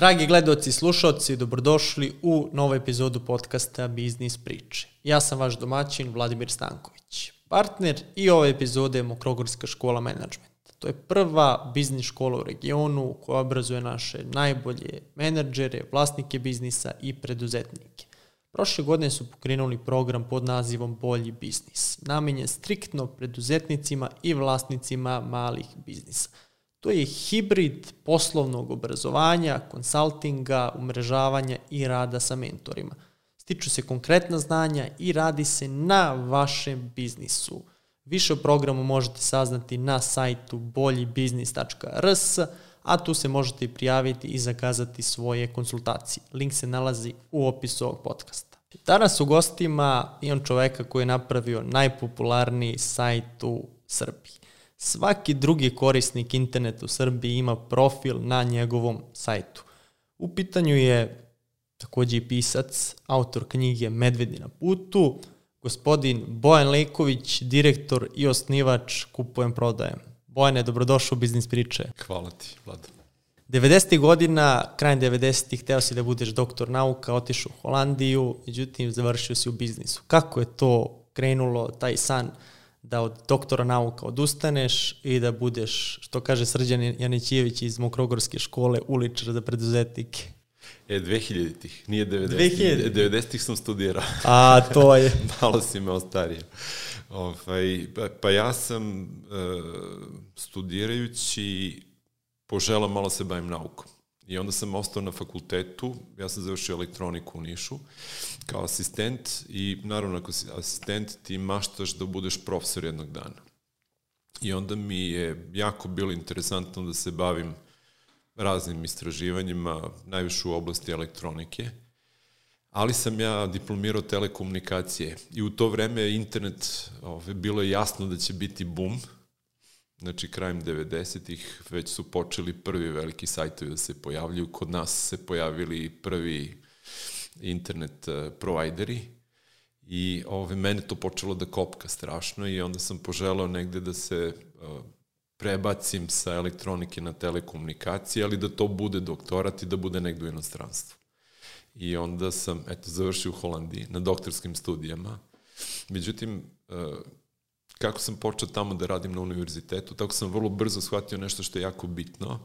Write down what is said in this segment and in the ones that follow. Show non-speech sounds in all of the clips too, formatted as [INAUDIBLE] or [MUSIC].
Dragi gledoci i slušalci, dobrodošli u novu epizodu podcasta Biznis priče. Ja sam vaš domaćin Vladimir Stanković. Partner i ove epizode je Mokrogorska škola menadžmenta. To je prva biznis škola u regionu koja obrazuje naše najbolje menadžere, vlasnike biznisa i preduzetnike. Prošle godine su pokrenuli program pod nazivom Bolji biznis, namenjen striktno preduzetnicima i vlasnicima malih biznisa – To je hibrid poslovnog obrazovanja, konsultinga, umrežavanja i rada sa mentorima. Stiču se konkretna znanja i radi se na vašem biznisu. Više o programu možete saznati na sajtu boljibiznis.rs, a tu se možete i prijaviti i zakazati svoje konsultacije. Link se nalazi u opisu ovog podcasta. Danas u gostima imam čoveka koji je napravio najpopularniji sajt u Srbiji. Svaki drugi korisnik interneta u Srbiji ima profil na njegovom sajtu. U pitanju je takođe i pisac, autor knjige Medvedi na putu, gospodin Bojan Lejković, direktor i osnivač Kupujem prodajem. Bojane, dobrodošao u Biznis priče. Hvala ti, Vlada. 90. godina, krajem 90. hteo si da budeš doktor nauka, otišao u Holandiju, međutim završio si u biznisu. Kako je to krenulo, taj san da od doktora nauka odustaneš i da budeš, što kaže Srđan Janićijević iz Mokrogorske škole, uličar za preduzetnike. E, 2000-ih, nije 90-ih. 2000 90-ih sam studirao. A, to je. [LAUGHS] Malo si me ostario. Ovaj, pa, pa ja sam, e, studirajući, požela malo se bavim naukom. I onda sam ostao na fakultetu, ja sam završio elektroniku u Nišu kao asistent i naravno ako si asistent ti maštaš da budeš profesor jednog dana. I onda mi je jako bilo interesantno da se bavim raznim istraživanjima, najviše u oblasti elektronike, ali sam ja diplomirao telekomunikacije i u to vreme internet, ove, bilo je jasno da će biti boom, znači krajem 90-ih već su počeli prvi veliki sajtovi da se pojavljuju, kod nas se pojavili prvi internet uh, provajderi i ove, mene to počelo da kopka strašno i onda sam poželao negde da se uh, prebacim sa elektronike na telekomunikacije, ali da to bude doktorat i da bude negde u inostranstvu. I onda sam, eto, završio u Holandiji na doktorskim studijama. Međutim, uh, kako sam počeo tamo da radim na univerzitetu, tako sam vrlo brzo shvatio nešto što je jako bitno,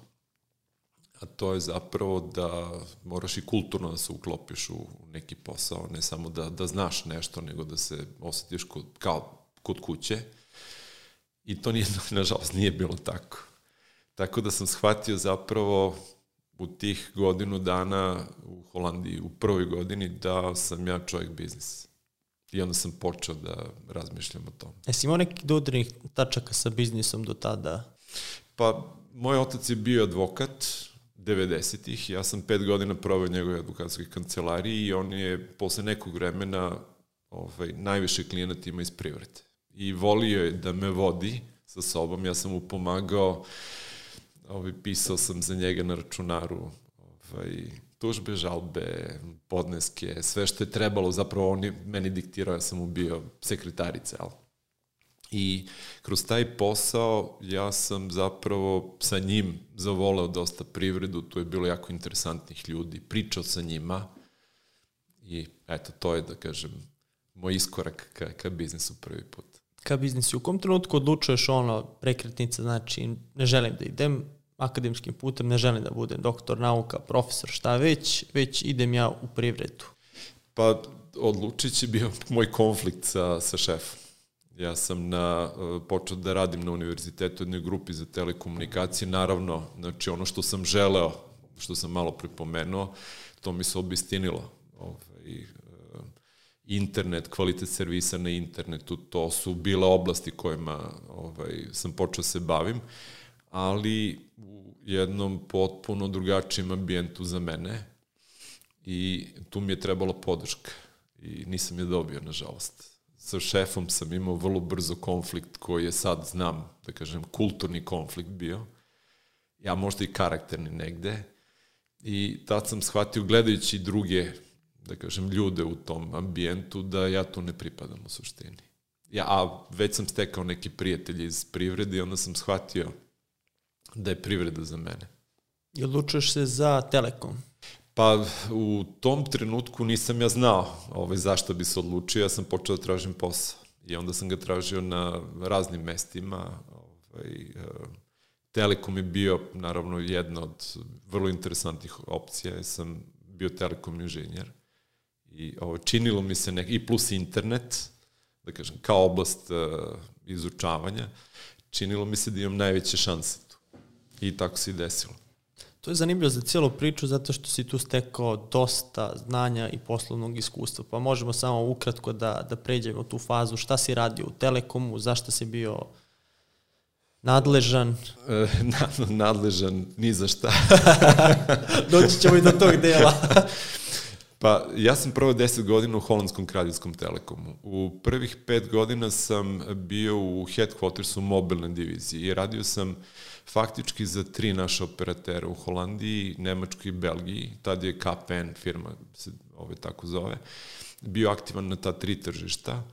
a to je zapravo da moraš i kulturno da se uklopiš u neki posao, ne samo da, da znaš nešto, nego da se osetiš kod, kao kod kuće. I to nije, [LAUGHS] nažalost, nije bilo tako. Tako da sam shvatio zapravo u tih godinu dana u Holandiji, u prvoj godini, da sam ja čovjek biznis. I onda sam počeo da razmišljam o tom. Jesi imao nekih dodirnih tačaka sa biznisom do tada? Pa, moj otac je bio advokat 90-ih. Ja sam pet godina proveo njegove advokatske kancelariji i on je posle nekog vremena ovaj, najviše klijenata ima iz privrede. I volio je da me vodi sa sobom. Ja sam mu pomagao, ovaj, pisao sam za njega na računaru ovaj, tužbe, žalbe, podneske, sve što je trebalo, zapravo on je meni diktirao, ja sam mu bio sekretarica, ali I kroz taj posao ja sam zapravo sa njim zavoleo dosta privredu, tu je bilo jako interesantnih ljudi, pričao sa njima i eto, to je, da kažem, moj iskorak ka, ka biznisu prvi put. Ka biznisu, u kom trenutku odlučuješ ono, prekretnica, znači ne želim da idem akademskim putem, ne želim da budem doktor nauka, profesor, šta već, već idem ja u privredu? Pa odlučit će bio [LAUGHS] moj konflikt sa, sa šefom Ja sam na, e, počeo da radim na univerzitetu jednoj grupi za telekomunikacije. Naravno, znači ono što sam želeo, što sam malo pripomenuo, to mi se obistinilo. Ovaj, e, internet, kvalitet servisa na internetu, to su bile oblasti kojima ovaj, sam počeo da se bavim, ali u jednom potpuno drugačijem ambijentu za mene i tu mi je trebala podrška i nisam je dobio, nažalost sa šefom sam imao vrlo brzo konflikt koji je sad, znam, da kažem, kulturni konflikt bio. Ja možda i karakterni negde. I tad sam shvatio, gledajući druge, da kažem, ljude u tom ambijentu, da ja tu ne pripadam u suštini. Ja, a već sam stekao neki prijatelji iz privrede i onda sam shvatio da je privreda za mene. I odlučuješ se za Telekom? Pa u tom trenutku nisam ja znao ovaj, zašto bi se odlučio, ja sam počeo da tražim posao. I onda sam ga tražio na raznim mestima. Ovaj, e, Telekom je bio, naravno, jedna od vrlo interesantnih opcija. Ja sam bio telekom inženjer. I ovo, činilo mi se nek, i plus internet, da kažem, kao oblast uh, izučavanja, činilo mi se da imam najveće šanse. I tako se i desilo. To je zanimljivo za cijelu priču zato što si tu stekao dosta znanja i poslovnog iskustva. Pa možemo samo ukratko da, da pređemo tu fazu. Šta si radio u Telekomu, zašto si bio nadležan? E, [LAUGHS] nadležan ni za šta. [LAUGHS] Doći ćemo i do tog dela. [LAUGHS] Pa, ja sam prvo 10 godina u Holandskom kraljevskom telekomu. U prvih pet godina sam bio u headquartersu mobilne divizije i radio sam faktički za tri naše operatera u Holandiji, Nemačkoj i Belgiji. Tad je KPN firma, se ove tako zove, bio aktivan na ta tri tržišta.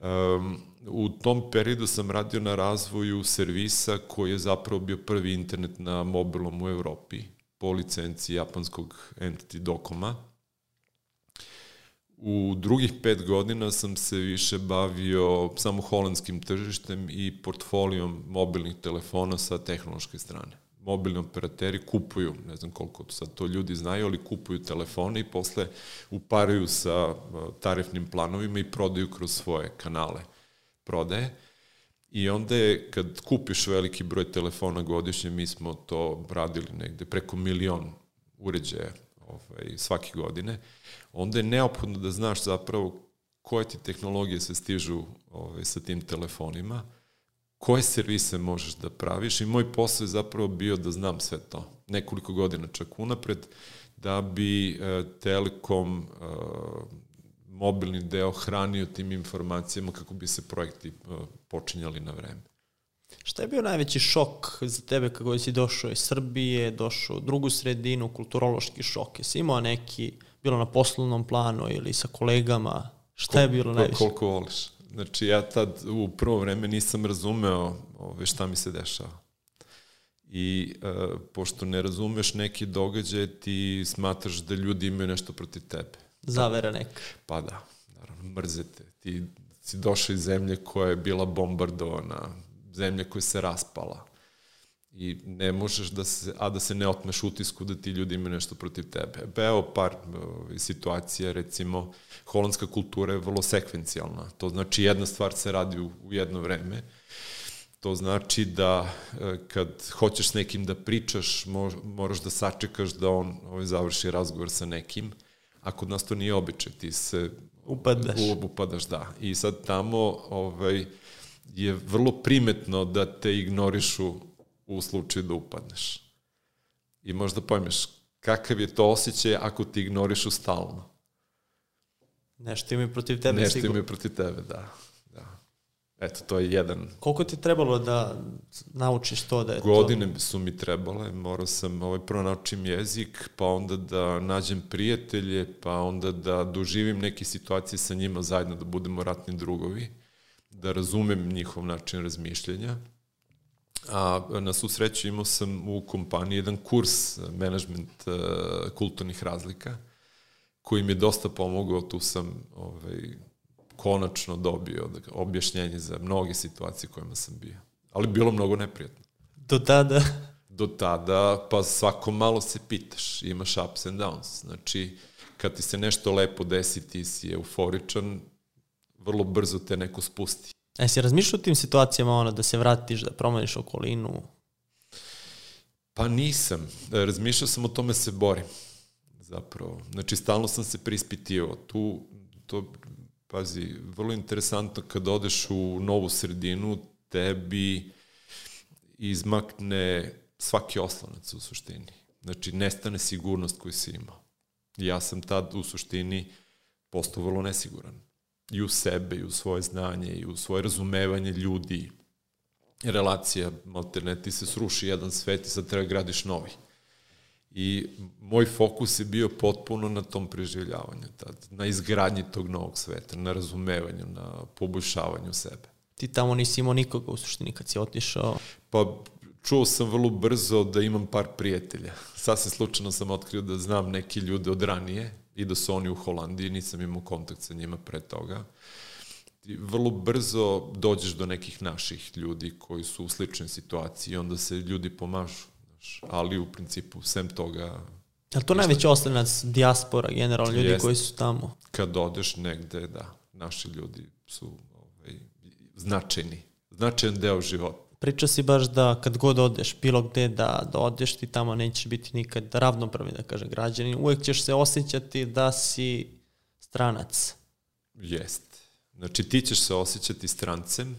Um, u tom periodu sam radio na razvoju servisa koji je zapravo bio prvi internet na mobilom u Evropi po licenciji japanskog entity Dokoma U drugih pet godina sam se više bavio samo holandskim tržištem i portfolijom mobilnih telefona sa tehnološke strane. Mobilni operateri kupuju, ne znam koliko sad to ljudi znaju, ali kupuju telefone i posle uparaju sa uh, tarifnim planovima i prodaju kroz svoje kanale prodaje. I onda je, kad kupiš veliki broj telefona godišnje, mi smo to radili negde preko milion uređaja ovaj, svake godine, onda je neophodno da znaš zapravo koje ti tehnologije se stižu ovaj, sa tim telefonima, koje servise možeš da praviš i moj posao je zapravo bio da znam sve to, nekoliko godina čak unapred, da bi e, Telekom e, mobilni deo hranio tim informacijama kako bi se projekti e, počinjali na vreme. Šta je bio najveći šok za tebe kako si došao iz Srbije, došao u drugu sredinu, kulturološki šok? Jesi imao neki, bilo na poslovnom planu ili sa kolegama? Šta je bilo najviše? Koliko voliš? Znači, ja tad u prvo vreme nisam razumeo ove, šta mi se dešava. I e, pošto ne razumeš neki događaj, ti smatraš da ljudi imaju nešto protiv tebe. Zavera neka. Pa da, naravno, mrzete. Ti si došao iz zemlje koja je bila bombardovana, zemlja koja se raspala. I ne možeš da se, a da se ne otmeš utisku da ti ljudi imaju nešto protiv tebe. Ba evo par uh, situacija, recimo, holandska kultura je vrlo sekvencijalna. To znači jedna stvar se radi u, u jedno vreme. To znači da uh, kad hoćeš s nekim da pričaš, moraš da sačekaš da on ovaj, završi razgovor sa nekim, a kod nas to nije običaj, ti se upadaš. upadaš, da. I sad tamo ovaj, je vrlo primetno da te ignorišu u slučaju da upadneš. I možda pojmeš kakav je to osjećaj ako ti ignorišu stalno. Nešto imaju protiv tebe Nešto sigurno. imaju protiv tebe, da. da. Eto, to je jedan... Koliko ti trebalo da naučiš to da je Godine to... su mi trebale, morao sam ovaj, prvo naučim jezik, pa onda da nađem prijatelje, pa onda da doživim neke situacije sa njima zajedno, da budemo ratni drugovi da razumem njihov način razmišljanja. A na svu sreću imao sam u kompaniji jedan kurs management uh, kulturnih razlika koji mi je dosta pomogao, tu sam ovaj, konačno dobio da, objašnjenje za mnoge situacije kojima sam bio. Ali bilo mnogo neprijatno. Do tada? Do tada, pa svako malo se pitaš, imaš ups and downs. Znači, kad ti se nešto lepo desi, ti si euforičan, vrlo brzo te neko spusti. E, si razmišljao o tim situacijama, ono, da se vratiš, da promeniš okolinu? Pa nisam. E, razmišljao sam o tome se borim, zapravo. Znači, stalno sam se prispitio. Tu, to, pazi, vrlo interesantno kad odeš u novu sredinu, tebi izmakne svaki oslonac u suštini. Znači, nestane sigurnost koju si imao. Ja sam tad u suštini postao vrlo nesiguran i u sebe, i u svoje znanje, i u svoje razumevanje ljudi, relacija, malterne, ti se sruši jedan svet i sad treba gradiš novi. I moj fokus je bio potpuno na tom preživljavanju, tad, na izgradnji tog novog sveta, na razumevanju, na poboljšavanju sebe. Ti tamo nisi imao nikoga u suštini kad si otišao? Pa čuo sam vrlo brzo da imam par prijatelja. [LAUGHS] Sasvim slučajno sam otkrio da znam neki ljude od ranije i da su oni u Holandiji, nisam imao kontakt sa njima pre toga. I vrlo brzo dođeš do nekih naših ljudi koji su u sličnoj situaciji i onda se ljudi pomažu. Znaš, ali u principu, sem toga... Je to najveći oslonac dijaspora, generalno, ljudi Jest. koji su tamo? Kad odeš negde, da, naši ljudi su ovaj, značajni, značajan deo života. Priča si baš da kad god odeš, bilo gde da, da odeš, ti tamo nećeš biti nikad ravnopravni, da kažem, građanin. Uvek ćeš se osjećati da si stranac. Jest. Znači ti ćeš se osjećati strancem,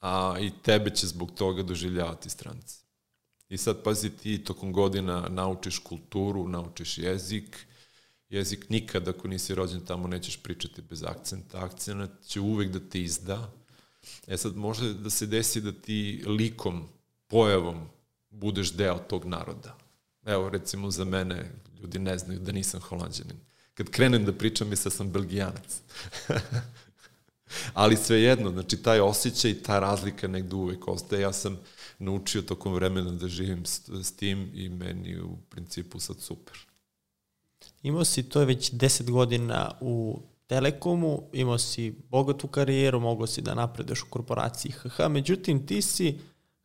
a i tebe će zbog toga doživljavati strance. I sad pazi ti tokom godina naučiš kulturu, naučiš jezik, jezik nikad ako nisi rođen tamo nećeš pričati bez akcenta, akcent će uvek da te izda. E sad može da se desi da ti likom, pojavom budeš deo tog naroda. Evo recimo za mene ljudi ne znaju da nisam holandjanin. Kad krenem da pričam misle da sam belgijanac. [LAUGHS] Ali svejedno, znači taj osjećaj ta razlika negde uvek ostaje. Ja sam naučio tokom vremena da živim s, s tim i meni u principu sad super. Imao si, to već 10 godina u Telekomu, imao si bogatu karijeru, mogao si da napredeš u korporaciji HH, međutim ti si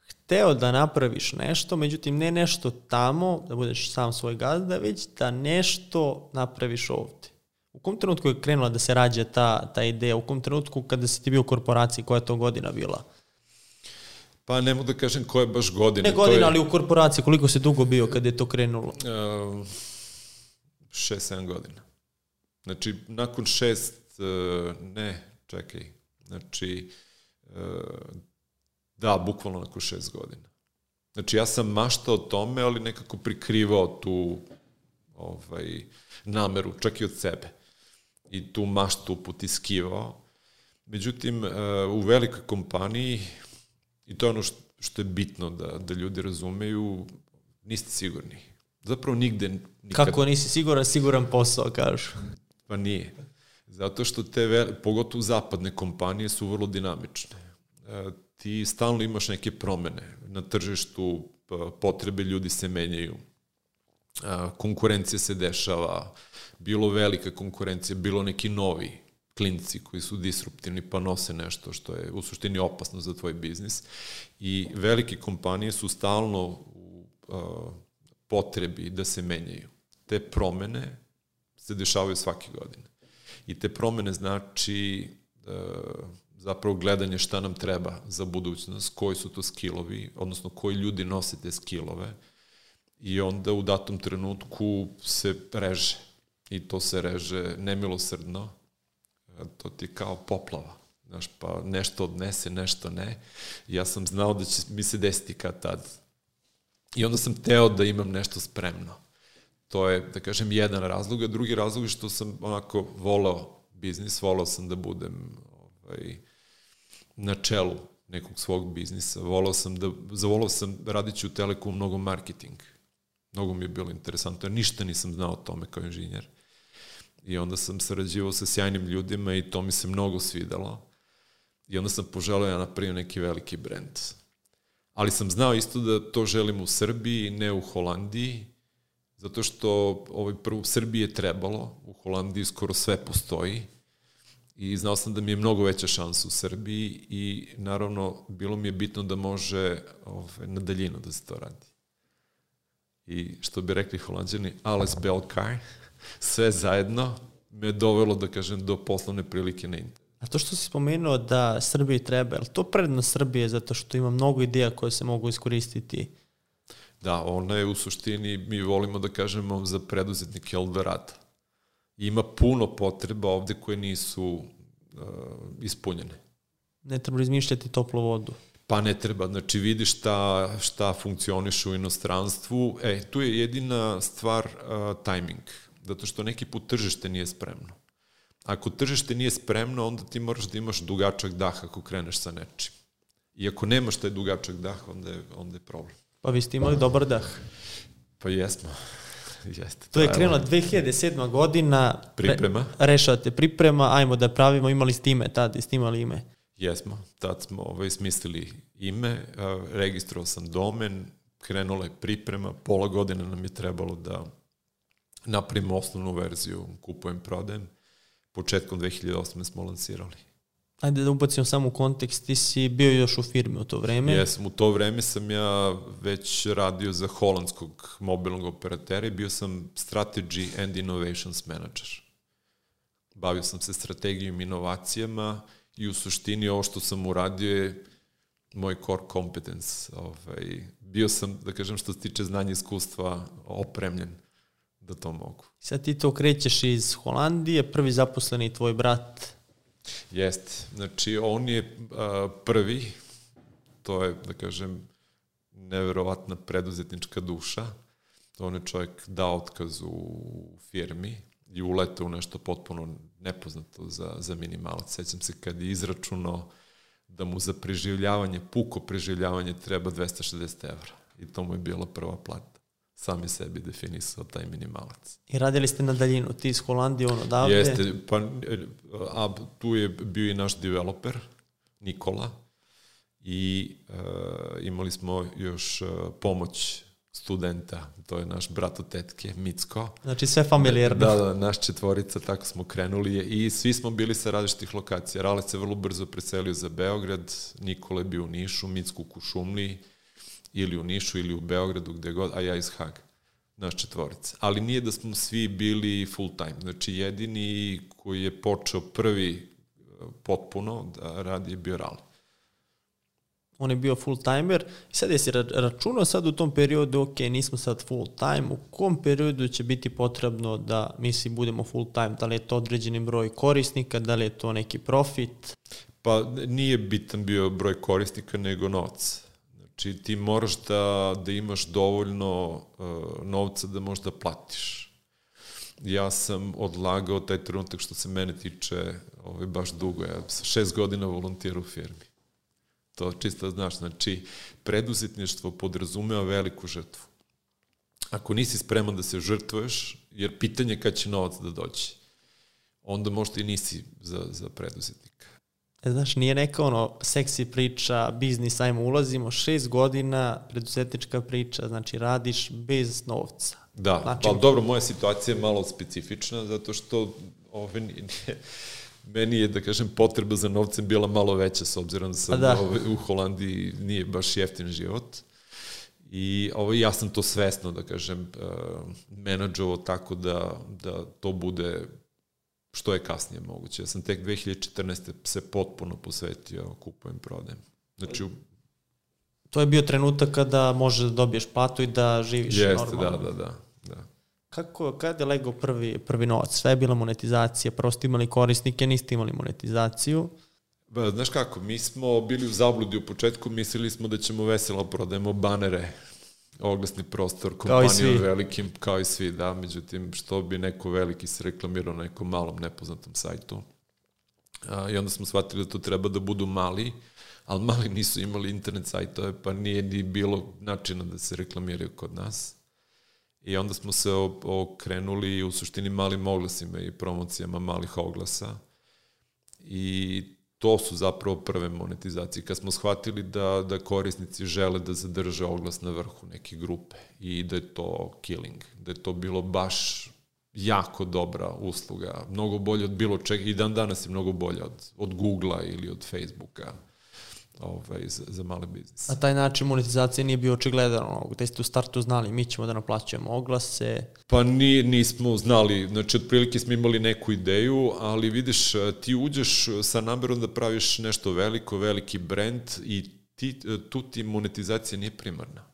hteo da napraviš nešto, međutim ne nešto tamo, da budeš sam svoj gazda, već da nešto napraviš ovde. U kom trenutku je krenula da se rađa ta, ta ideja? U kom trenutku kada si ti bio u korporaciji, koja je to godina bila? Pa ne mogu da kažem koja je baš godina. Ne godina, je, ali u korporaciji, koliko se dugo bio kada je to krenulo? Uh, šest, sedam godina. Znači, nakon šest, uh, ne, čekaj, znači, uh, da, bukvalno nakon šest godina. Znači, ja sam maštao tome, ali nekako prikrivao tu ovaj, nameru, čak i od sebe. I tu maštu potiskivao. Međutim, uh, u velikoj kompaniji, i to je ono što, što je bitno da, da ljudi razumeju, niste sigurni. Zapravo nigde nikad. Kako nisi siguran, siguran posao, kažu. Pa nije. Zato što te, pogotovo zapadne kompanije su vrlo dinamične. E, ti stalno imaš neke promene. Na tržištu potrebe ljudi se menjaju. E, konkurencija se dešava. Bilo velika konkurencija, bilo neki novi klinci koji su disruptivni pa nose nešto što je u suštini opasno za tvoj biznis. I velike kompanije su stalno u uh, potrebi da se menjaju. Te promene se dešavaju svake godine. I te promene znači uh, zapravo gledanje šta nam treba za budućnost, koji su to skillovi, odnosno koji ljudi nose te skillove i onda u datom trenutku se reže. I to se reže nemilosrdno, to ti je kao poplava. Znaš, pa nešto odnese, nešto ne. Ja sam znao da će mi se desiti kad tad. I onda sam teo da imam nešto spremno. To je, da kažem, jedan razlog, a drugi razlog je što sam onako voleo biznis, voleo sam da budem ovaj, na čelu nekog svog biznisa. Volao sam da, zavolao sam radići u Telekom mnogo marketing. Mnogo mi je bilo interesantno, ja ništa nisam znao o tome kao inženjer. I onda sam sarađivao sa sjajnim ljudima i to mi se mnogo svidalo. I onda sam poželao ja napravio neki veliki brend. Ali sam znao isto da to želim u Srbiji, ne u Holandiji, zato što ovaj, prvo u Srbiji je trebalo, u Holandiji skoro sve postoji i znao sam da mi je mnogo veća šansa u Srbiji i naravno bilo mi je bitno da može ovaj, na daljinu da se to radi. I što bi rekli holandjani, alles belkar, [LAUGHS] sve zajedno me dovelo, da kažem, do poslovne prilike na internetu. A to što si spomenuo da Srbiji treba, je to prednost Srbije zato što ima mnogo ideja koje se mogu iskoristiti? Da, ona je u suštini, mi volimo da kažemo za preduzetnike Eldorada. Ima puno potreba ovde koje nisu uh, ispunjene. Ne treba izmišljati toplu vodu. Pa ne treba, znači vidi šta, šta funkcioniše u inostranstvu. E, tu je jedina stvar uh, timing, zato što neki put tržište nije spremno. Ako tržište nije spremno, onda ti moraš da imaš dugačak dah ako kreneš sa nečim. I ako nemaš taj dugačak dah, onda je, onda je problem. Pa vi ste imali dobar dah. Pa jesmo. [LAUGHS] Jeste. To je krenula 2007. godina. Priprema. Re, rešavate priprema, ajmo da pravimo, imali ste ime tada, ste imali ime. Jesmo, tad smo ovaj, smislili ime, registrovao sam domen, krenula je priprema, pola godine nam je trebalo da napravimo osnovnu verziju, kupujem, prodajem. Početkom 2008. smo lansirali. Ajde da ubacimo samo u kontekst, ti si bio još u firmi u to vreme. Jesam, u to vreme sam ja već radio za holandskog mobilnog operatera i bio sam Strategy and Innovations Manager. Bavio sam se strategijom inovacijama i u suštini ovo što sam uradio je moj core competence. Ovaj, bio sam, da kažem, što se tiče znanja iskustva, opremljen da to mogu. Sad ti to krećeš iz Holandije, prvi zaposleni tvoj brat Jeste. Znači, on je a, prvi, to je, da kažem, neverovatna preduzetnička duša. On je čovjek dao otkaz u firmi i uletao u nešto potpuno nepoznato za, za minimalac. Sećam se kad je izračunao da mu za preživljavanje, puko preživljavanje treba 260 evra. I to mu je bila prva plata sam je sebi definisao taj minimalac. I radili ste na daljinu, ti iz Holandije, ono odavde? Jeste, pa a, tu je bio i naš developer, Nikola, i uh, imali smo još uh, pomoć studenta, to je naš brat od tetke, Micko. Znači sve familijerno. Da, da, naš četvorica, tako smo krenuli i svi smo bili sa različitih lokacija. Rale se vrlo brzo preselio za Beograd, Nikola je bio u Nišu, Micko u Kušumliji, ili u Nišu ili u Beogradu, gde god, a ja iz Haga naš četvorica. Ali nije da smo svi bili full time. Znači, jedini koji je počeo prvi e, potpuno da radi je bio Rali. On je bio full timer. I sad jesi računao sad u tom periodu, ok, nismo sad full time, u kom periodu će biti potrebno da mi svi budemo full time? Da li je to određeni broj korisnika, da li je to neki profit? Pa nije bitan bio broj korisnika, nego novac. Znači ti moraš da, da imaš dovoljno uh, novca da možeš da platiš. Ja sam odlagao taj trenutak što se mene tiče ovaj, baš dugo. Ja sam šest godina volontirao u firmi. To čisto znaš. Znači, preduzetništvo podrazumeva veliku žrtvu. Ako nisi spreman da se žrtvuješ, jer pitanje kad će novac da dođe, onda možda i nisi za, za preduzetnika. E, znaš, nije neka ono seksi priča, biznis, ajmo ulazimo, šest godina, preduzetnička priča, znači radiš bez novca. Da, znači, pa dobro, moja situacija je malo specifična, zato što ove, nije, meni je, da kažem, potreba za novcem bila malo veća, s obzirom da sam da. Ove, u Holandiji nije baš jeftin život. I ovo, ja sam to svesno, da kažem, uh, menadžovo tako da, da to bude što je kasnije moguće. Ja sam tek 2014. se potpuno posvetio kupujem, prodajem. Znači, to je bio trenutak kada možeš da dobiješ platu i da živiš Jeste, normalno. da, da, da. da. Kako, kada je legao prvi, prvi novac? Sve je bila monetizacija, prvo ste imali korisnike, niste imali monetizaciju. Ba, znaš kako, mi smo bili u zabludi u početku, mislili smo da ćemo veselo prodajemo banere oglasni prostor kompanijom velikim, kao i svi, da, međutim, što bi neko veliki se reklamirao na nekom malom nepoznatom sajtu. A, I onda smo shvatili da to treba da budu mali, ali mali nisu imali internet sajtove, pa nije ni bilo načina da se reklamiraju kod nas. I onda smo se okrenuli u suštini malim oglasima i promocijama malih oglasa. I to su zapravo prve monetizacije. Kad smo shvatili da, da korisnici žele da zadrže oglas na vrhu neke grupe i da je to killing, da je to bilo baš jako dobra usluga, mnogo bolje od bilo čega i dan danas je mnogo bolje od, od Google-a ili od Facebooka ovaj, za, za male biznis. A taj način monetizacije nije bio očigledan, ono, gde ste u startu znali mi ćemo da naplaćujemo oglase? Pa ni, nismo znali, znači otprilike smo imali neku ideju, ali vidiš, ti uđeš sa namerom da praviš nešto veliko, veliki brand i ti, tu ti monetizacija nije primarna.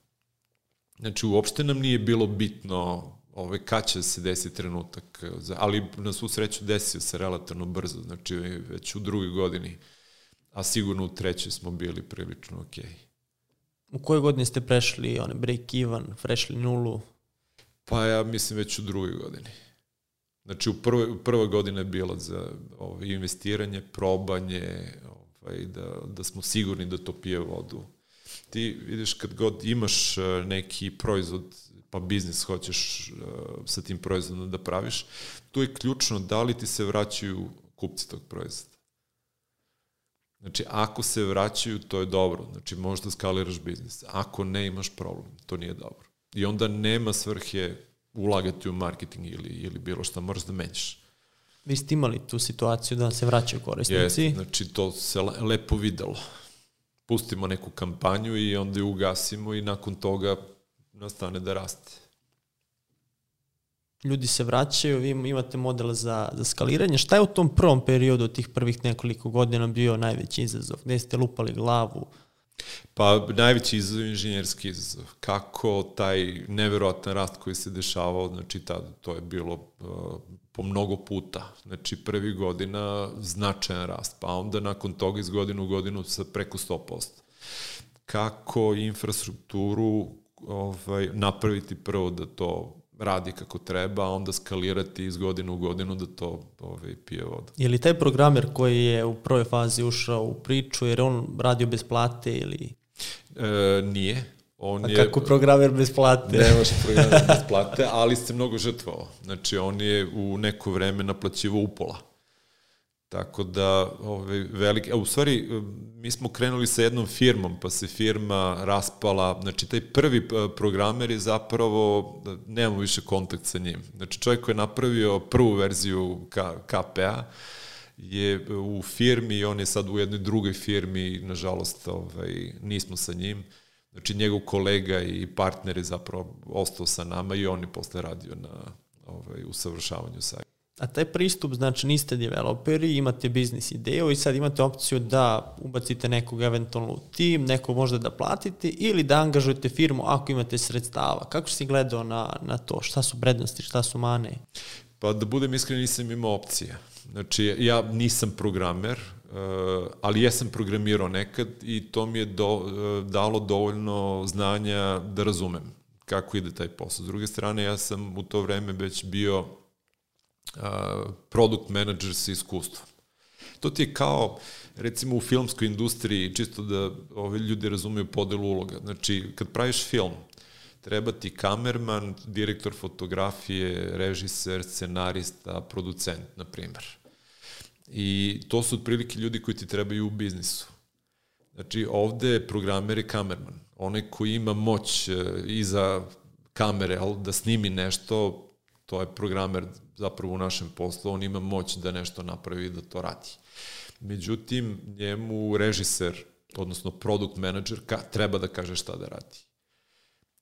Znači, uopšte nam nije bilo bitno ovaj, kad će se desiti trenutak, ali na svu sreću desio se relativno brzo, znači već u drugoj godini a sigurno u trećoj smo bili prilično okej. Okay. U kojoj godini ste prešli one break even, prešli nulu? Pa ja mislim već u drugoj godini. Znači u prvoj, prva godina je bila za ovaj, investiranje, probanje, ovaj, da, da smo sigurni da to pije vodu. Ti vidiš kad god imaš eh, neki proizvod, pa biznis hoćeš uh, sa tim proizvodom da praviš, tu je ključno da li ti se vraćaju kupci tog proizvoda. Znači, ako se vraćaju, to je dobro. Znači, možeš da skaliraš biznis. Ako ne, imaš problem. To nije dobro. I onda nema svrhe ulagati u marketing ili, ili bilo šta, moraš da menjaš. Vi ste imali tu situaciju da se vraćaju korisnici? Jest, znači to se lepo videlo. Pustimo neku kampanju i onda ju ugasimo i nakon toga nastane da raste. Ljudi se vraćaju, vi imate model za, za skaliranje. Šta je u tom prvom periodu, tih prvih nekoliko godina bio najveći izazov? Gde ste lupali glavu? Pa najveći izazov je inženjerski izazov. Kako taj neverovatan rast koji se dešavao, znači tada to je bilo uh, po mnogo puta. Znači prvi godina značajan rast, pa onda nakon toga iz godinu u godinu sa preko 100%. Kako infrastrukturu ovaj, napraviti prvo da to radi kako treba, a onda skalirati iz godine u godinu da to ovaj, pije vodu. Je li taj programer koji je u prvoj fazi ušao u priču, jer on radio bez plate ili... E, nije. On A je, kako programer bez plate? Ne može programer bez plate, ali se mnogo žrtvao. Znači, on je u neko vreme naplaćivo upola. Tako da, ovaj, veliki, a u stvari, mi smo krenuli sa jednom firmom, pa se firma raspala, znači taj prvi eh, programer je zapravo, nemamo više kontakt sa njim. Znači čovjek koji je napravio prvu verziju KPA, je u firmi on je sad u jednoj drugoj firmi, nažalost, ovaj, nismo sa njim. Znači njegov kolega i partner je zapravo ostao sa nama i on je posle radio na ovaj, usavršavanju sajta. A taj pristup, znači niste developeri, imate biznis ideju i sad imate opciju da ubacite nekog eventualno u tim, nekog možda da platite ili da angažujete firmu ako imate sredstava. Kako si gledao na, na to? Šta su prednosti, šta su mane? Pa da budem iskren, nisam imao opcije. Znači, ja nisam programer, eh, ali jesam programirao nekad i to mi je do, eh, dalo dovoljno znanja da razumem kako ide taj posao. S druge strane, ja sam u to vreme već bio product manager sa iskustvom. To ti je kao, recimo u filmskoj industriji, čisto da ove ljudi razumeju podelu uloga. Znači, kad praviš film, treba ti kamerman, direktor fotografije, režiser, scenarista, producent, na primer. I to su otprilike ljudi koji ti trebaju u biznisu. Znači, ovde je programer i kamerman. Onaj koji ima moć e, iza kamere, ali da snimi nešto, to je programer zapravo u našem poslu, on ima moć da nešto napravi da to radi. Međutim, njemu režiser, odnosno product manager, ka, treba da kaže šta da radi.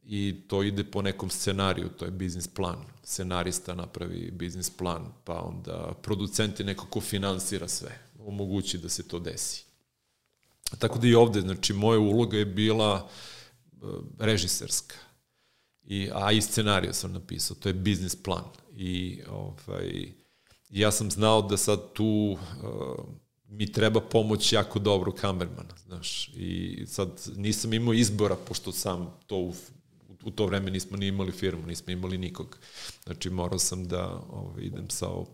I to ide po nekom scenariju, to je biznis plan. Scenarista napravi biznis plan, pa onda producent je neko ko finansira sve, omogući da se to desi. Tako da i ovde, znači, moja uloga je bila uh, režiserska. I, a i scenariju sam napisao, to je biznis plan i ovaj, ja sam znao da sad tu uh, mi treba pomoć jako dobro kamermana, znaš, i sad nisam imao izbora, pošto sam to u, u to vreme nismo ni imali firmu, nismo imali nikog. Znači, morao sam da ovaj, idem sa uh,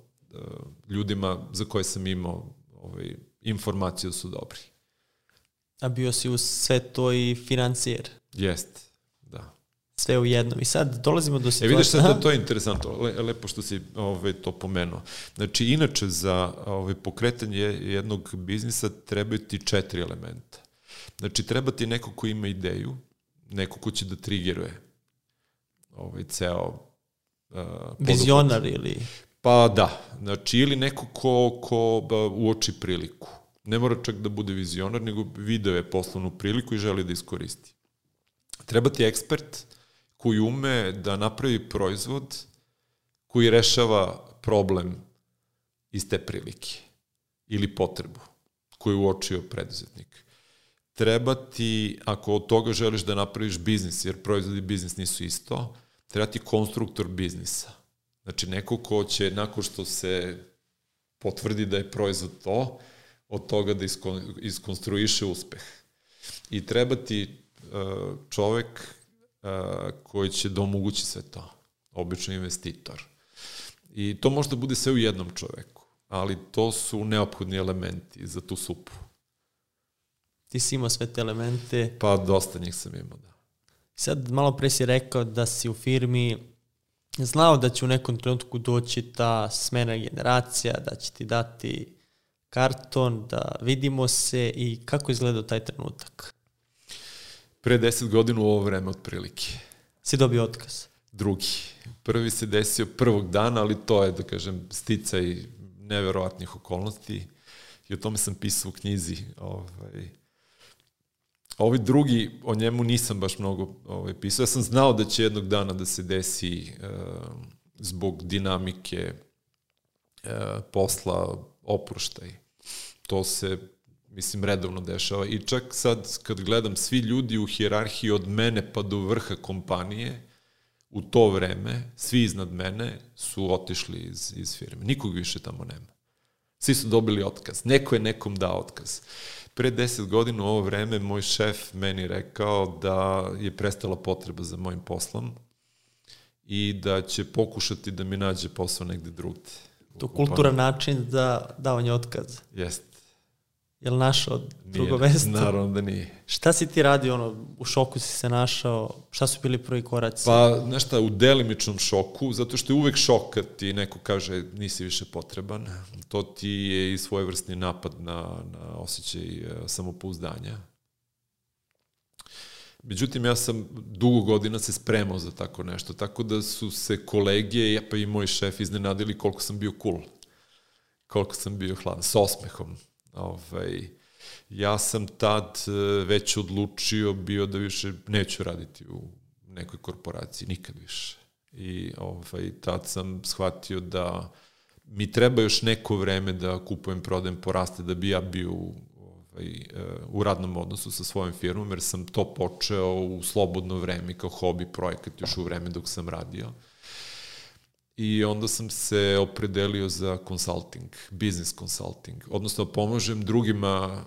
ljudima za koje sam imao ovaj, informaciju su dobri. A bio si u sve to i financijer? Jeste sve u jednom. I sad dolazimo do situacije... E vidiš sad da to je interesantno, Le, lepo što si ovaj, to pomenuo. Znači, inače za ovaj, pokretanje jednog biznisa trebaju ti četiri elementa. Znači, treba ti neko ko ima ideju, neko ko će da trigeruje ovaj, ceo... Uh, Vizionar ili... Pa da, znači ili neko ko, ko ba, uoči priliku. Ne mora čak da bude vizionar, nego video je poslovnu priliku i želi da iskoristi. Treba ti ekspert, koji ume da napravi proizvod koji rešava problem iz te prilike ili potrebu koju uočio preduzetnik. Treba ti, ako od toga želiš da napraviš biznis, jer proizvod i biznis nisu isto, treba ti konstruktor biznisa. Znači, neko ko će, nakon što se potvrdi da je proizvod to, od toga da iskonstruiše uspeh. I treba ti e, čovek koji će da omogući sve to. Obično investitor. I to možda bude sve u jednom čoveku, ali to su neophodni elementi za tu supu. Ti si imao sve te elemente. Pa dosta njih sam imao, da. Sad malo pre si rekao da si u firmi znao da će u nekom trenutku doći ta smena generacija, da će ti dati karton, da vidimo se i kako izgledao taj trenutak? Pre deset godina u ovo vreme otprilike. Si dobio otkaz? Drugi. Prvi se desio prvog dana, ali to je, da kažem, sticaj neverovatnih okolnosti i o tome sam pisao u knjizi. Ovaj, Ovi drugi, o njemu nisam baš mnogo ovaj, pisao. Ja sam znao da će jednog dana da se desi uh, zbog dinamike uh, posla oproštaj. To se, mislim, redovno dešava. I čak sad, kad gledam, svi ljudi u hijerarhiji od mene pa do vrha kompanije, u to vreme, svi iznad mene su otišli iz, iz firme. Nikog više tamo nema. Svi su dobili otkaz. Neko je nekom dao otkaz. Pre deset godina u ovo vreme moj šef meni rekao da je prestala potreba za mojim poslom i da će pokušati da mi nađe posao negde drugde. To kulturan način za davanje otkaza. Jeste. Jel našao drugo mesto? Naravno da nije. Šta si ti radio, ono, u šoku si se našao, šta su bili prvi koraci? Pa, nešto, u delimičnom šoku, zato što je uvek šok kad ti neko kaže nisi više potreban. To ti je i svojevrsni napad na, na osjećaj e, samopouzdanja. Međutim, ja sam dugo godina se spremao za tako nešto, tako da su se kolege, pa i moj šef iznenadili koliko sam bio cool, koliko sam bio hladan, s osmehom Ovaj, ja sam tad e, već odlučio bio da više neću raditi u nekoj korporaciji, nikad više. I ovaj, tad sam shvatio da mi treba još neko vreme da kupujem, prodajem, poraste, da bi ja bio ovaj, e, u radnom odnosu sa svojom firmom, jer sam to počeo u slobodno vreme kao hobi projekat još u vreme dok sam radio i onda sam se opredelio za consulting, business consulting, odnosno pomožem drugima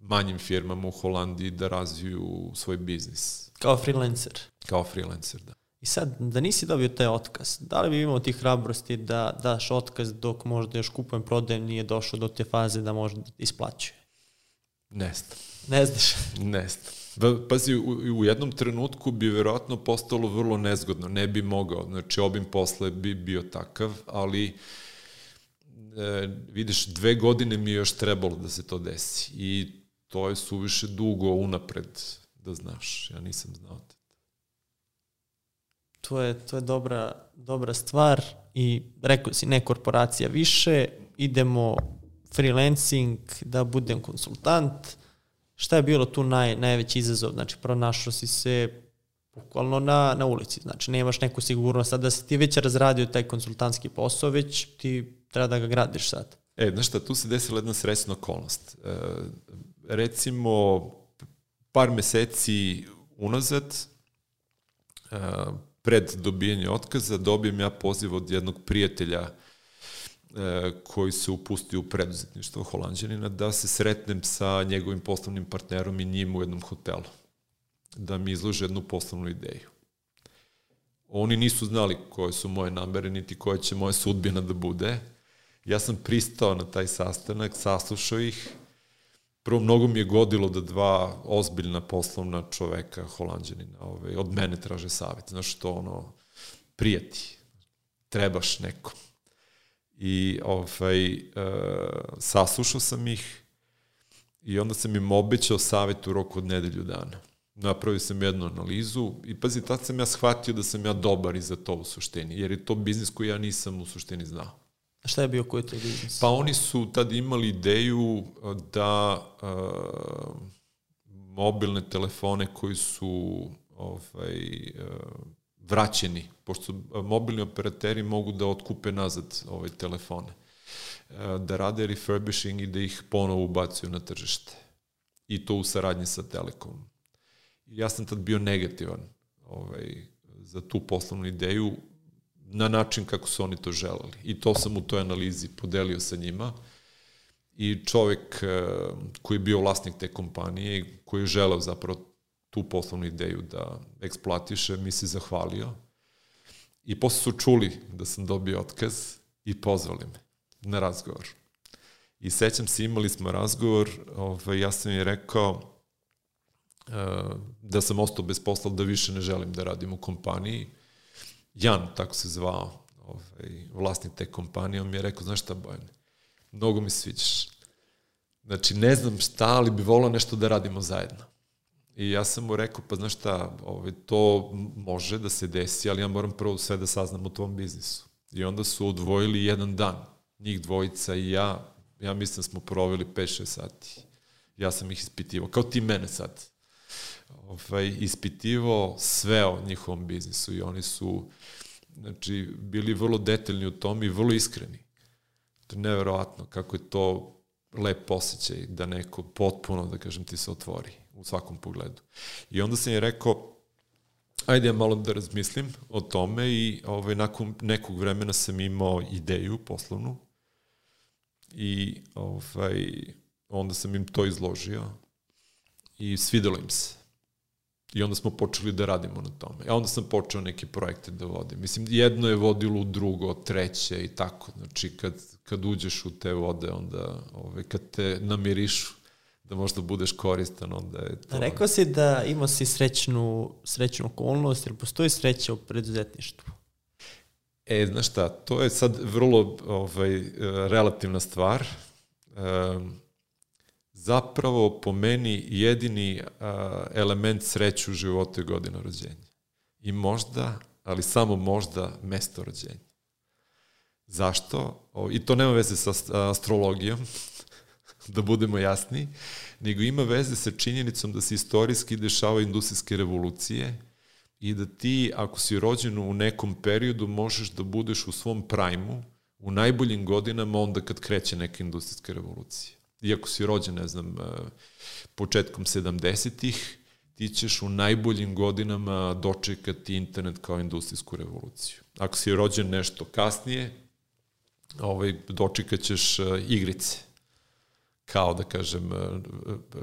manjim firmama u Holandiji da razviju svoj biznis. Kao freelancer? Kao freelancer, da. I sad, da nisi dobio taj otkaz, da li bi imao ti hrabrosti da daš otkaz dok možda još kupujem, prodajem, nije došao do te faze da možda isplaćuje? Ne znam. Ne znaš? Ne znam. Pazi, u, u jednom trenutku bi verovatno postalo vrlo nezgodno, ne bi mogao, znači obim posle bi bio takav, ali e, vidiš, dve godine mi je još trebalo da se to desi. I to je suviše dugo unapred da znaš, ja nisam znao to. To je, to je dobra, dobra stvar i rekao si ne korporacija više, idemo freelancing, da budem konsultant, šta je bilo tu naj, najveći izazov? Znači, pronašao si se bukvalno na, na ulici, znači nemaš neku sigurnost, sad da si ti već razradio taj konsultantski posao, već ti treba da ga gradiš sad. E, znaš šta, tu se desila jedna srećna okolnost. E, recimo, par meseci unazad, e, pred dobijanje otkaza, dobijem ja poziv od jednog prijatelja koji se upusti u preduzetništvo holandjanina, da se sretnem sa njegovim poslovnim partnerom i njim u jednom hotelu. Da mi izlože jednu poslovnu ideju. Oni nisu znali koje su moje namere, niti koja će moja sudbina da bude. Ja sam pristao na taj sastanak, saslušao ih. Prvo, mnogo mi je godilo da dva ozbiljna poslovna čoveka, holandjanina, ovaj, od mene traže savjet. Znaš što, ono, prijati, trebaš nekom i ovaj, uh, saslušao sam ih i onda sam im obećao savjet u roku od nedelju dana. Napravio sam jednu analizu i pazi, tad sam ja shvatio da sam ja dobar i za to u suštini, jer je to biznis koji ja nisam u suštini znao. A šta je bio koji je to biznis? Pa oni su tad imali ideju da uh, mobilne telefone koji su ovaj, uh, vraćeni, pošto mobilni operateri mogu da otkupe nazad ovaj telefone, e, da rade refurbishing i da ih ponovo ubacuju na tržište. I to u saradnji sa Telekomom. Ja sam tad bio negativan ovaj, za tu poslovnu ideju na način kako su oni to želeli. I to sam u toj analizi podelio sa njima. I čovek e, koji je bio vlasnik te kompanije, koji je želeo zapravo tu poslovnu ideju da eksploatiše, mi se zahvalio. I posle su čuli da sam dobio otkaz i pozvali me na razgovor. I sećam se, imali smo razgovor, ovaj, ja sam je rekao uh, da sam ostao bez posla, da više ne želim da radim u kompaniji. Jan, tako se zvao, ovaj, vlasnik te kompanije, on mi je rekao, znaš šta, Bojan, mnogo mi sviđaš, Znači, ne znam šta, ali bi volao nešto da radimo zajedno. I ja sam mu rekao, pa znaš šta, ovaj, to može da se desi, ali ja moram prvo sve da saznam u tvom biznisu. I onda su odvojili jedan dan, njih dvojica i ja, ja mislim da smo proveli 5-6 sati. Ja sam ih ispitivao, kao ti mene sad. Ovaj, ispitivao sve o njihovom biznisu i oni su znači, bili vrlo detaljni u tom i vrlo iskreni. To je neverovatno kako je to lep osjećaj da neko potpuno, da kažem, ti se otvori u svakom pogledu. I onda sam je rekao, ajde ja malo da razmislim o tome i ovaj, nakon nekog vremena sam imao ideju poslovnu i ovaj, onda sam im to izložio i svidelo im se. I onda smo počeli da radimo na tome. A onda sam počeo neke projekte da vodim. Mislim, jedno je vodilo u drugo, treće i tako. Znači, kad, kad uđeš u te vode, onda, ovaj, kad te namirišu, da možda budeš koristan, onda je to... Rekao si da imao si srećnu, srećnu okolnost, jer postoji sreća u preduzetništvu. E, znaš šta, to je sad vrlo ovaj, relativna stvar. Um, zapravo po meni jedini a, element sreće u životu je godina rođenja. I možda, ali samo možda, mesto rođenja. Zašto? O, I to nema veze sa astrologijom, da budemo jasni, nego ima veze sa činjenicom da se istorijski dešavaju industrijske revolucije i da ti, ako si rođen u nekom periodu, možeš da budeš u svom prajmu, u najboljim godinama, onda kad kreće neka industrijska revolucija iako si rođen, ne znam, e, početkom 70-ih, ti ćeš u najboljim godinama dočekati internet kao industrijsku revoluciju. Ako si rođen nešto kasnije, ovaj, dočekat ćeš e, igrice kao da kažem e,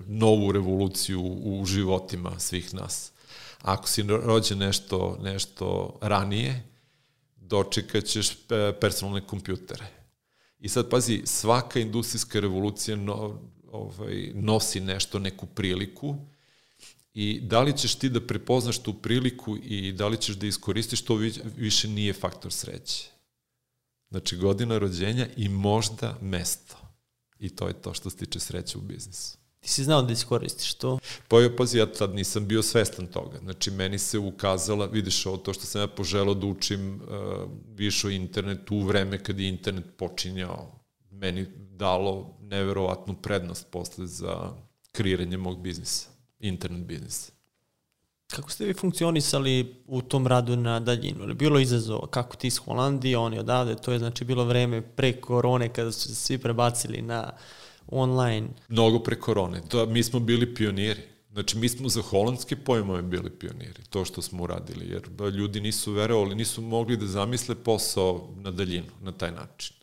novu revoluciju u životima svih nas. Ako si rođen nešto, nešto ranije, dočekat ćeš personalne kompjutere I sad, pazi, svaka industrijska revolucija no, ovaj, nosi nešto, neku priliku i da li ćeš ti da prepoznaš tu priliku i da li ćeš da iskoristiš, to više nije faktor sreće. Znači, godina rođenja i možda mesto. I to je to što se tiče sreće u biznisu. Ti si znao da iskoristiš to? Pa je, pazi, ja tad nisam bio svestan toga. Znači, meni se ukazala, vidiš ovo, to što sam ja poželao da učim uh, više o internetu u vreme kad je internet počinjao, meni dalo neverovatnu prednost posle za kreiranje mog biznisa, internet biznisa. Kako ste vi funkcionisali u tom radu na daljinu? Je bilo izazova kako ti iz Holandije, oni odavde, to je znači bilo vreme pre korone kada su se svi prebacili na online? Mnogo pre korone. To, mi smo bili pioniri. Znači, mi smo za holandske pojmove bili pioniri, to što smo uradili, jer ljudi nisu verovali, nisu mogli da zamisle posao na daljinu, na taj način.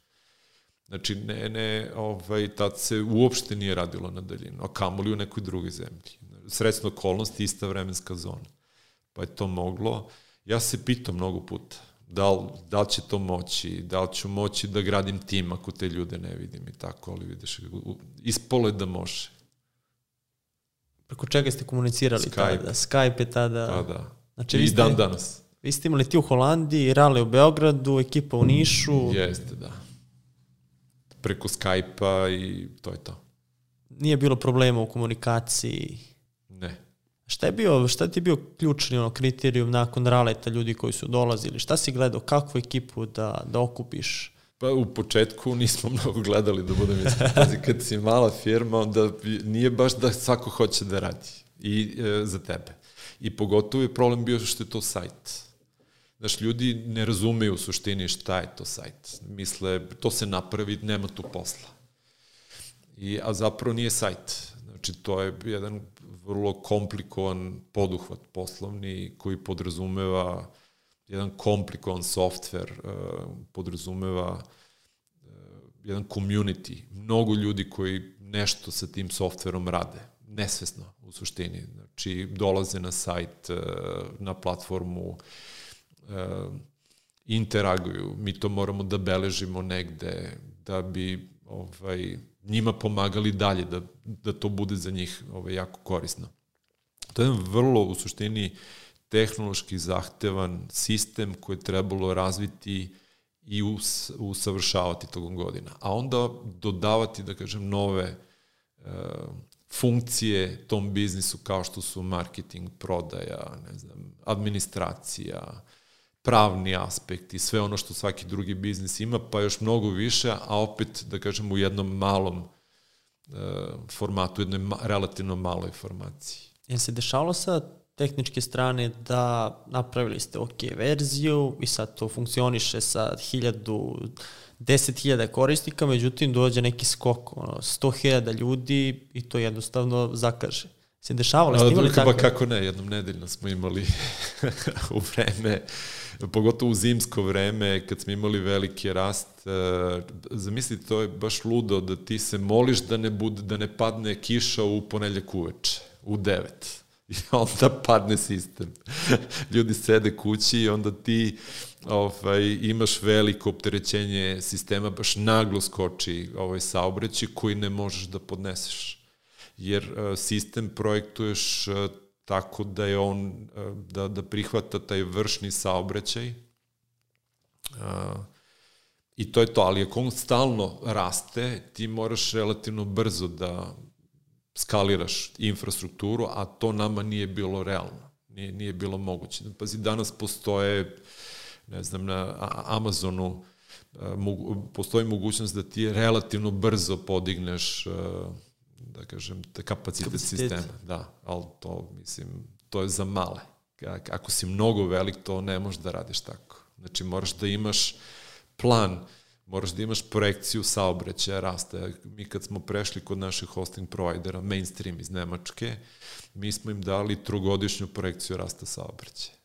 Znači, ne, ne, ovaj, tad se uopšte nije radilo na daljinu, a kamoli u nekoj drugoj zemlji. Sredstvno okolnosti, ista vremenska zona. Pa je to moglo. Ja se pitam mnogo puta, da li, da li će to moći, da li ću moći da gradim tim ako te ljude ne vidim i tako, ali vidiš, ispole da može. Preko čega ste komunicirali Skype. tada? Skype je tada... Pa da. Znači, I dan danas. Vi ste imali ti u Holandiji, Rale u Beogradu, ekipa u Nišu. Jeste, da. Preko Skype-a i to je to. Nije bilo problema u komunikaciji? Šta je bio, šta ti je bio ključni ono, kriterijum nakon raleta ljudi koji su dolazili? Šta si gledao, kakvu ekipu da, da okupiš? Pa u početku nismo [LAUGHS] mnogo gledali, da budem iskren. Kad si mala firma, onda nije baš da svako hoće da radi i e, za tebe. I pogotovo je problem bio što je to sajt. Znaš, ljudi ne razumeju u suštini šta je to sajt. Misle, to se napravi, nema tu posla. I, a zapravo nije sajt. Znači, to je jedan vrlo komplikovan poduhvat poslovni koji podrazumeva jedan komplikovan softver, uh, podrazumeva uh, jedan community, mnogo ljudi koji nešto sa tim softverom rade, nesvesno u suštini. Znači, dolaze na sajt, uh, na platformu, interaguju, mi to moramo da beležimo negde, da bi ovaj, njima pomagali dalje, da, da to bude za njih ovaj, jako korisno. To je vrlo, u suštini, tehnološki zahtevan sistem koji je trebalo razviti i us, usavršavati tokom godina. A onda dodavati, da kažem, nove funkcije tom biznisu kao što su marketing, prodaja, ne znam, administracija, pravni aspekt i sve ono što svaki drugi biznis ima, pa još mnogo više, a opet, da kažem, u jednom malom e, formatu, u jednoj ma, relativno maloj formaciji. Je se dešavalo sa tehničke strane da napravili ste ok verziju i sad to funkcioniše sa hiljadu 10.000 korisnika, međutim dođe neki skok, ono, 100.000 ljudi i to jednostavno zakaže. Se dešavalo, ste imali tako? Pa kako ne, jednom nedeljno smo imali [LAUGHS] u vreme, pogotovo u zimsko vreme, kad smo imali veliki rast, uh, zamislite, to je baš ludo da ti se moliš da ne, bude, da ne padne kiša u ponedljak uveče, u devet [LAUGHS] i onda padne sistem. [LAUGHS] Ljudi sede kući i onda ti ovaj, imaš veliko opterećenje sistema, baš naglo skoči ovaj saobraćaj koji ne možeš da podneseš. Jer uh, sistem projektuješ uh, tako da je on, uh, da, da prihvata taj vršni saobraćaj, uh, I to je to, ali ako on stalno raste, ti moraš relativno brzo da skaliraš infrastrukturu, a to nama nije bilo realno. Nije, nije bilo moguće. Pazi, danas postoje, ne znam, na Amazonu postoji mogućnost da ti relativno brzo podigneš da kažem, kapacitet, kapacitet sistema. Da, ali to, mislim, to je za male. Ako si mnogo velik, to ne možeš da radiš tako. Znači, moraš da imaš plan moraš da imaš projekciju saobraćaja rasta. Mi kad smo prešli kod naših hosting provajdera, mainstream iz Nemačke, mi smo im dali trogodišnju projekciju rasta saobraćaja.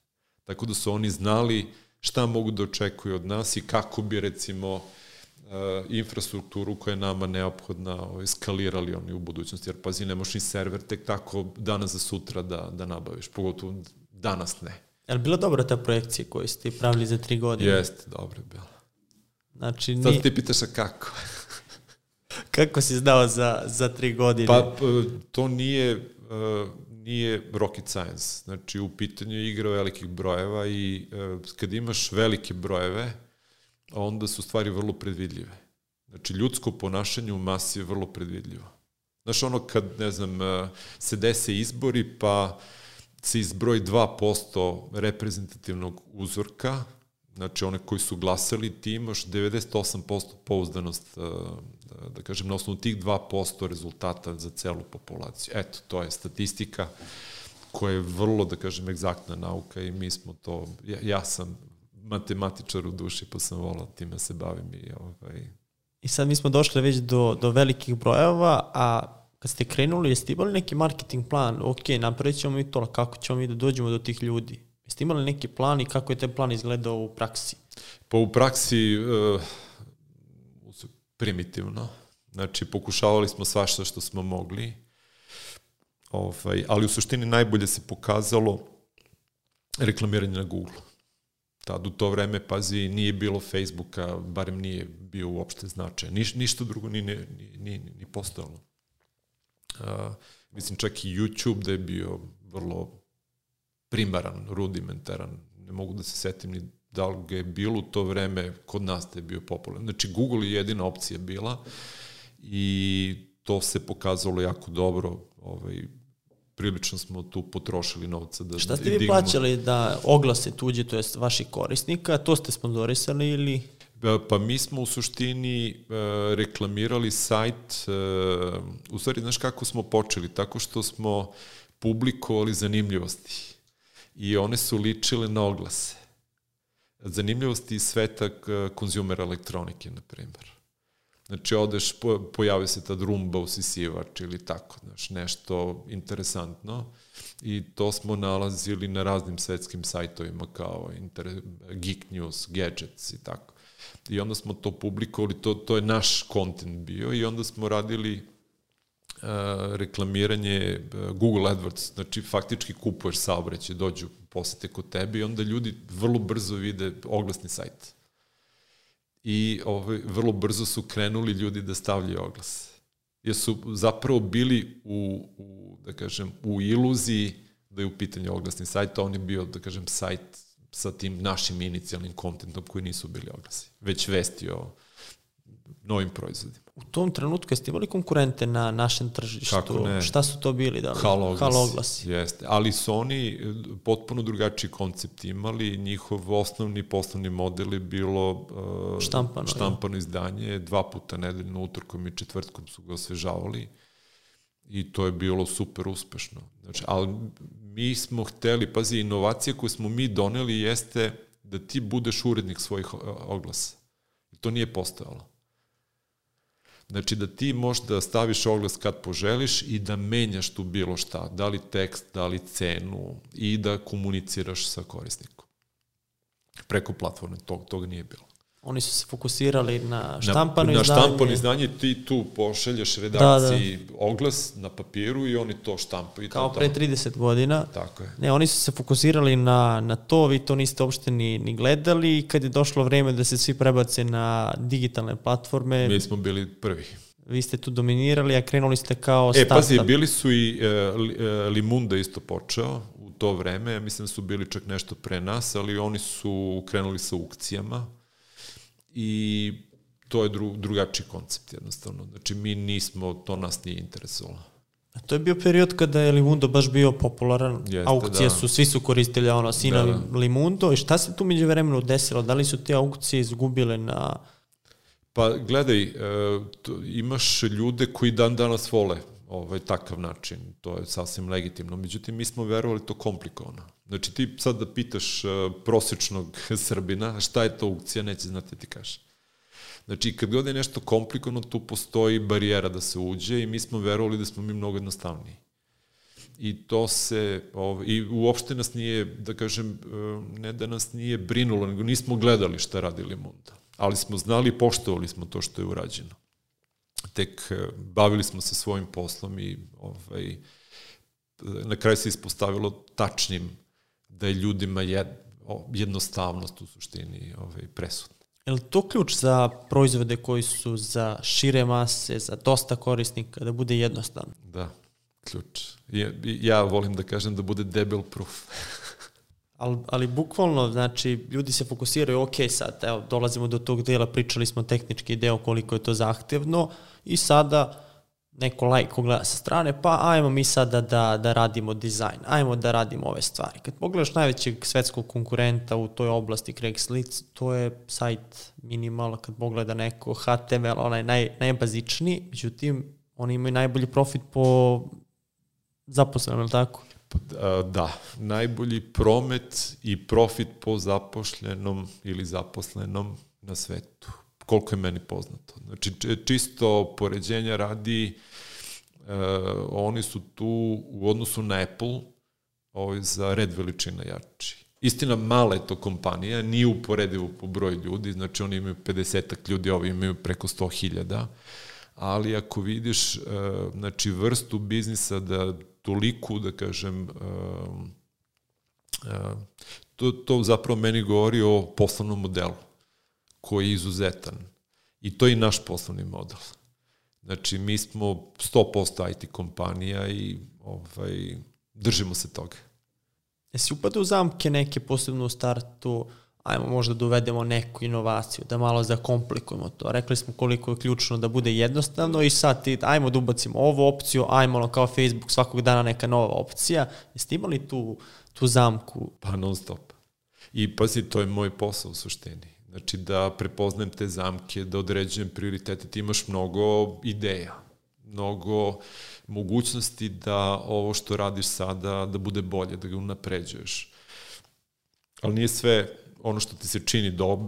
Tako da su oni znali šta mogu da očekuju od nas i kako bi recimo infrastrukturu koja je nama neophodna ovaj, skalirali oni u budućnosti, jer pazi, ne možeš ni server tek tako danas za sutra da, da nabaviš, pogotovo danas ne. Je li bila dobra ta projekcija koju ste pravili za tri godine? Jeste, dobro je bila. Znači, ni... Sad ti pitaš a kako? [LAUGHS] kako si znao za, za tri godine? Pa, to nije, uh, nije rocket science. Znači, u pitanju je igra velikih brojeva i uh, kad imaš velike brojeve, onda su stvari vrlo predvidljive. Znači, ljudsko ponašanje u masi je vrlo predvidljivo. Znaš, ono kad, ne znam, uh, se dese izbori, pa se izbroji 2% reprezentativnog uzorka, znači one koji su glasali, ti imaš 98% pouzdanost, e, da kažem, na osnovu tih 2% rezultata za celu populaciju. Eto, to je statistika koja je vrlo, da kažem, egzaktna nauka i mi smo to, ja, ja sam matematičar u duši, pa sam volao time da se bavim i ovaj... I sad mi smo došli već do, do velikih brojeva, a kad ste krenuli, jeste imali neki marketing plan, ok, napravit ćemo mi to, kako ćemo mi da dođemo do tih ljudi? Jeste imali neki plan i kako je taj plan izgledao u praksi? Pa u praksi uh, primitivno. Znači, pokušavali smo svašta što smo mogli, ovaj, ali u suštini najbolje se pokazalo reklamiranje na Google. Tad u to vreme, pazi, nije bilo Facebooka, barem nije bio uopšte značaj. Niš, ništa drugo ni, ni, ni, ni postojalo. Uh, mislim, čak i YouTube da je bio vrlo primaran, rudimentaran, ne mogu da se setim ni da li ga je bilo u to vreme kod nas da je bio popularan. Znači, Google je jedina opcija bila i to se pokazalo jako dobro, ovaj, prilično smo tu potrošili novca da Šta ste vi dignemo. plaćali da oglase tuđe, to jest vaših korisnika, to ste sponsorisali ili... Pa, mi smo u suštini uh, reklamirali sajt, uh, u stvari, znaš kako smo počeli? Tako što smo publikovali zanimljivosti i one su ličile na oglase. Zanimljivosti iz sveta konzumer elektronike, na primjer. Znači, odeš, pojavi se tad rumba usisivač ili tako, znaš, nešto interesantno i to smo nalazili na raznim svetskim sajtovima kao Inter, Geek News, Gadgets i tako. I onda smo to publikovali, to, to je naš kontent bio i onda smo radili reklamiranje Google AdWords, znači faktički kupuješ saobraćaj, dođu posete kod tebe i onda ljudi vrlo brzo vide oglasni sajt. I ovaj, vrlo brzo su krenuli ljudi da stavljaju oglas. Jer su zapravo bili u, u, da kažem, u iluziji da je u pitanju oglasni sajt, a on je bio, da kažem, sajt sa tim našim inicijalnim kontentom koji nisu bili oglasi. Već vesti o novim proizvodima. U tom trenutku jeste imali konkurente na našem tržištu? Kako ne? Šta su to bili? Da li? Haloglas. Haloglas. Jeste. Ali su oni e, potpuno drugačiji koncept imali. Njihov osnovni poslovni model je bilo uh, Štampano, štampano izdanje. Dva puta nedeljno, utorkom i četvrtkom su ga osvežavali. I to je bilo super uspešno. Znači, ali mi smo hteli, pazi, inovacija koju smo mi doneli jeste da ti budeš urednik svojih oglasa. I to nije postojalo. Znači da ti možda staviš oglas kad poželiš i da menjaš tu bilo šta, da li tekst, da li cenu i da komuniciraš sa korisnikom. Preko platforme, tog, toga nije bilo. Oni su se fokusirali na štampano na, izdanje. Na štampano izdanje ti tu pošalješ redakciji da, da. oglas na papiru i oni to štampaju. Kao pre 30 godina. Tako je. Ne, oni su se fokusirali na, na to, vi to niste uopšte ni, ni gledali i kad je došlo vreme da se svi prebace na digitalne platforme... Mi smo bili prvi. Vi ste tu dominirali, a krenuli ste kao e, startup. E, pazi, bili su i e, Limunda isto počeo u to vreme, mislim da su bili čak nešto pre nas, ali oni su krenuli sa aukcijama, i to je dru, drugačiji koncept jednostavno. Znači mi nismo, to nas nije interesovalo. A to je bio period kada je Limundo baš bio popularan. Jeste, Aukcije da. su, svi su koristili ono, sina da, da. Limundo. I šta se tu među vremenu desilo? Da li su te aukcije izgubile na... Pa gledaj, e, to, imaš ljude koji dan danas vole ovaj, takav način, to je sasvim legitimno. Međutim, mi smo verovali to komplikovano. Znači, ti sad da pitaš uh, prosečnog [LAUGHS] Srbina šta je to aukcija, neće znati da ti kaže. Znači, kad god je nešto komplikovano, tu postoji barijera da se uđe i mi smo verovali da smo mi mnogo jednostavniji. I to se, ovaj, i uopšte nas nije, da kažem, uh, ne da nas nije brinulo, nego nismo gledali šta radi Limunda. Ali smo znali i poštovali smo to što je urađeno tek e, bavili smo se svojim poslom i ovaj, na kraju se ispostavilo tačnim da je ljudima jed, jednostavnost u suštini ovaj, presutna. Je li to ključ za proizvode koji su za šire mase, za dosta korisnika, da bude jednostavno? Da, ključ. Ja, ja volim da kažem da bude debel proof. [LAUGHS] ali, ali bukvalno, znači, ljudi se fokusiraju, ok, sad, evo, dolazimo do tog dela, pričali smo tehnički deo koliko je to zahtevno i sada neko like ko gleda sa strane, pa ajmo mi sada da, da radimo dizajn, ajmo da radimo ove stvari. Kad pogledaš najvećeg svetskog konkurenta u toj oblasti Craigslist, to je sajt minimal, kad pogleda neko HTML, onaj naj, najbazičniji, međutim, oni imaju najbolji profit po zaposlenom, je tako? Da, najbolji promet i profit po zapošljenom ili zaposlenom na svetu. Koliko je meni poznato. Znači, čisto poređenja radi, uh, oni su tu u odnosu na Apple ovaj, za red veličina jači. Istina, mala je to kompanija, nije uporedivo po broju ljudi, znači oni imaju 50 ljudi, ovi imaju preko 100.000, ali ako vidiš uh, znači, vrstu biznisa da toliku, da kažem, uh, uh, to, to zapravo meni govori o poslovnom modelu, koji je izuzetan. I to je i naš poslovni model. Znači, mi smo 100% IT kompanija i ovaj, držimo se toga. Jesi upadao u zamke neke posebno u startu, ajmo možda da uvedemo neku inovaciju, da malo zakomplikujemo to. Rekli smo koliko je ključno da bude jednostavno i sad ti, ajmo da ubacimo ovu opciju, ajmo ono kao Facebook svakog dana neka nova opcija. Jeste imali tu, tu zamku? Pa non stop. I pazi, to je moj posao u suštini. Znači da prepoznajem te zamke, da određujem prioritete, ti imaš mnogo ideja, mnogo mogućnosti da ovo što radiš sada da bude bolje, da ga unapređuješ. Ali nije sve ono što ti se čini dob,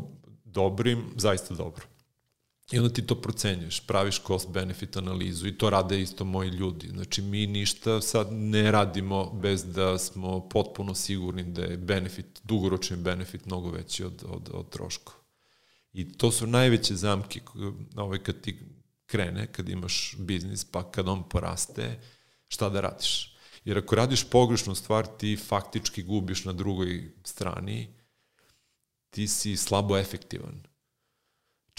dobrim, zaista dobro. I onda ti to procenjuješ, praviš cost-benefit analizu i to rade isto moji ljudi. Znači, mi ništa sad ne radimo bez da smo potpuno sigurni da je benefit, dugoročni benefit mnogo veći od, od, od troškova. I to su najveće zamke ovaj, kad ti krene, kad imaš biznis, pa kad on poraste, šta da radiš? Jer ako radiš pogrešnu stvar, ti faktički gubiš na drugoj strani, ti si slabo efektivan.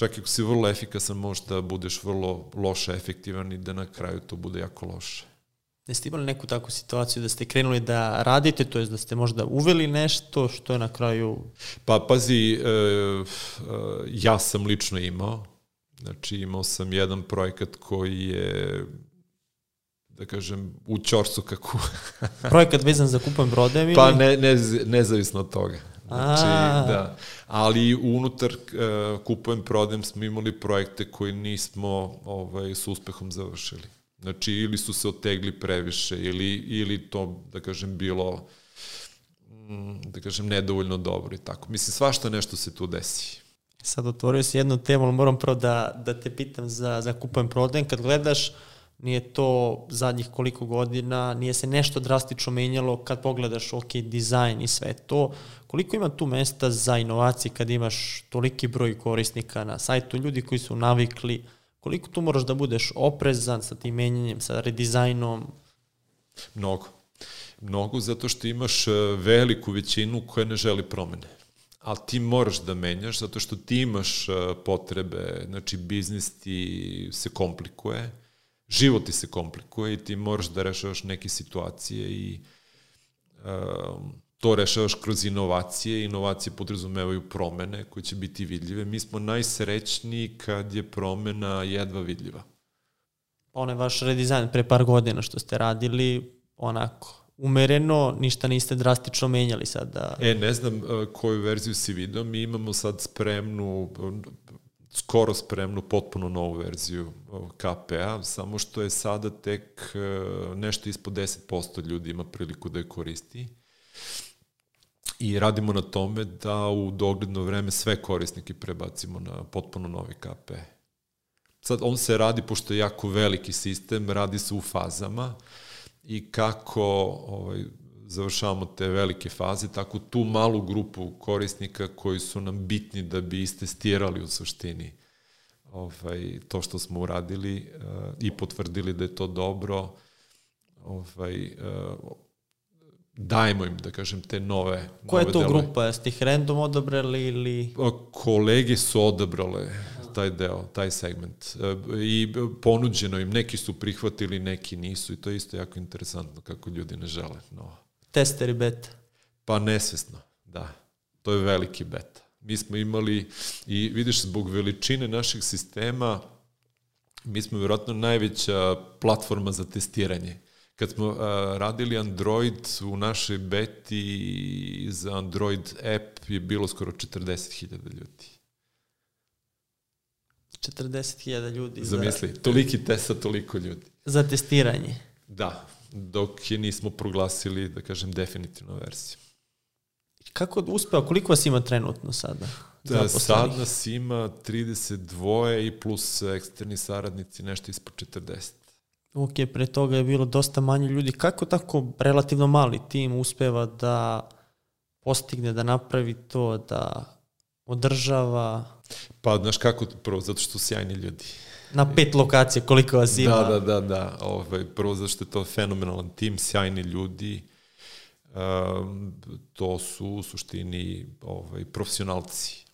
Čak ako si vrlo efikasan, možda budeš vrlo loše efektivan i da na kraju to bude jako loše. Jeste imali neku takvu situaciju da ste krenuli da radite, to je da ste možda uveli nešto što je na kraju... Pa pazi, e, e, ja sam lično imao, Znači imao sam jedan projekat koji je da kažem, u čorsu kako... Projekat vezan za kupujem brodev ili? Pa ne, ne, nezavisno od toga. Znači, A. da. Ali unutar uh, kupujem prodajem smo imali projekte koje nismo ovaj, s uspehom završili. Znači, ili su se otegli previše, ili, ili to, da kažem, bilo mm, da kažem, nedovoljno dobro i tako. Mislim, svašta nešto se tu desi. Sad otvorio si jednu temu, ali moram prvo da, da te pitam za, za kupujem prodajem. Kad gledaš, nije to zadnjih koliko godina, nije se nešto drastično menjalo kad pogledaš, ok, dizajn i sve to. Koliko ima tu mesta za inovacije kad imaš toliki broj korisnika na sajtu, ljudi koji su navikli, koliko tu moraš da budeš oprezan sa tim menjanjem, sa redizajnom? Mnogo. Mnogo zato što imaš e, veliku većinu koja ne želi promene. Ali ti moraš da menjaš zato što ti imaš e, potrebe, znači biznis ti se komplikuje, život ti se komplikuje i ti moraš da rešavaš neke situacije i uh, to rešavaš kroz inovacije. Inovacije podrazumevaju promene koje će biti vidljive. Mi smo najsrećniji kad je promena jedva vidljiva. Onaj vaš redizajn pre par godina što ste radili, onako, umereno, ništa niste drastično menjali sad da... E, ne znam uh, koju verziju si vidio, mi imamo sad spremnu, skoro spremnu potpuno novu verziju KPA, samo što je sada tek e, nešto ispod 10% ljudi ima priliku da je koristi. I radimo na tome da u dogledno vreme sve korisnike prebacimo na potpuno novi KPA. Sad, on se radi, pošto je jako veliki sistem, radi se u fazama i kako ovaj, završavamo te velike faze, tako tu malu grupu korisnika koji su nam bitni da bi istestirali u suštini ovaj, to što smo uradili uh, i potvrdili da je to dobro, ovaj, uh, dajemo im, da kažem, te nove Koja je to delove. grupa? Jeste ih random odabrali ili... Kolege su odabrale taj deo, taj segment. I ponuđeno im, neki su prihvatili, neki nisu i to je isto jako interesantno kako ljudi ne žele. No. Tester i beta. Pa nesvesno, da. To je veliki beta. Mi smo imali, i vidiš, zbog veličine naših sistema, mi smo vjerojatno najveća platforma za testiranje. Kad smo uh, radili Android u našoj beti za Android app je bilo skoro 40.000 ljudi. 40.000 ljudi. Zamisli, za... toliki testa, toliko ljudi. Za testiranje. Da, dok je nismo proglasili, da kažem, definitivnu verziju. Kako uspeo, koliko vas ima trenutno sada? Da, sad nas ima 32 i plus eksterni saradnici, nešto ispod 40. Ok, pre toga je bilo dosta manje ljudi. Kako tako relativno mali tim uspeva da postigne, da napravi to, da održava? Pa, znaš kako, prvo, zato što su sjajni ljudi. Na pet lokacija, koliko vas ima? Da, da, da, da. Ovaj, prvo, zato što je to fenomenalan tim, sjajni ljudi, Um, to su u suštini ovaj, profesionalci.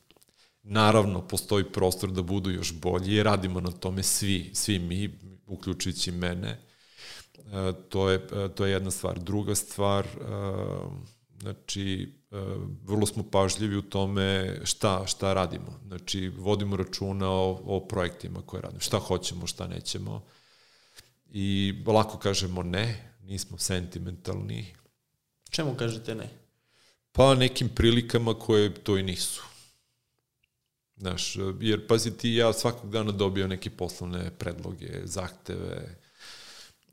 Naravno, postoji prostor da budu još bolji i radimo na tome svi, svi mi, uključujući mene. Uh, to, je, to je jedna stvar. Druga stvar, uh, znači, uh, vrlo smo pažljivi u tome šta, šta radimo. Znači, vodimo računa o, o projektima koje radimo. Šta hoćemo, šta nećemo. I lako kažemo ne, nismo sentimentalni, Čemu kažete ne? Pa nekim prilikama koje to i nisu. Znaš, jer pazi ti, ja svakog dana dobio neke poslovne predloge, zahteve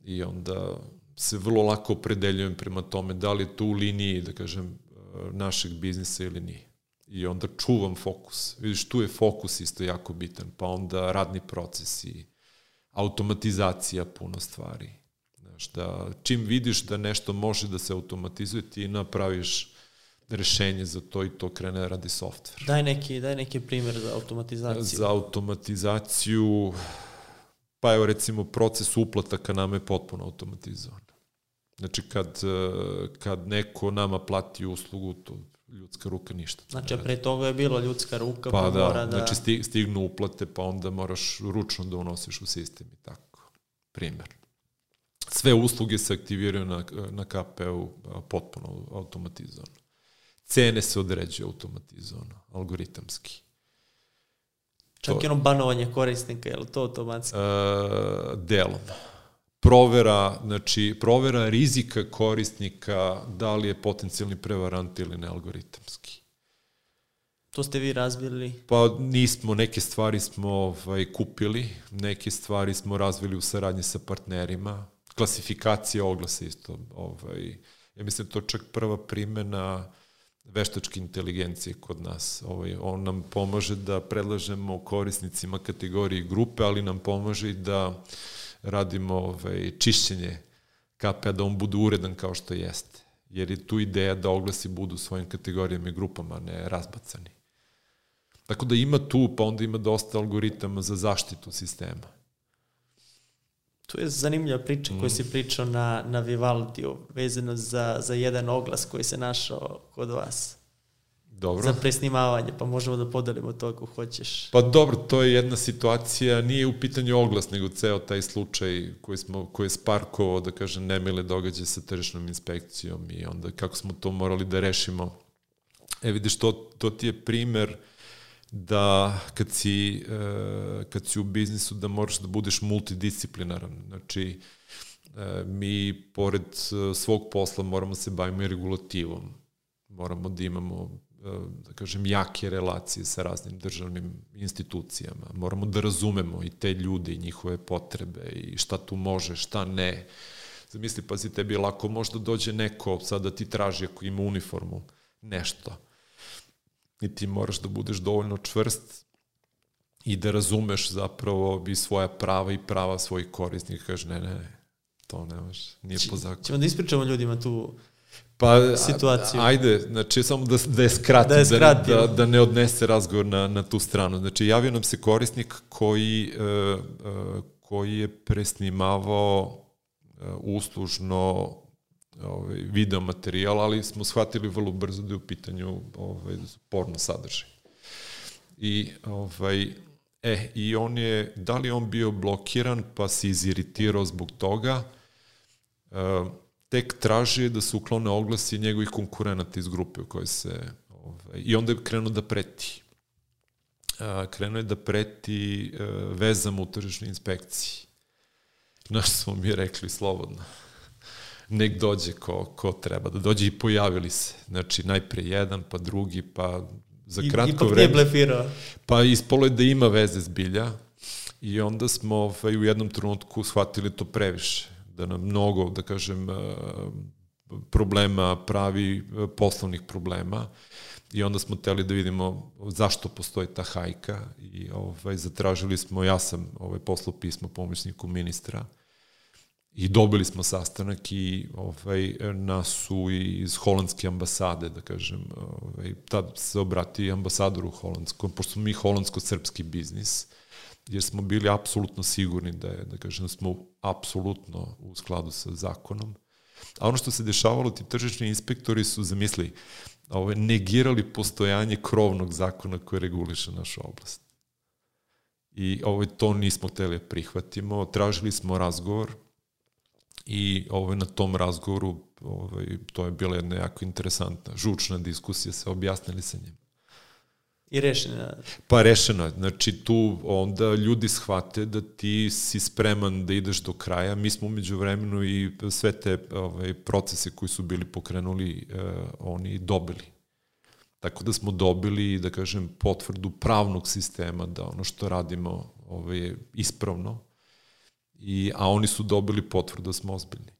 i onda se vrlo lako opredeljujem prema tome da li je to u liniji, da kažem, našeg biznisa ili nije. I onda čuvam fokus. Vidiš, tu je fokus isto jako bitan, pa onda radni procesi, automatizacija puno stvari Znaš, da čim vidiš da nešto može da se automatizuje, ti napraviš rešenje za to i to krene da radi softver. Daj neki, daj neki primjer za automatizaciju. Za automatizaciju, pa evo recimo proces uplataka nama je potpuno automatizovan. Znači kad, kad neko nama plati uslugu, to ljudska ruka ništa. Znači, pre toga je bilo ljudska ruka, pa, pa da, mora da... Znači stignu uplate, pa onda moraš ručno da unosiš u sistem i tako. Primer sve usluge se aktiviraju na, na KP-u potpuno automatizovano. Cene se određuju automatizovano, algoritamski. Čak To- i ono banovanje korisnika, je li to automatski? E, delom. Provera, znači, provera rizika korisnika, da li je potencijalni prevarant ili ne algoritamski. To ste vi razvili. Pa nismo, neke stvari smo ovaj, kupili, neke stvari smo razvili u saradnji sa partnerima. Klasifikacija oglasa isto. Ovaj, ja mislim da to čak prva primena veštačke inteligencije kod nas. Ovaj, on nam pomaže da predlažemo korisnicima kategorije i grupe, ali nam pomaže i da radimo ovaj, čišćenje KPA, da on bude uredan kao što jeste. Jer je tu ideja da oglasi budu svojim kategorijama i grupama, ne razbacani. Tako da ima tu, pa onda ima dosta algoritama za zaštitu sistema. Tu je zanimljiva priča koju Mm. si pričao na, na Vivaldiju, vezano za, za jedan oglas koji se našao kod vas. Dobro. Za presnimavanje, pa možemo da podelimo to ako hoćeš. Pa dobro, to je jedna situacija, nije u pitanju oglas, nego ceo taj slučaj koji, smo, koji je sparkovao, da kažem, nemile događaje sa tržišnom inspekcijom i onda kako smo to morali da rešimo. E vidiš, to, to ti je primer da kad si, e, kad si u biznisu da moraš da budeš multidisciplinaran. Znači, e, mi pored e, svog posla moramo se bavimo i regulativom. Moramo da imamo da kažem, jake relacije sa raznim državnim institucijama. Moramo da razumemo i te ljude i njihove potrebe i šta tu može, šta ne. Zamisli, pazi, tebi lako možda dođe neko sad da ti traži ako ima uniformu nešto. I ti moraš da budeš dovoljno čvrst i da razumeš zapravo i svoja prava i prava svojih korisnika. Kaže, ne, ne, ne, to ne može, nije po zakonu. Ćemo da ispričamo ljudima tu Pa, situaciju. Ajde, znači samo da, da je skratim, Da je skratimo. da, da ne odnese razgovor na, na tu stranu. Znači, javio nam se korisnik koji, e, e, koji je presnimavao e, uslužno ovaj, video materijal, ali smo shvatili vrlo brzo da je u pitanju ovaj, porno sadržaj. I, ovaj, e, i on je, da li on bio blokiran, pa se iziritirao zbog toga, e, tek traži da se uklone oglasi njegovih konkurenata iz grupe u kojoj se... Ovaj, I onda je krenuo da preti. A, krenuo je da preti e, vezama u tržišnoj inspekciji. Znaš smo mi rekli slobodno. Nek dođe ko, ko treba da dođe i pojavili se. Znači, najpre jedan, pa drugi, pa za I- kratko ipak nije vreme... blefirao. Pa ispolo je da ima veze zbilja i onda smo ovaj, u jednom trenutku shvatili to previše, da nam mnogo, da kažem, eh, problema pravi, eh, poslovnih problema i onda smo teli da vidimo zašto postoji ta hajka i ovaj, zatražili smo, ja sam ovaj, poslao pismo pomoćniku ministra i dobili smo sastanak i ovaj, nas su iz holandske ambasade, da kažem, ovaj, tad se obrati ambasadoru holandskom, pošto mi holandsko-srpski biznis, jer smo bili apsolutno sigurni da je, da kažem, smo apsolutno u skladu sa zakonom. A ono što se dešavalo, ti tržišni inspektori su, zamisli, ovaj, negirali postojanje krovnog zakona koji reguliše našu oblast. I ovaj, to nismo hteli da prihvatimo, tražili smo razgovor, i ovaj, na tom razgovoru ovaj, to je bila jedna jako interesantna, žučna diskusija, se objasnili sa njim. I rešena. Pa rešeno je, znači tu onda ljudi shvate da ti si spreman da ideš do kraja, mi smo umeđu vremenu i sve te ovaj, procese koji su bili pokrenuli, eh, oni dobili. Tako da smo dobili, da kažem, potvrdu pravnog sistema da ono što radimo ovaj, ispravno, i, a oni su dobili potvrdu da smo ozbiljni.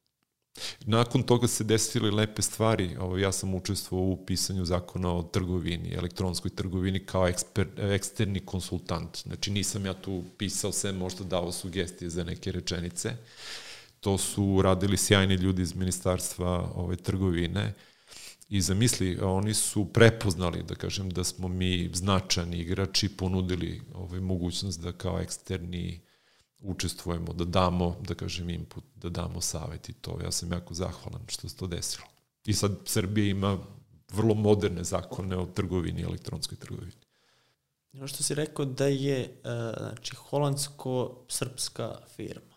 Nakon toga se desile lepe stvari. Ovo, ja sam učestvovao u pisanju zakona o trgovini, elektronskoj trgovini kao eksper, eksterni konsultant. Znači nisam ja tu pisao sve, možda dao sugestije za neke rečenice. To su radili sjajni ljudi iz ministarstva ove, trgovine i zamisli, oni su prepoznali, da kažem, da smo mi značajni igrači, ponudili ovaj, mogućnost da kao eksterni učestvujemo, da damo, da kažem, input, da damo savjet i to. Ja sam jako zahvalan što se to desilo. I sad Srbija ima vrlo moderne zakone o trgovini, elektronskoj trgovini. Ono što si rekao da je uh, znači, holandsko-srpska firma.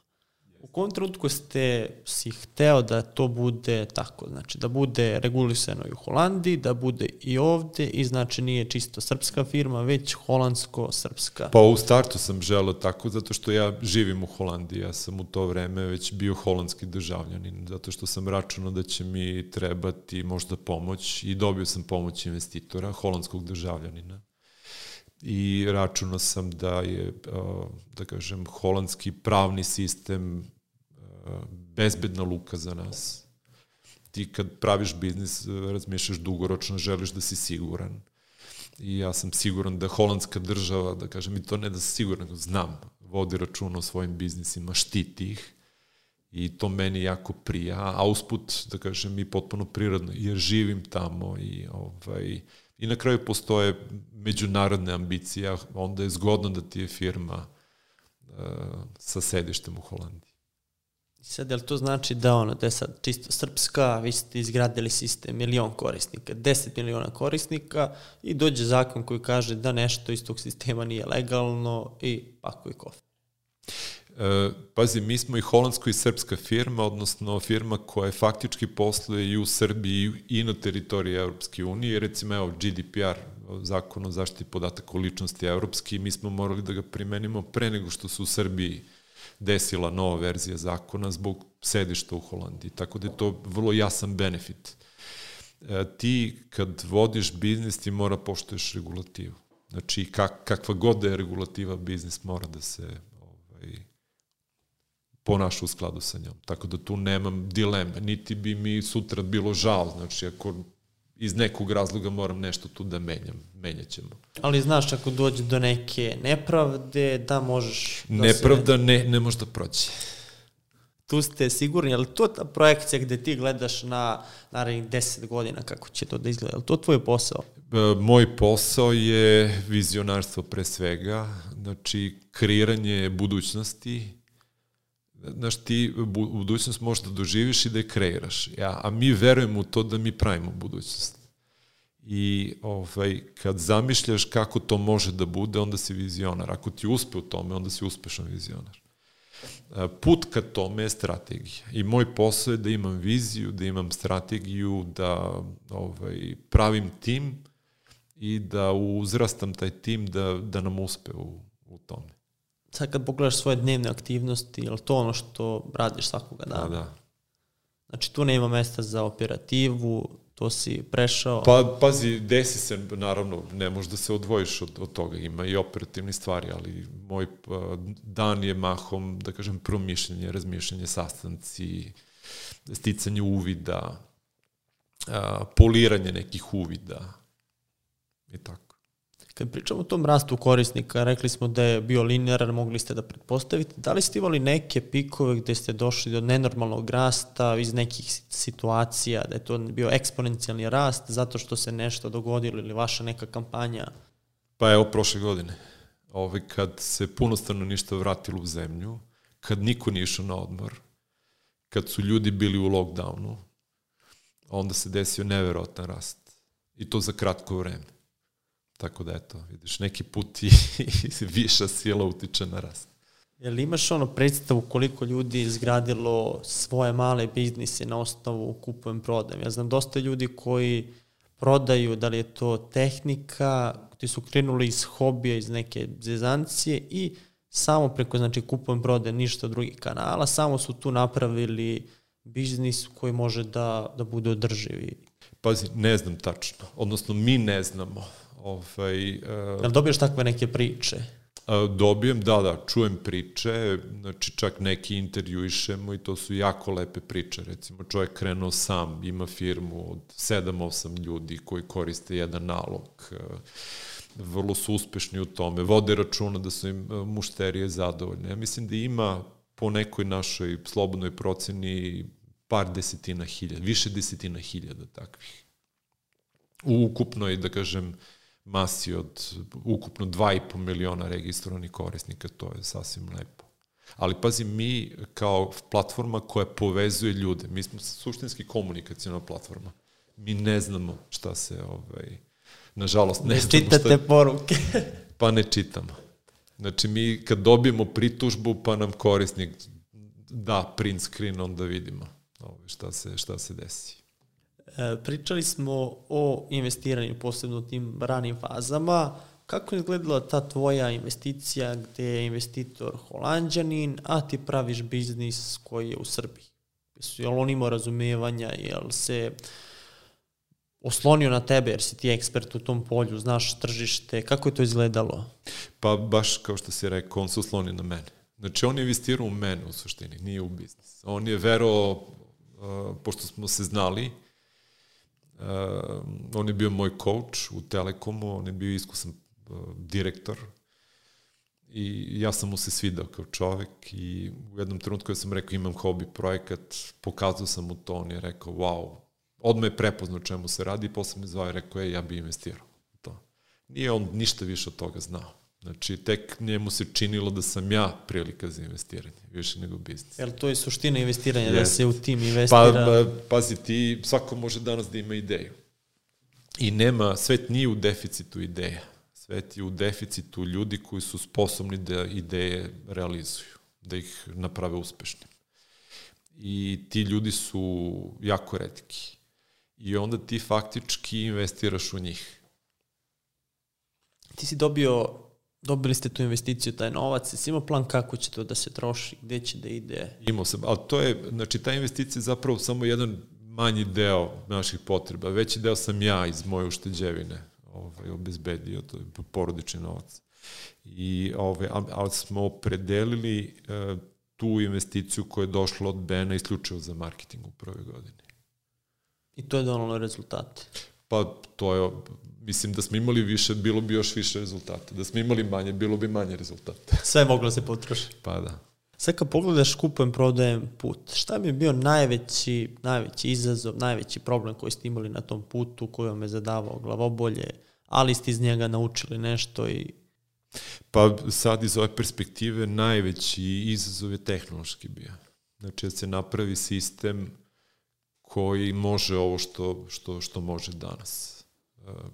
U kom trenutku ste si hteo da to bude tako, znači da bude regulisano i u Holandiji, da bude i ovde i znači nije čisto srpska firma, već holandsko-srpska? Pa u startu sam želeo tako, zato što ja živim u Holandiji, ja sam u to vreme već bio holandski državljanin, zato što sam računao da će mi trebati možda pomoć i dobio sam pomoć investitora, holandskog državljanina i računao sam da je, da kažem, holandski pravni sistem bezbedna luka za nas. Ti kad praviš biznis, razmišljaš dugoročno, želiš da si siguran. I ja sam siguran da holandska država, da kažem, i to ne da sam siguran, znam, vodi računa o svojim biznisima, štiti ih i to meni jako prija, a usput, da kažem, i potpuno prirodno, jer živim tamo i, ovaj, i na kraju postoje međunarodne ambicije, onda je zgodno da ti je firma uh, sa sedištem u Holandiji. Sad, jel to znači da ono, da je sad čisto srpska, vi ste izgradili sistem milion korisnika, 10 miliona korisnika i dođe zakon koji kaže da nešto iz tog sistema nije legalno i pakuje kofe. E, pazi, mi smo i holandsko i srpska firma, odnosno firma koja je faktički posluje i u Srbiji i na teritoriji Evropske unije. Recimo, evo, GDPR, zakon o zaštiti podataka o ličnosti evropski, mi smo morali da ga primenimo pre nego što su u Srbiji desila nova verzija zakona zbog sedišta u Holandiji. Tako da je to vrlo jasan benefit. E, ti kad vodiš biznis ti mora poštoješ regulativu. Znači kak, kakva god da je regulativa biznis mora da se ovaj, ponaša u skladu sa njom. Tako da tu nemam dileme. Niti bi mi sutra bilo žao. Znači ako iz nekog razloga moram nešto tu da menjam. Menjat ćemo. Ali znaš, ako dođe do neke nepravde, da možeš... Da Nepravda se... ne, ne može da prođe. Tu ste sigurni, ali to ta projekcija gde ti gledaš na naravnih 10 godina kako će to da izgleda, je to tvoj posao? E, moj posao je vizionarstvo pre svega, znači kreiranje budućnosti, znaš, ti budućnost možeš da doživiš i da je kreiraš. Ja, a mi verujemo u to da mi pravimo budućnost. I ovaj, kad zamišljaš kako to može da bude, onda si vizionar. Ako ti uspe u tome, onda si uspešan vizionar. Put ka tome je strategija. I moj posao je da imam viziju, da imam strategiju, da ovaj, pravim tim i da uzrastam taj tim da, da nam uspe u, u tome sad kad pogledaš svoje dnevne aktivnosti, je li to ono što radiš svakoga dana? Da, da. Znači tu nema mesta za operativu, to si prešao. Pa, pazi, desi se, naravno, ne možeš da se odvojiš od, od toga, ima i operativni stvari, ali moj pa, dan je mahom, da kažem, promišljenje, razmišljanje, sastanci, sticanje uvida, a, poliranje nekih uvida i tako. Kad pričamo o tom rastu korisnika, rekli smo da je bio linearan, mogli ste da pretpostavite. Da li ste imali neke pikove gde ste došli do nenormalnog rasta iz nekih situacija, da je to bio eksponencijalni rast zato što se nešto dogodilo ili vaša neka kampanja? Pa evo prošle godine. Ove, kad se puno stanovništva vratilo u zemlju, kad niko nije išao na odmor, kad su ljudi bili u lockdownu, onda se desio neverotan rast. I to za kratko vreme. Tako da eto, vidiš, neki put i viša sila utiče na rast. Jel imaš ono predstavu koliko ljudi izgradilo svoje male biznise na osnovu kupujem prodajem? Ja znam dosta ljudi koji prodaju, da li je to tehnika, ti su krenuli iz hobija, iz neke zezancije i samo preko, znači, kupujem prodajem ništa drugih kanala, samo su tu napravili biznis koji može da, da bude održivi. Pazi, ne znam tačno, odnosno mi ne znamo Ovaj, uh, Jel dobiješ takve neke priče? Uh, dobijem, da, da, čujem priče, znači čak neki intervjuišemo i to su jako lepe priče. Recimo, čovjek krenuo sam, ima firmu od 7-8 ljudi koji koriste jedan nalog, uh, vrlo su uspešni u tome, vode računa da su im mušterije zadovoljne. Ja mislim da ima po nekoj našoj slobodnoj proceni par desetina hiljada, više desetina hiljada takvih. U ukupnoj, da kažem, masi od ukupno 2,5 miliona registrovanih korisnika, to je sasvim lepo. Ali pazi, mi kao platforma koja povezuje ljude, mi smo suštinski komunikacijona platforma. Mi ne znamo šta se, ovaj, nažalost, ne, ne znamo čitate šta... poruke. [LAUGHS] pa ne čitamo. Znači, mi kad dobijemo pritužbu, pa nam korisnik da print screen, onda vidimo ovaj, šta, se, šta se desi. E, pričali smo o investiranju, posebno u tim ranim fazama. Kako je izgledala ta tvoja investicija gde je investitor holandjanin, a ti praviš biznis koji je u Srbiji? Je li on imao razumevanja, je li se oslonio na tebe jer si ti ekspert u tom polju, znaš tržište, kako je to izgledalo? Pa baš kao što si rekao, on se oslonio na mene. Znači on je investirao u mene u suštini, nije u biznis. On je verovao, uh, pošto smo se znali, uh, on je bio moj coach u Telekomu, on je bio iskusan uh, direktor i ja sam mu se svidao kao čovek i u jednom trenutku ja sam rekao imam hobi projekat, pokazao sam mu to, on je rekao wow, odmah je prepoznao čemu se radi i posle me zvao i rekao je ja bi investirao to. Nije on ništa više od toga znao. Znači, tek njemu se činilo da sam ja prilika za investiranje, više nego biznis. Jel to je suština investiranja, da se u tim investira? Pa, pazi, ti, svako može danas da ima ideju. I nema, svet nije u deficitu ideja. Svet je u deficitu ljudi koji su sposobni da ideje realizuju, da ih naprave uspešnim. I ti ljudi su jako redki. I onda ti faktički investiraš u njih. Ti si dobio dobili ste tu investiciju, taj novac, jesi imao plan kako će to da se troši, gde će da ide? Imao sam, ali to je, znači ta investicija je zapravo samo jedan manji deo naših potreba. Veći deo sam ja iz moje ušteđevine ovaj, obezbedio, to je porodični novac. I, ovaj, ali smo opredelili uh, tu investiciju koja je došla od Bena isključivo za marketing u prvoj godini. I to je donalo rezultate? Pa to je mislim da smo imali više, bilo bi još više rezultata. Da smo imali manje, bilo bi manje rezultata. [LAUGHS] Sve je moglo da se potroši. Pa da. Sad kad pogledaš kupujem, prodajem put, šta mi je bio najveći, najveći izazov, najveći problem koji ste imali na tom putu, koji vam je zadavao glavobolje, ali ste iz njega naučili nešto i... Pa sad iz ove perspektive najveći izazov je tehnološki bio. Znači da se napravi sistem koji može ovo što, što, što može danas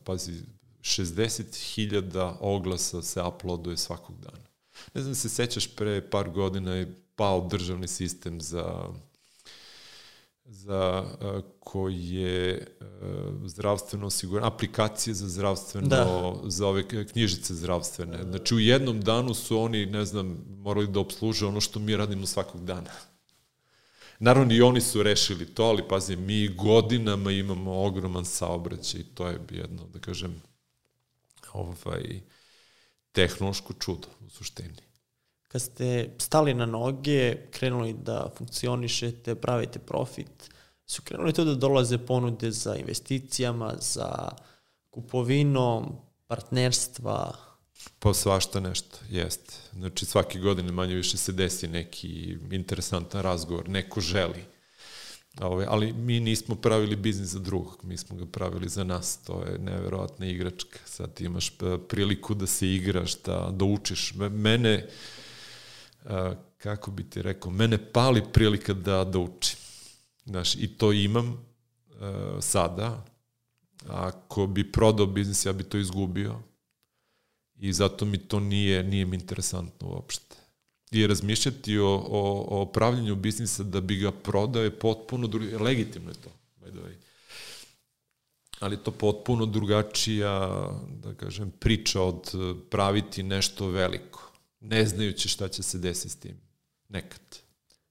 pazi, 60.000 oglasa se uploaduje svakog dana. Ne znam se sećaš, pre par godina je pao državni sistem za za uh, koji je uh, zdravstveno osiguranje, aplikacije za zdravstveno, da. za ove knjižice zdravstvene. Znači u jednom danu su oni, ne znam, morali da obsluže ono što mi radimo svakog dana. Naravno, i oni su rešili to, ali pazi, mi godinama imamo ogroman saobraćaj i to je jedno, da kažem, ovaj, tehnološko čudo u suštini. Kad ste stali na noge, krenuli da funkcionišete, pravite profit, su krenuli to da dolaze ponude za investicijama, za kupovinom, partnerstva, Pa svašta nešto, jeste. Znači svake godine manje više se desi neki interesantan razgovor, neko želi. Ove, ali mi nismo pravili biznis za drugog, mi smo ga pravili za nas, to je neverovatna igračka. Sad imaš priliku da se igraš, da, da učiš. Mene, kako bi ti rekao, mene pali prilika da, da učim. Znaš, i to imam sada. Ako bi prodao biznis, ja bi to izgubio i zato mi to nije, nije mi interesantno uopšte. I razmišljati o, o, o pravljenju biznisa da bi ga prodao je potpuno drugi, legitimno je to, by the way. Ali to potpuno drugačija, da kažem, priča od praviti nešto veliko, ne znajući šta će se desiti s tim, nekad.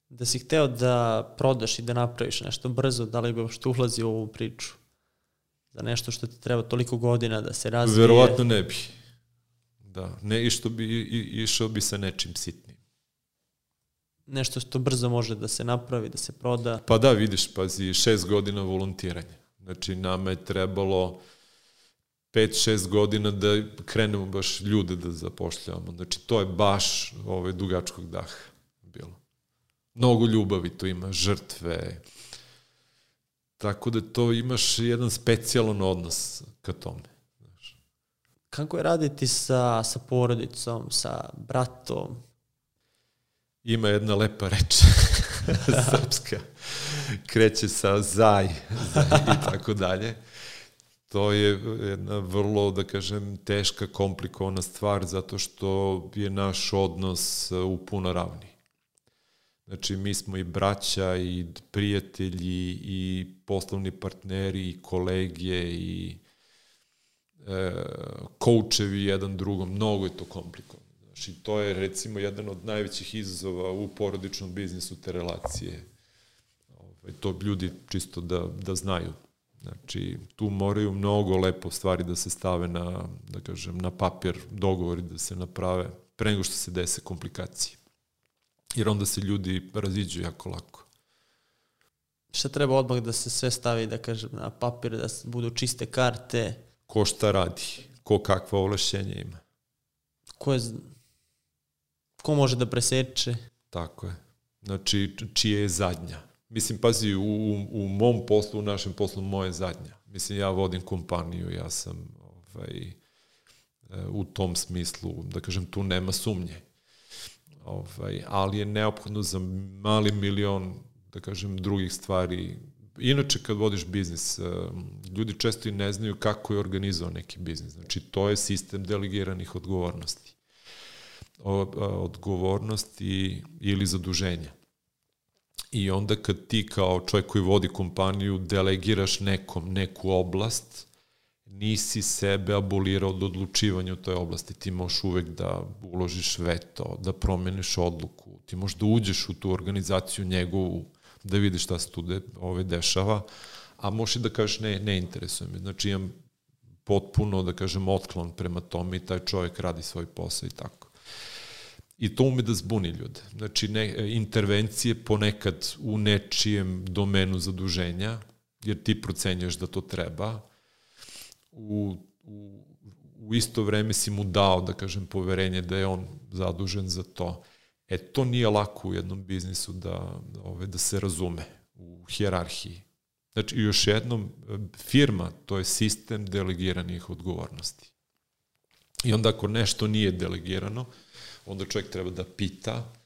Da si hteo da prodaš i da napraviš nešto brzo, da li bi što ulazi u ovu priču? Za nešto što ti treba toliko godina da se razvije? Verovatno ne bi Da, ne što bi, i, išao bi sa nečim sitnim. Nešto što brzo može da se napravi, da se proda. Pa da, vidiš, pazi, šest godina volontiranja. Znači, nama je trebalo 5-6 godina da krenemo baš ljude da zapošljavamo. Znači, to je baš ovaj, dugačkog daha bilo. Mnogo ljubavi tu ima, žrtve. Tako da to imaš jedan specijalan odnos ka tome. Kako je raditi sa, sa porodicom, sa bratom? Ima jedna lepa reč [LAUGHS] [LAUGHS] srpska. Kreće sa zaj, zaj i tako dalje. To je jedna vrlo, da kažem, teška, komplikovana stvar zato što je naš odnos u puno ravni. Znači, mi smo i braća, i prijatelji, i poslovni partneri, i kolege, i e, koučevi jedan drugom. Mnogo je to komplikovano. Znači, to je, recimo, jedan od najvećih izazova u porodičnom biznisu, te relacije. Ovaj, to ljudi čisto da, da znaju. Znači, tu moraju mnogo lepo stvari da se stave na, da kažem, na papir, dogovori da se naprave, pre nego što se dese komplikacije. Jer onda se ljudi raziđu jako lako. Šta treba odmah da se sve stavi, da kažem, na papir, da budu čiste karte? Ko šta radi, ko kakva ovlašćenja ima. Ko, je, ko može da preseče? Tako je. Znači, čije je zadnja Mislim, pazi, u, u mom poslu, u našem poslu, moje zadnja. Mislim, ja vodim kompaniju, ja sam ovaj, e, u tom smislu, da kažem, tu nema sumnje. Ovaj, ali je neophodno za mali milion, da kažem, drugih stvari. Inače, kad vodiš biznis, e, ljudi često i ne znaju kako je organizovao neki biznis. Znači, to je sistem delegiranih odgovornosti. Odgovornosti ili zaduženja. I onda kad ti kao čovjek koji vodi kompaniju delegiraš nekom neku oblast, nisi sebe abolirao od odlučivanja u toj oblasti. Ti možeš uvek da uložiš veto, da promeniš odluku, ti možeš da uđeš u tu organizaciju njegovu, da vidiš šta se tu de, ove dešava, a možeš i da kažeš ne, ne interesuje me. Znači imam potpuno, da kažem, otklon prema tome i taj čovjek radi svoj posao i tako. I to ume da zbuni ljude. Znači, ne, intervencije ponekad u nečijem domenu zaduženja, jer ti procenjaš da to treba, u, u, u isto vreme si mu dao, da kažem, poverenje da je on zadužen za to. E, to nije lako u jednom biznisu da, ove, da se razume u hjerarhiji. Znači, još jednom, firma, to je sistem delegiranih odgovornosti. I onda ako nešto nije delegirano, onda čovjek treba da pita, e,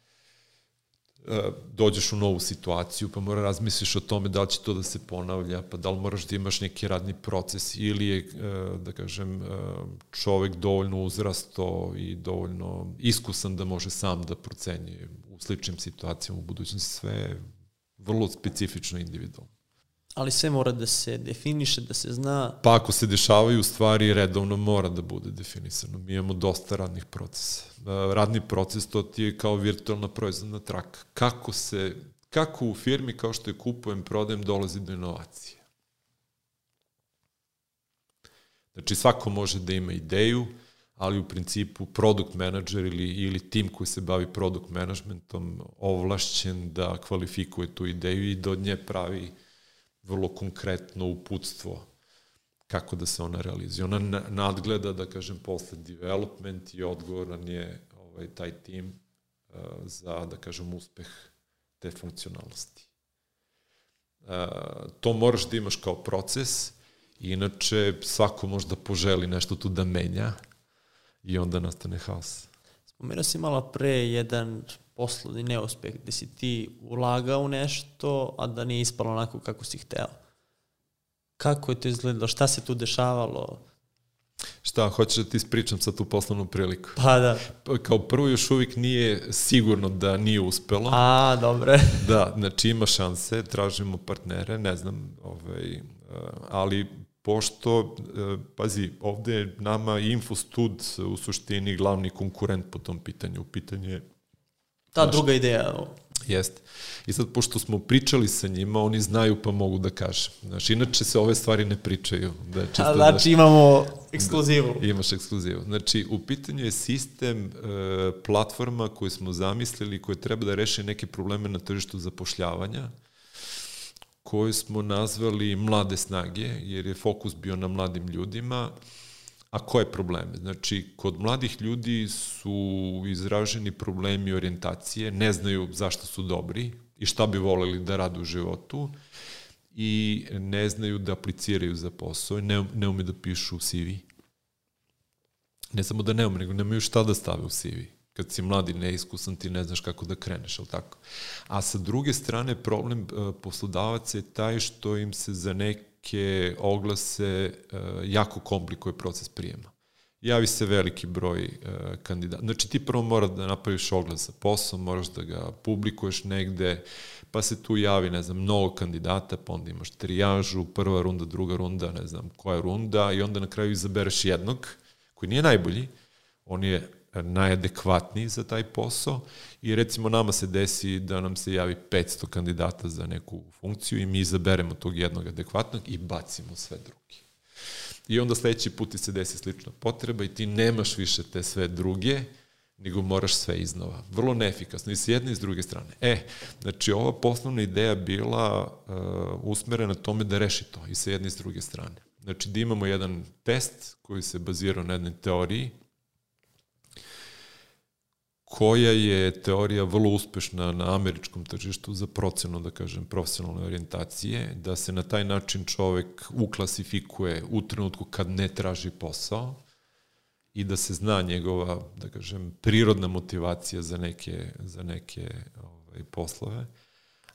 dođeš u novu situaciju, pa mora razmisliš o tome da li će to da se ponavlja, pa da li moraš da imaš neki radni proces ili je, e, da kažem, e, čovek dovoljno uzrasto i dovoljno iskusan da može sam da procenjuje u sličnim situacijama u budućnosti. Sve vrlo specifično individualno ali sve mora da se definiše, da se zna. Pa ako se dešavaju stvari, redovno mora da bude definisano. Mi imamo dosta radnih procesa. E, radni proces to ti je kao virtualna proizvodna traka. Kako se, kako u firmi kao što je kupujem, prodajem, dolazi do inovacije. Znači svako može da ima ideju, ali u principu product manager ili, ili tim koji se bavi product managementom ovlašćen da kvalifikuje tu ideju i da od nje pravi uh, vrlo konkretno uputstvo kako da se ona realizuje. Ona nadgleda, da kažem, posle development i odgovoran je ovaj, taj tim uh, za, da kažem, uspeh te funkcionalnosti. Uh, to moraš da imaš kao proces, inače svako može da poželi nešto tu da menja i onda nastane haos. Spomenuo si malo pre jedan poslovni neuspeh, gde si ti ulagao u nešto, a da nije ispalo onako kako si hteo. Kako je to izgledalo? Šta se tu dešavalo? Šta, hoćeš da ti ispričam sa tu poslovnu priliku? Pa da. Pa, kao prvo još uvijek nije sigurno da nije uspelo. A, dobre. [LAUGHS] da, znači ima šanse, tražimo partnere, ne znam, ovaj, eh, ali pošto, eh, pazi, ovde je nama Infostud u suštini glavni konkurent po tom pitanju. Pitanje je Ta Znaš, druga ideja. Jeste. I sad, pošto smo pričali sa njima, oni znaju pa mogu da kažem. Znaš, inače se ove stvari ne pričaju. Da čisto, A, znači, da, imamo ekskluzivu. Da, imaš ekskluzivu. Znači, u pitanju je sistem e, platforma koju smo zamislili, koje treba da reše neke probleme na tržištu zapošljavanja, koju smo nazvali mlade snage, jer je fokus bio na mladim ljudima, A koje probleme? Znači, kod mladih ljudi su izraženi problemi orijentacije, ne znaju zašto su dobri i šta bi voleli da rade u životu i ne znaju da apliciraju za posao ne, ne ume da pišu u CV. Ne samo da ne ume, nego nemaju šta da stave u CV. Kad si mladi, neiskusan, ti ne znaš kako da kreneš, ali tako? A sa druge strane, problem uh, poslodavaca je taj što im se za neke oglase uh, jako komplikuje proces prijema. javi se veliki broj uh, kandidata. Znači ti prvo mora da napraviš oglas za posao, moraš da ga publikuješ negde, pa se tu javi, ne znam, mnogo kandidata, pa onda imaš trijažu, prva runda, druga runda, ne znam koja runda i onda na kraju izabereš jednog koji nije najbolji, on je najadekvatniji za taj posao i recimo nama se desi da nam se javi 500 kandidata za neku funkciju i mi izaberemo tog jednog adekvatnog i bacimo sve drugi. I onda sledeći put ti se desi slična potreba i ti nemaš više te sve druge, nego moraš sve iznova. Vrlo neefikasno i s jedne i s druge strane. E, znači ova poslovna ideja bila uh, usmerena tome da reši to i sa jedne i s druge strane. Znači da imamo jedan test koji se bazirao na jednoj teoriji koja je teorija vrlo uspešna na američkom tržištu za procenu, da kažem, profesionalne orijentacije, da se na taj način čovek uklasifikuje u trenutku kad ne traži posao i da se zna njegova, da kažem, prirodna motivacija za neke, za neke ovaj, poslove,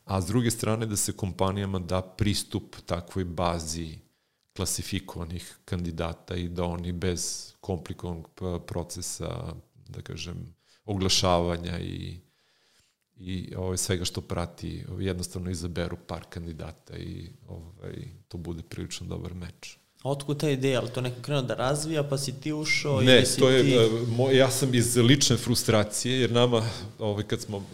a s druge strane da se kompanijama da pristup takvoj bazi klasifikovanih kandidata i da oni bez komplikovanog procesa, da kažem, oglašavanja i i ovaj, svega što prati, jednostavno izaberu par kandidata i ovaj, to bude prilično dobar meč. A otkud ta ideja? Ali to neko krenuo da razvija, pa si ti ušao? Ne, ili si to je, ti... uh, mo, ja sam iz lične frustracije, jer nama, ovaj, kad, smo, uh,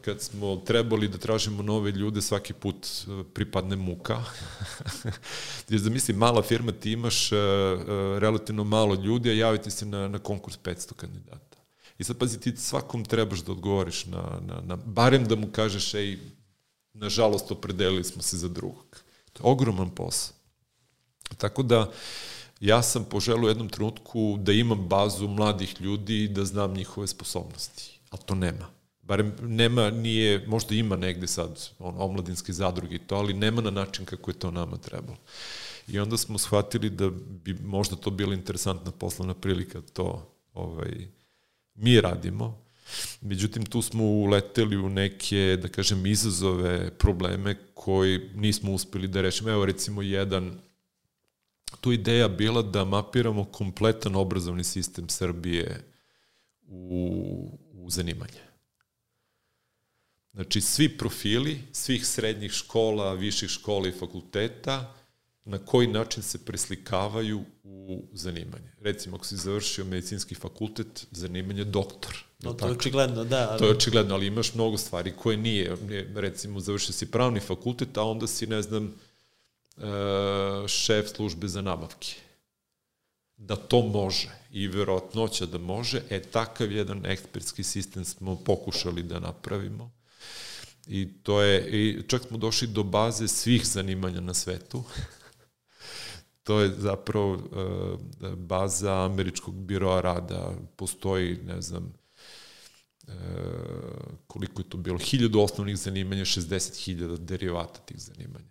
kad smo trebali da tražimo nove ljude, svaki put uh, pripadne muka. [LAUGHS] jer da mislim, mala firma, ti imaš relativno malo ljudi, a javiti se na, na konkurs 500 kandidata. I sad, pazi, ti svakom trebaš da odgovoriš na, na, na barem da mu kažeš, ej, nažalost, opredelili smo se za drugog. To je ogroman posao. Tako da, ja sam poželao u jednom trenutku da imam bazu mladih ljudi i da znam njihove sposobnosti. Ali to nema. Barem nema, nije, možda ima negde sad on, omladinske zadruge i to, ali nema na način kako je to nama trebalo. I onda smo shvatili da bi možda to bila interesantna poslovna prilika to ovaj, mi radimo. Međutim, tu smo uleteli u neke, da kažem, izazove, probleme koji nismo uspeli da rešimo. Evo, recimo, jedan, tu ideja bila da mapiramo kompletan obrazovni sistem Srbije u, u zanimanje. Znači, svi profili svih srednjih škola, viših škola i fakulteta na koji način se preslikavaju u zanimanje. Recimo, ako si završio medicinski fakultet, zanimanje doktor. No, to je očigledno, da. Ali... To je očigledno, ali imaš mnogo stvari koje nije. Recimo, završio si pravni fakultet, a onda si, ne znam, e, šef službe za nabavke. Da to može i verovatnoća da može, e, takav jedan ekspertski sistem smo pokušali da napravimo. I to je, i čak smo došli do baze svih zanimanja na svetu. [LAUGHS] to je zapravo uh, baza američkog biroa rada, postoji, ne znam, uh, koliko je to bilo, hiljadu osnovnih zanimanja, 60.000 derivata tih zanimanja.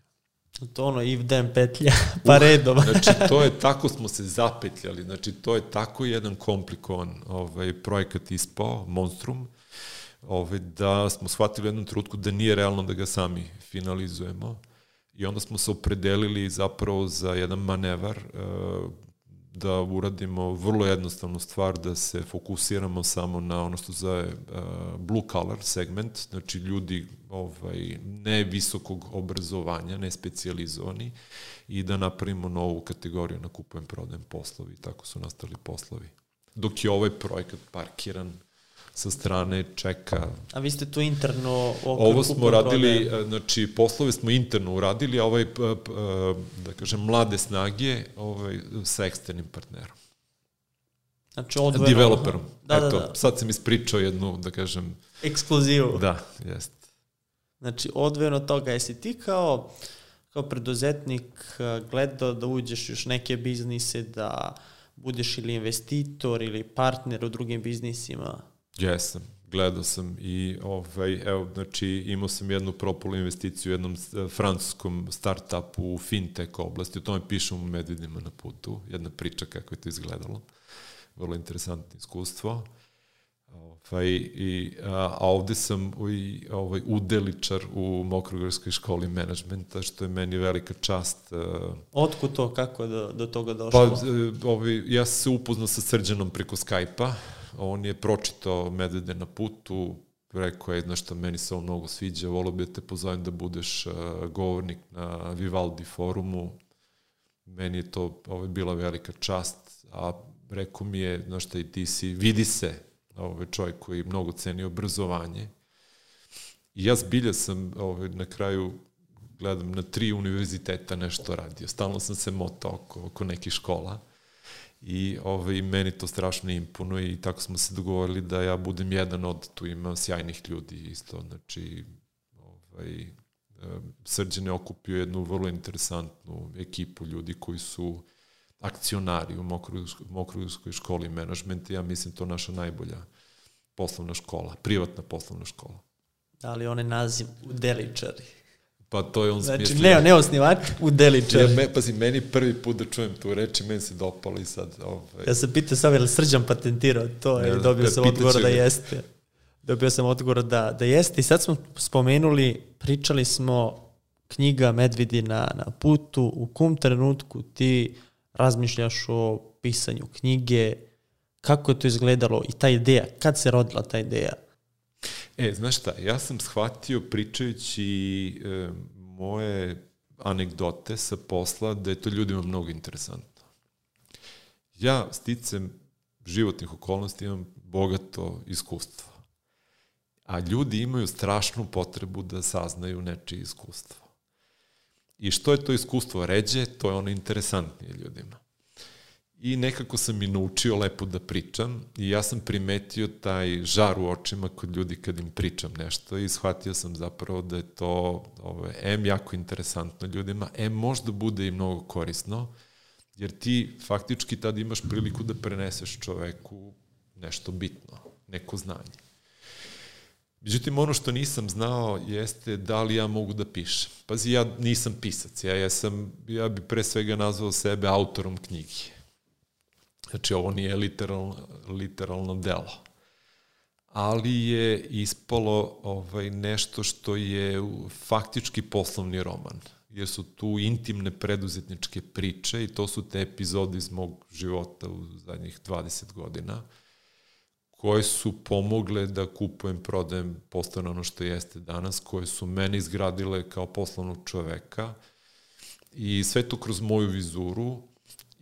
To ono, if den petlja, [LAUGHS] pa uh, redom. znači, to je, tako smo se zapetljali, znači, to je tako jedan komplikovan ovaj, projekat ispao, Monstrum, ovaj, da smo shvatili u jednom trutku da nije realno da ga sami finalizujemo I onda smo se opredelili zapravo za jedan manevar e, da uradimo vrlo jednostavnu stvar, da se fokusiramo samo na ono što zove e, blue collar segment, znači ljudi ovaj, ne visokog obrazovanja, ne specializovani, i da napravimo novu kategoriju na kupujem, prodajem poslovi i tako su nastali poslovi. Dok je ovaj projekat parkiran sa strane čeka. A vi ste tu interno... Ovo smo radili, znači poslove smo interno uradili, a ovaj, da kažem, mlade snage ovaj, sa eksternim partnerom. Znači odvojeno... Developerom. Da, Eto, da, da. sad sam ispričao jednu, da kažem... Ekskluzivu. Da, jest. Znači, odvojeno toga, jesi ti kao, kao preduzetnik gledao da uđeš još neke biznise, da budeš ili investitor ili partner u drugim biznisima? Jesam, gledao sam i ovaj, evo, znači imao sam jednu propolu investiciju u jednom e, francuskom startupu u fintech oblasti, o tome pišem u Medvedima na putu, jedna priča kako je to izgledalo, vrlo interesantno iskustvo. Uh, Ovaj, i, a, a ovde sam i, ovaj, udeličar u Mokrogorskoj školi menadžmenta, što je meni velika čast. Otkud to, kako je do, do toga došlo? Pa, ovaj, ja sam se upoznao sa Srđanom preko Skype-a, on je pročitao Medvede na putu, rekao je nešto, meni se on mnogo sviđa, volio bi da te pozovem da budeš uh, govornik na Vivaldi forumu, meni je to ovaj, bila velika čast, a rekao mi je, znaš šta, i ti si, vidi se, ovaj, čovjek koji mnogo ceni obrazovanje. I ja zbilja sam ovaj, na kraju gledam na tri univerziteta nešto radio. Stalno sam se motao oko, oko nekih škola i ovaj, meni to strašno imponuje i tako smo se dogovorili da ja budem jedan od, tu ima sjajnih ljudi isto, znači ovaj, Srđan je okupio jednu vrlo interesantnu ekipu ljudi koji su akcionari u Mokrugskoj školi menadžmenta, ja mislim to naša najbolja poslovna škola, privatna poslovna škola. Da li onaj naziv u Deličari? Pa to je on znači, smislio. Ne, ne osnivač, u Deličari. Ja, me, pazi, meni prvi put da čujem tu reč i meni se dopalo i sad... Ovaj... Ja sam pitao sam je li Srđan patentirao to ne, i dobio sam odgovor da jeste. Dobio sam odgovor da, da jeste i sad smo spomenuli, pričali smo knjiga Medvidi na, na putu, u kom trenutku ti razmišljaš o pisanju knjige, kako je to izgledalo i ta ideja, kad se rodila ta ideja? E, znaš šta, ja sam shvatio pričajući e, moje anegdote sa posla da je to ljudima mnogo interesantno. Ja sticam životnih okolnosti imam bogato iskustvo. A ljudi imaju strašnu potrebu da saznaju nečije iskustvo. I što je to iskustvo ređe, to je ono interesantnije ljudima. I nekako sam i naučio lepo da pričam i ja sam primetio taj žar u očima kod ljudi kad im pričam nešto i shvatio sam zapravo da je to ovaj, M jako interesantno ljudima, M možda bude i mnogo korisno, jer ti faktički tad imaš priliku da preneseš čoveku nešto bitno, neko znanje. Međutim, ono što nisam znao jeste da li ja mogu da pišem. Pazi, ja nisam pisac, ja, ja, sam, ja bi pre svega nazvao sebe autorom knjige. Znači, ovo nije literalno, literalno delo. Ali je ispalo ovaj, nešto što je faktički poslovni roman. Jer su tu intimne preduzetničke priče i to su te epizode iz mog života u zadnjih 20 godina koje su pomogle da kupujem, prodajem, postane ono što jeste danas, koje su mene izgradile kao poslovnog čoveka i sve to kroz moju vizuru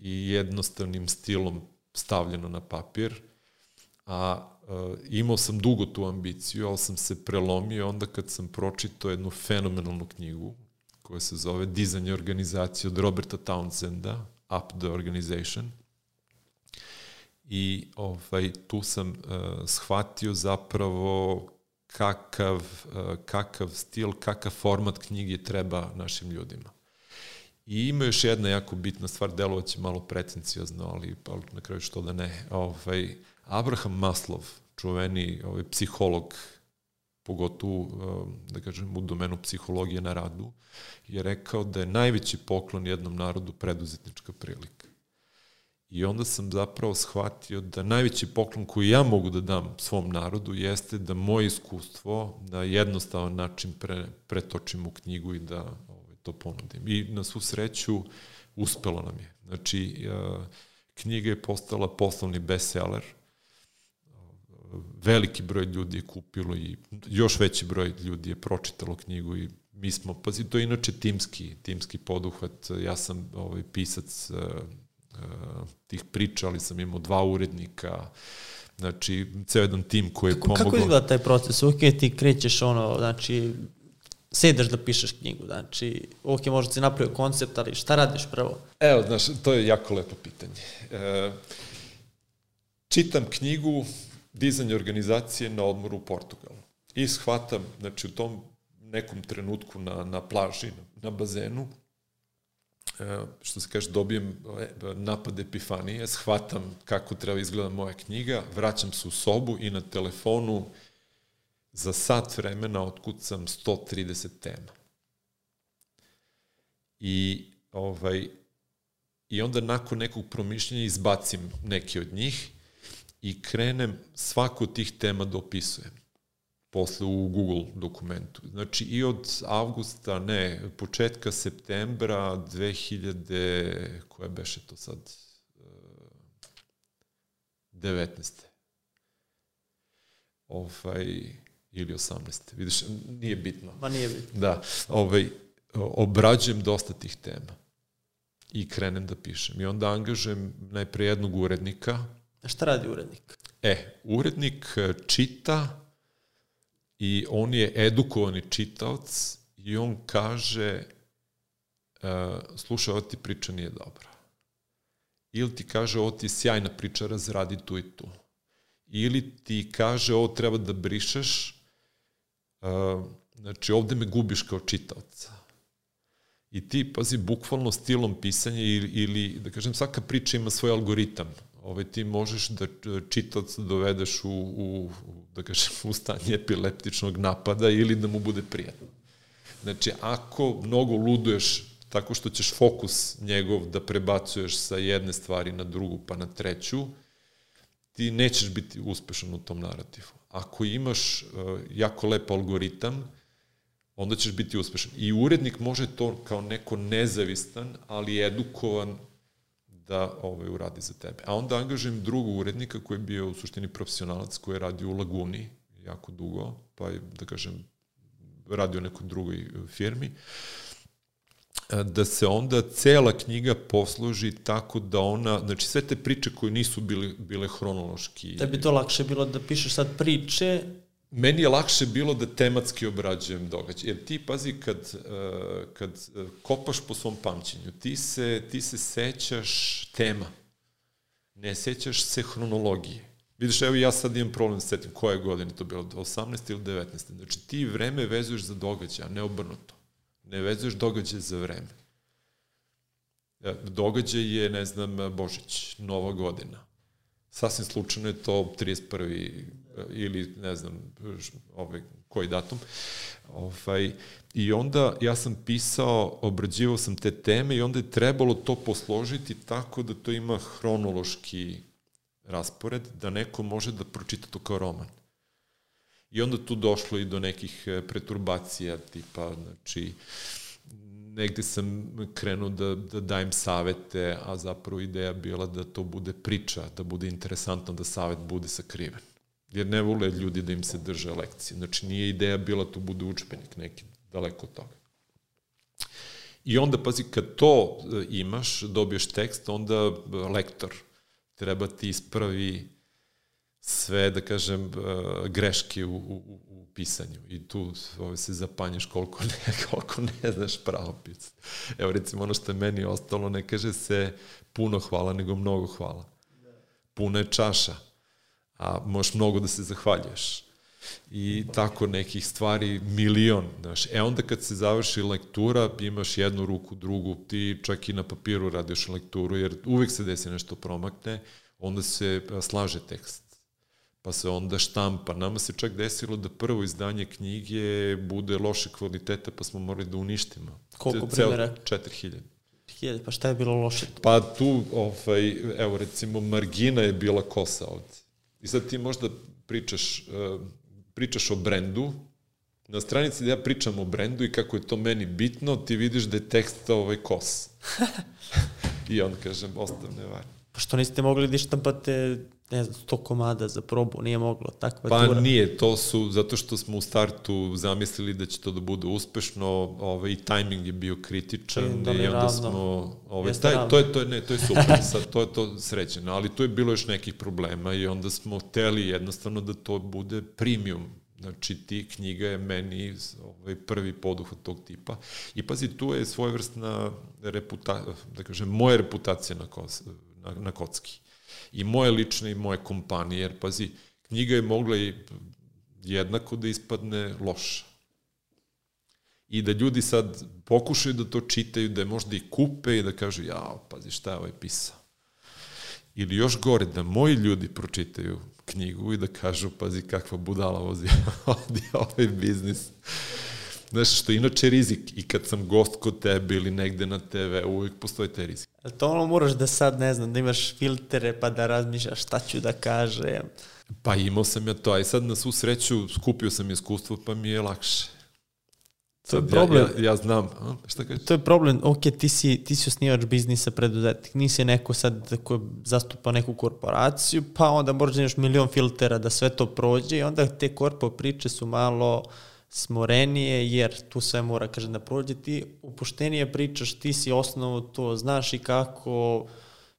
i jednostavnim stilom stavljeno na papir, a e, imao sam dugo tu ambiciju, ali sam se prelomio onda kad sam pročitao jednu fenomenalnu knjigu koja se zove Dizanje organizacije od Roberta Townsenda, Up the Organization – i ovaj, tu sam uh, shvatio zapravo kakav, uh, kakav stil, kakav format knjige treba našim ljudima. I ima još jedna jako bitna stvar, delovaće malo pretencijozno, ali, ali na kraju što da ne. Ovaj, Abraham Maslov, čuveni ovaj, psiholog, pogotovo, da kažem, u domenu psihologije na radu, je rekao da je najveći poklon jednom narodu preduzetnička prilika. I onda sam zapravo shvatio da najveći poklon koji ja mogu da dam svom narodu jeste da moje iskustvo na jednostavan način pre, pretočim u knjigu i da to ponudim. I na svu sreću uspelo nam je. Znači, knjiga je postala poslovni bestseller, veliki broj ljudi je kupilo i još veći broj ljudi je pročitalo knjigu i mi smo, pazi, to je inače timski, timski poduhvat, ja sam ovaj, pisac Eh, tih priča, ali sam imao dva urednika, znači, ceo jedan tim koji je pomogao. Kako izgleda taj proces? Ok, ti krećeš ono, znači, sedeš da pišeš knjigu, znači, ok, možda si napravio koncept, ali šta radiš prvo? Evo, znaš, to je jako lepo pitanje. E, čitam knjigu Dizanje organizacije na odmoru u Portugalu i shvatam, znači, u tom nekom trenutku na, na plaži, na bazenu, E, što se kaže, dobijem e, napad epifanije, shvatam kako treba izgleda moja knjiga, vraćam se u sobu i na telefonu za sat vremena otkucam 130 tema. I, ovaj, I onda nakon nekog promišljenja izbacim neke od njih i krenem svaku od tih tema da opisujem posle u Google dokumentu. Znači i od avgusta, ne, početka septembra 2000, koja beše to sad, 19. Ovaj, ili 18. Vidiš, nije bitno. Ma nije bitno. Da, ovaj, obrađujem dosta tih tema i krenem da pišem. I onda angažujem najpre jednog urednika. A šta radi urednik? E, urednik e, čita i on je edukovani čitaoc i on kaže uh, slušaj, ovo ti priča nije dobra. Ili ti kaže ovo ti je sjajna priča, razradi tu i tu. Ili ti kaže ovo treba da brišeš, znači ovde me gubiš kao čitaoca. I ti, pazi, bukvalno stilom pisanja ili, ili da kažem, svaka priča ima svoj algoritam ovaj, ti možeš da čitac dovedeš u, u, da kažem, u stanje epileptičnog napada ili da mu bude prijatno. Znači, ako mnogo luduješ tako što ćeš fokus njegov da prebacuješ sa jedne stvari na drugu pa na treću, ti nećeš biti uspešan u tom narativu. Ako imaš uh, jako lep algoritam, onda ćeš biti uspešan. I urednik može to kao neko nezavistan, ali edukovan da ovaj, uradi za tebe. A onda angažujem drugog urednika koji je bio u suštini profesionalac koji je radio u Laguni jako dugo, pa je, da kažem, radio u nekoj drugoj firmi, da se onda cela knjiga posluži tako da ona, znači sve te priče koje nisu bile, bile hronološki. Da bi to lakše bilo da pišeš sad priče Meni je lakše bilo da tematski obrađujem događaj. Jer ti, pazi, kad, uh, kad kopaš po svom pamćenju, ti se, ti se sećaš tema. Ne sećaš se hronologije. Vidiš, evo ja sad imam problem s setim koje godine to bilo, 18. ili 19. Znači ti vreme vezuješ za događaj, a ne obrnuto. Ne vezuješ događaj za vreme. E, događaj je, ne znam, Božić, Nova godina. Sasvim slučajno je to 31 ili ne znam ovaj, koji datum. Ovaj, I onda ja sam pisao, obrađivao sam te teme i onda je trebalo to posložiti tako da to ima hronološki raspored, da neko može da pročita to kao roman. I onda tu došlo i do nekih e, preturbacija, tipa, znači, negde sam krenuo da, da dajem savete, a zapravo ideja bila da to bude priča, da bude interesantno, da savet bude sakriven jer ne vole ljudi da im se drže lekcije. Znači, nije ideja bila tu bude učbenik neki, daleko od toga. I onda, pazi, kad to e, imaš, dobiješ tekst, onda e, lektor treba ti ispravi sve, da kažem, e, greške u, u, u pisanju. I tu ovaj, se zapanješ koliko ne, [LAUGHS] koliko ne znaš pravopis. Evo, recimo, ono što je meni ostalo, ne kaže se puno hvala, nego mnogo hvala. Puno je čaša a možeš mnogo da se zahvaljuješ. I tako nekih stvari milion, znaš. E onda kad se završi lektura, imaš jednu ruku, drugu, ti čak i na papiru radiš lekturu, jer uvek se desi nešto promakne, onda se slaže tekst pa se onda štampa. Nama se čak desilo da prvo izdanje knjige bude loše kvaliteta, pa smo morali da uništimo. Koliko primjera? 4000. 4000, pa šta je bilo loše? Pa tu, ovaj, evo recimo, margina je bila kosa ovde. I sad ti možda pričaš, uh, pričaš o brendu, na stranici da ja pričam o brendu i kako je to meni bitno, ti vidiš da je tekst ovaj kos. [LAUGHS] I on kažem, ostavne var. Pa što niste mogli da ištampate ne znam, 100 komada za probu, nije moglo, takva pa tura. Pa nije, to su, zato što smo u startu zamislili da će to da bude uspešno, ovaj, i tajming je bio kritičan da i onda ravno. smo, ovaj, taj, to je, to je, ne, to je super, [LAUGHS] sad, to je to srećeno, ali tu je bilo još nekih problema i onda smo hteli jednostavno da to bude premium, Znači, ti knjiga je meni ovaj, prvi poduhvat tog tipa. I pazi, tu je svojevrsna reputacija, da kažem, moja reputacija na, kos, na, na kocki i moje lične i moje kompanije, jer pazi, knjiga je mogla i jednako da ispadne loša. I da ljudi sad pokušaju da to čitaju, da je možda i kupe i da kažu, jao, pazi šta je ovaj pisao. Ili još gore, da moji ljudi pročitaju knjigu i da kažu, pazi kakva budala vozi, [LAUGHS] ovaj biznis. Znaš, što je inače rizik. I kad sam gost kod tebe ili negde na TV, uvijek postoji taj rizik. To ono moraš da sad, ne znam, da imaš filtere pa da razmišljaš šta ću da kažem. Pa imao sam ja to, a i sad na svu sreću skupio sam iskustvo pa mi je lakše. To je problem. Ja, ja, ja znam, a, šta kažeš? To je problem, ok, ti si, ti si osnivač biznisa preduzetnik, nisi neko sad ko zastupa neku korporaciju, pa onda moraš da imaš milion filtera da sve to prođe i onda te korpo priče su malo smorenije, jer tu sve mora, kažem, da prođe. Ti upuštenije pričaš, ti si osnovu to, znaš i kako,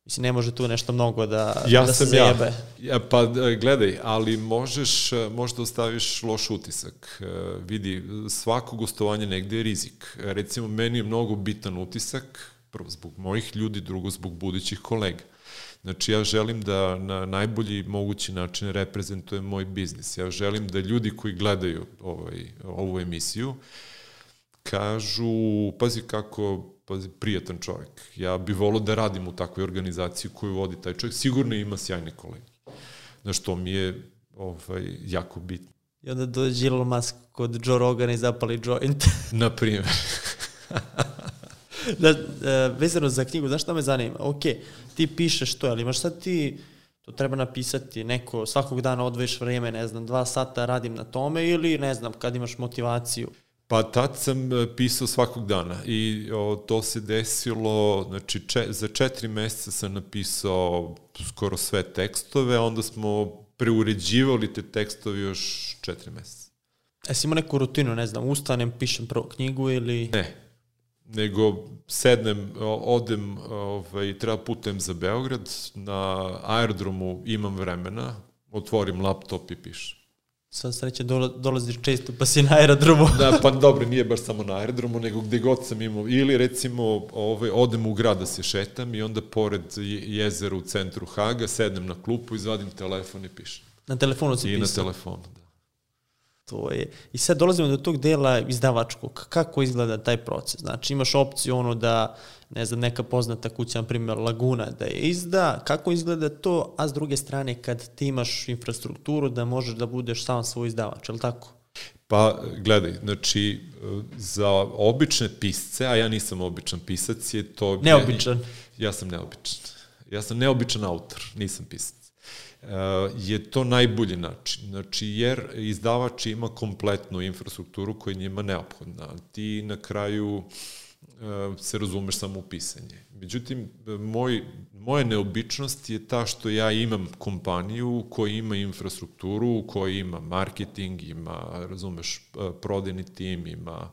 mislim, ne može tu nešto mnogo da, Ja da se sam ja. ja. Pa e, gledaj, ali možeš, e, možda ostaviš loš utisak. E, Vidi, svako gostovanje negde je rizik. Recimo, meni je mnogo bitan utisak, prvo zbog mojih ljudi, drugo zbog budućih kolega. Znači, ja želim da na najbolji mogući način reprezentujem moj biznis. Ja želim da ljudi koji gledaju ovaj, ovu emisiju kažu, pazi kako, pazi, prijatan čovjek. Ja bih volao da radim u takvoj organizaciji koju vodi taj čovjek. Sigurno ima sjajne kolege. Znaš, to mi je ovaj, jako bitno. I onda dođe Elon Musk kod Joe Rogana i zapali joint. Na primjer. [LAUGHS] da, e, vezano za knjigu, znaš šta me zanima? Ok, ti pišeš to, ali imaš sad ti, to treba napisati, neko svakog dana odvojiš vreme, ne znam, dva sata radim na tome ili, ne znam, kad imaš motivaciju. Pa tad sam e, pisao svakog dana i o, to se desilo, znači če, za četiri meseca sam napisao skoro sve tekstove, onda smo preuređivali te tekstove još četiri meseca. E, si imao neku rutinu, ne znam, ustanem, pišem prvo knjigu ili... Ne, nego sednem, odem, ovaj, treba putem za Beograd, na aerodromu imam vremena, otvorim laptop i pišem. Sva sreća dola, dolaziš često pa si na aerodromu. [LAUGHS] Da, pa dobro, nije baš samo na aerodromu, nego gde god sam imao, ili recimo ovaj, odem u grad da se šetam i onda pored je- jezera u centru Haga sednem na klupu, izvadim telefon i pišem. Na telefonu si I na pisao. telefonu, da. To je. I sad dolazimo do tog dela izdavačkog. Kako izgleda taj proces? Znači imaš opciju ono da, ne znam, neka poznata kuća, na primjer Laguna, da je izda. Kako izgleda to? A s druge strane, kad ti imaš infrastrukturu da možeš da budeš sam svoj izdavač, je li tako? Pa, gledaj, znači, za obične pisce, a ja nisam običan pisac, je to... Neobičan. Ja sam neobičan. Ja sam neobičan autor, nisam pisac. Uh, je to najbolji način. Znači, jer izdavač ima kompletnu infrastrukturu koja je njima neophodna. Ti na kraju uh, se razumeš samo u pisanje. Međutim, moj, moja neobičnost je ta što ja imam kompaniju koja ima infrastrukturu, koja ima marketing, ima, razumeš, prodajni tim, ima,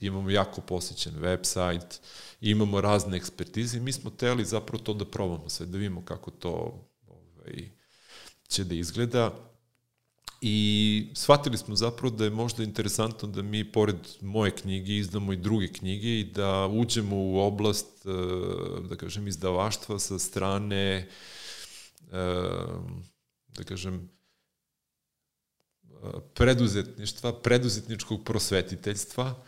imamo jako posjećen website, imamo razne ekspertize i mi smo teli zapravo to da probamo sve, da vidimo kako to ovaj, će da izgleda i shvatili smo zapravo da je možda interesantno da mi pored moje knjige izdamo i druge knjige i da uđemo u oblast, e, da kažem, izdavaštva sa strane, e, da kažem, preduzetništva, preduzetničkog prosvetiteljstva,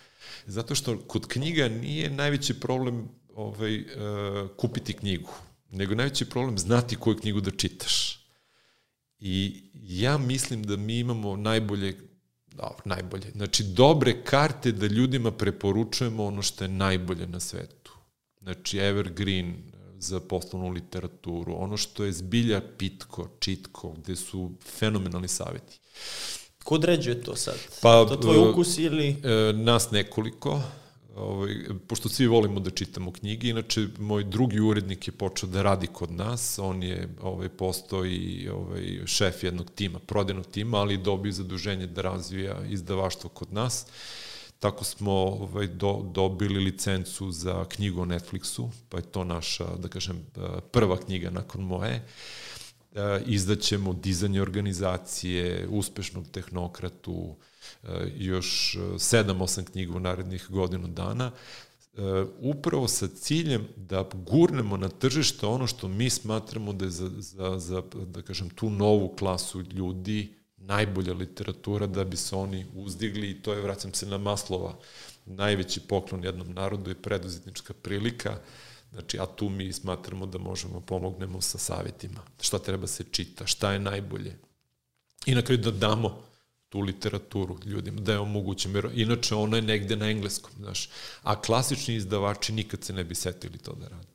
zato što kod knjiga nije najveći problem ovaj, e, kupiti knjigu, nego najveći problem znati koju knjigu da čitaš. I ja mislim da mi imamo najbolje, dobro, najbolje, znači dobre karte da ljudima preporučujemo ono što je najbolje na svetu. Znači evergreen za poslovnu literaturu, ono što je zbilja pitko, čitko, gde su fenomenalni saveti. Ko određuje to sad? Pa, to tvoj ukus ili... E, nas nekoliko, ovaj, pošto svi volimo da čitamo knjige, inače moj drugi urednik je počeo da radi kod nas, on je ovaj, postao i ovaj, šef jednog tima, prodajnog tima, ali dobio zaduženje da razvija izdavaštvo kod nas. Tako smo ovaj, do, dobili licencu za knjigu o Netflixu, pa je to naša, da kažem, prva knjiga nakon moje. E, izdaćemo dizanje organizacije, uspešnog tehnokratu, još 7-8 knjiga u narednih godinu dana, upravo sa ciljem da gurnemo na tržište ono što mi smatramo da je za, za, za da kažem, tu novu klasu ljudi najbolja literatura da bi se oni uzdigli i to je, vraćam se na Maslova, najveći poklon jednom narodu je preduzetnička prilika, Znači, a tu mi smatramo da možemo pomognemo sa savjetima. Šta treba se čita, šta je najbolje. I na kraju da damo tu literaturu ljudima, da je omogućim, jer inače ona je negde na engleskom, znaš, a klasični izdavači nikad se ne bi setili to da rade.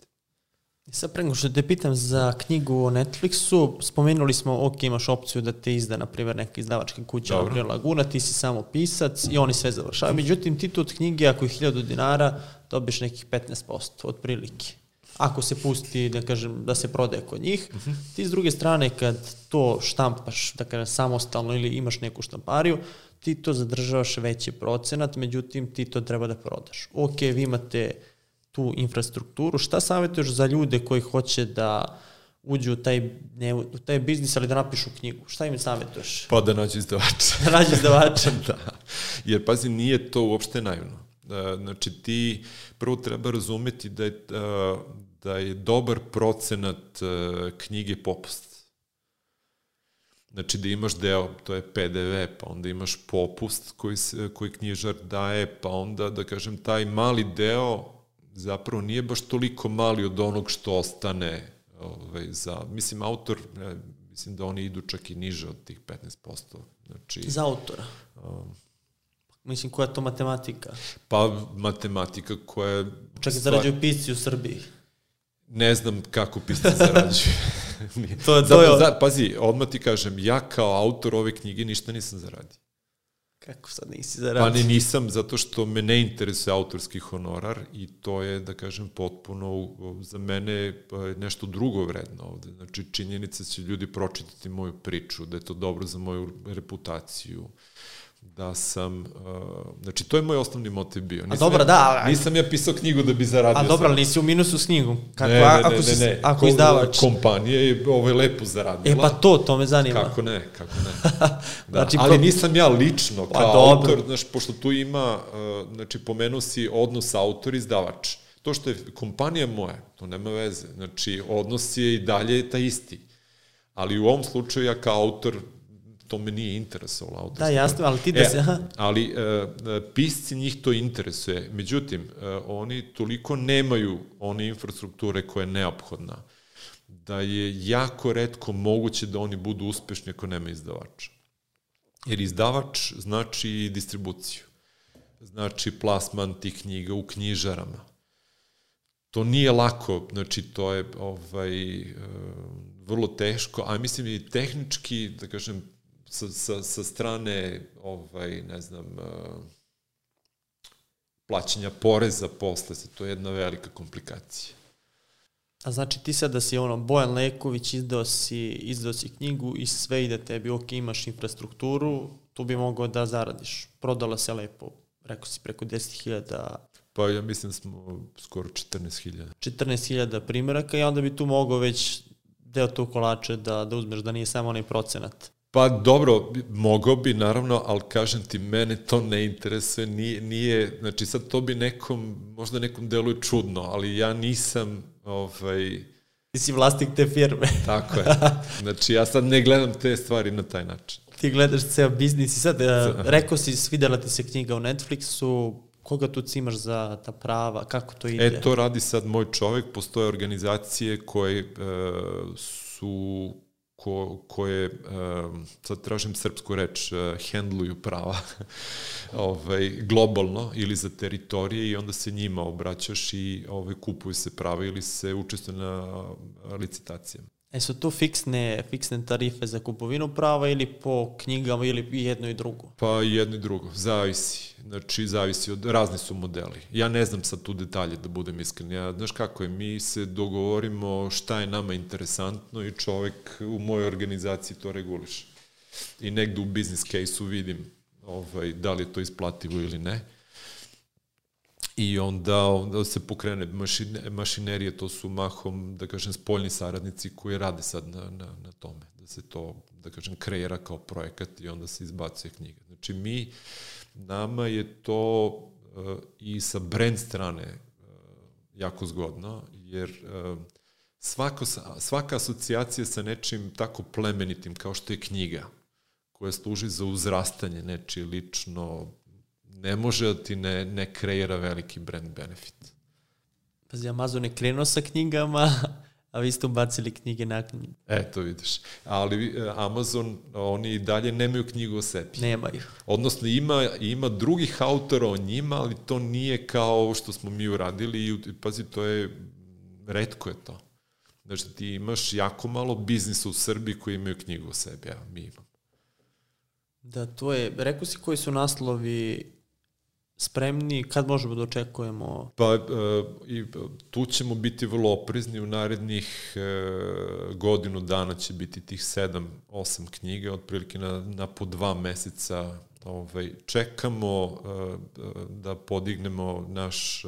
Sad prego što te pitam za knjigu o Netflixu, spomenuli smo, ok, imaš opciju da te izda, na primjer, neka izdavačka kuća Dobro. na Laguna, ti si samo pisac i oni sve završavaju. Međutim, ti tu od knjige, ako je 1000 dinara, dobiš nekih 15%, otprilike. Ako se pusti, da kažem, da se prodaje kod njih, uh mhm. -huh. ti s druge strane, kad to štampaš, da kažem, samostalno ili imaš neku štampariju, ti to zadržavaš veći procenat, međutim, ti to treba da prodaš. Ok, vi imate tu infrastrukturu. Šta savjetuješ za ljude koji hoće da uđu u taj, ne, u taj biznis, ali da napišu knjigu? Šta im savjetuješ? Pa da nađu izdavača. da nađu izdavača. [LAUGHS] da. Jer, pazi, nije to uopšte naivno. E, znači, ti prvo treba razumeti da je, e, da je dobar procenat e, knjige popust. Znači da imaš deo, to je PDV, pa onda imaš popust koji, koji knjižar daje, pa onda, da kažem, taj mali deo zapravo nije baš toliko mali od onog što ostane ovaj, za, mislim, autor, ne, mislim da oni idu čak i niže od tih 15%. Znači, za autora? Um, Mislim, koja je to matematika? Pa, matematika koja je... Čak i zarađuju pisci u Srbiji. Ne znam kako pisci zarađuju. [LAUGHS] to je, to je... Za, pazi, odmah ti kažem, ja kao autor ove knjige ništa nisam zaradio. Kako sad nisi zaradio? Pa ne nisam, zato što me ne interesuje autorski honorar i to je, da kažem, potpuno za mene pa, nešto drugo vredno ovde. Znači, činjenica da će ljudi pročitati moju priču, da je to dobro za moju reputaciju, da sam, uh, znači to je moj osnovni motiv bio. Nisam a dobro, ja, da. Nisam ja pisao knjigu da bi zaradio. A dobro, ali nisi u minusu s knjigom. Kako, ne, ne, ako ne, ne, ne. Ako izdavač. Kompanija je ovo je lepo zaradila. E pa to, to me zanima. Kako ne, kako ne. [LAUGHS] Da. znači, ali nisam ja lično, pa kao pa, autor, znaš, pošto tu ima, uh, znači pomenuo si odnos autor-izdavač. To što je kompanija moja, to nema veze. Znači, odnos je i dalje ta isti. Ali u ovom slučaju ja kao autor to me nije interesovalo autorsko. Da, jasno, ali ti da e, se... Aha. Ali e, pisci njih to interesuje. Međutim, e, oni toliko nemaju one infrastrukture koja je neophodna da je jako redko moguće da oni budu uspešni ako nema izdavača. Jer izdavač znači distribuciju. Znači plasman tih knjiga u knjižarama. To nije lako, znači to je ovaj, e, vrlo teško, a mislim i tehnički, da kažem, sa, sa, sa strane, ovaj, ne znam, uh, plaćanja poreza posle, to je jedna velika komplikacija. A znači ti sad da si ono, Bojan Leković, izdao si, izdao si knjigu i sve ide tebi, ok, imaš infrastrukturu, tu bi mogao da zaradiš. Prodala se lepo, rekao si preko 10.000 Pa ja mislim da smo skoro 14.000. 14.000 primjeraka i onda bi tu mogao već deo tog kolača da, da uzmeš, da nije samo onaj procenat. Pa dobro, mogao bi naravno, ali kažem ti, mene to ne interesuje, nije, nije, znači sad to bi nekom, možda nekom deluje čudno, ali ja nisam, ovaj... Ti si vlasnik te firme. [LAUGHS] Tako je. Znači ja sad ne gledam te stvari na taj način. Ti gledaš ceo biznis i sad, da. rekao si, svidela ti se knjiga u Netflixu, koga tu cimaš za ta prava, kako to ide? E, to radi sad moj čovek, postoje organizacije koje e, su ko, koje, sad tražim srpsku reč, uh, hendluju prava [LAUGHS] ovaj, globalno ili za teritorije i onda se njima obraćaš i ovaj, kupuju se prava ili se učestvuje na licitacijama. E su to fiksne, fiksne tarife za kupovinu prava ili po knjigama ili jedno i drugo? Pa jedno i drugo, zavisi. Znači, zavisi od, razni su modeli. Ja ne znam sad tu detalje, da budem iskren. Ja, znaš kako je, mi se dogovorimo šta je nama interesantno i čovek u mojoj organizaciji to reguliše. I negde u business case-u vidim ovaj, da li je to isplativo ili ne I onda, onda se pokrene mašine, mašinerije, to su mahom, da kažem, spoljni saradnici koji rade sad na, na, na tome, da se to, da kažem, kreira kao projekat i onda se izbacuje knjiga. Znači, mi, nama je to uh, i sa brand strane uh, jako zgodno, jer uh, svako, svaka asocijacija sa nečim tako plemenitim kao što je knjiga, koja služi za uzrastanje nečije lično ne može da ti ne, ne kreira veliki brand benefit. Pazi, Amazon je krenuo sa knjigama, A vi ste ubacili knjige nakon. Eto vidiš. Ali e, Amazon, oni i dalje nemaju knjigu o sebi. Nemaju. Odnosno ima, ima drugih autora o njima, ali to nije kao ovo što smo mi uradili i pazi, to je, redko je to. Znači ti imaš jako malo biznisa u Srbiji koji imaju knjigu o sebi, a mi imamo. Da, to je, rekao si koji su naslovi spremni, kad možemo da očekujemo? Pa e, i tu ćemo biti vrlo oprezni, u narednih e, godinu dana će biti tih sedam, osam knjiga, otprilike na, na po dva meseca ovaj, čekamo e, da podignemo naš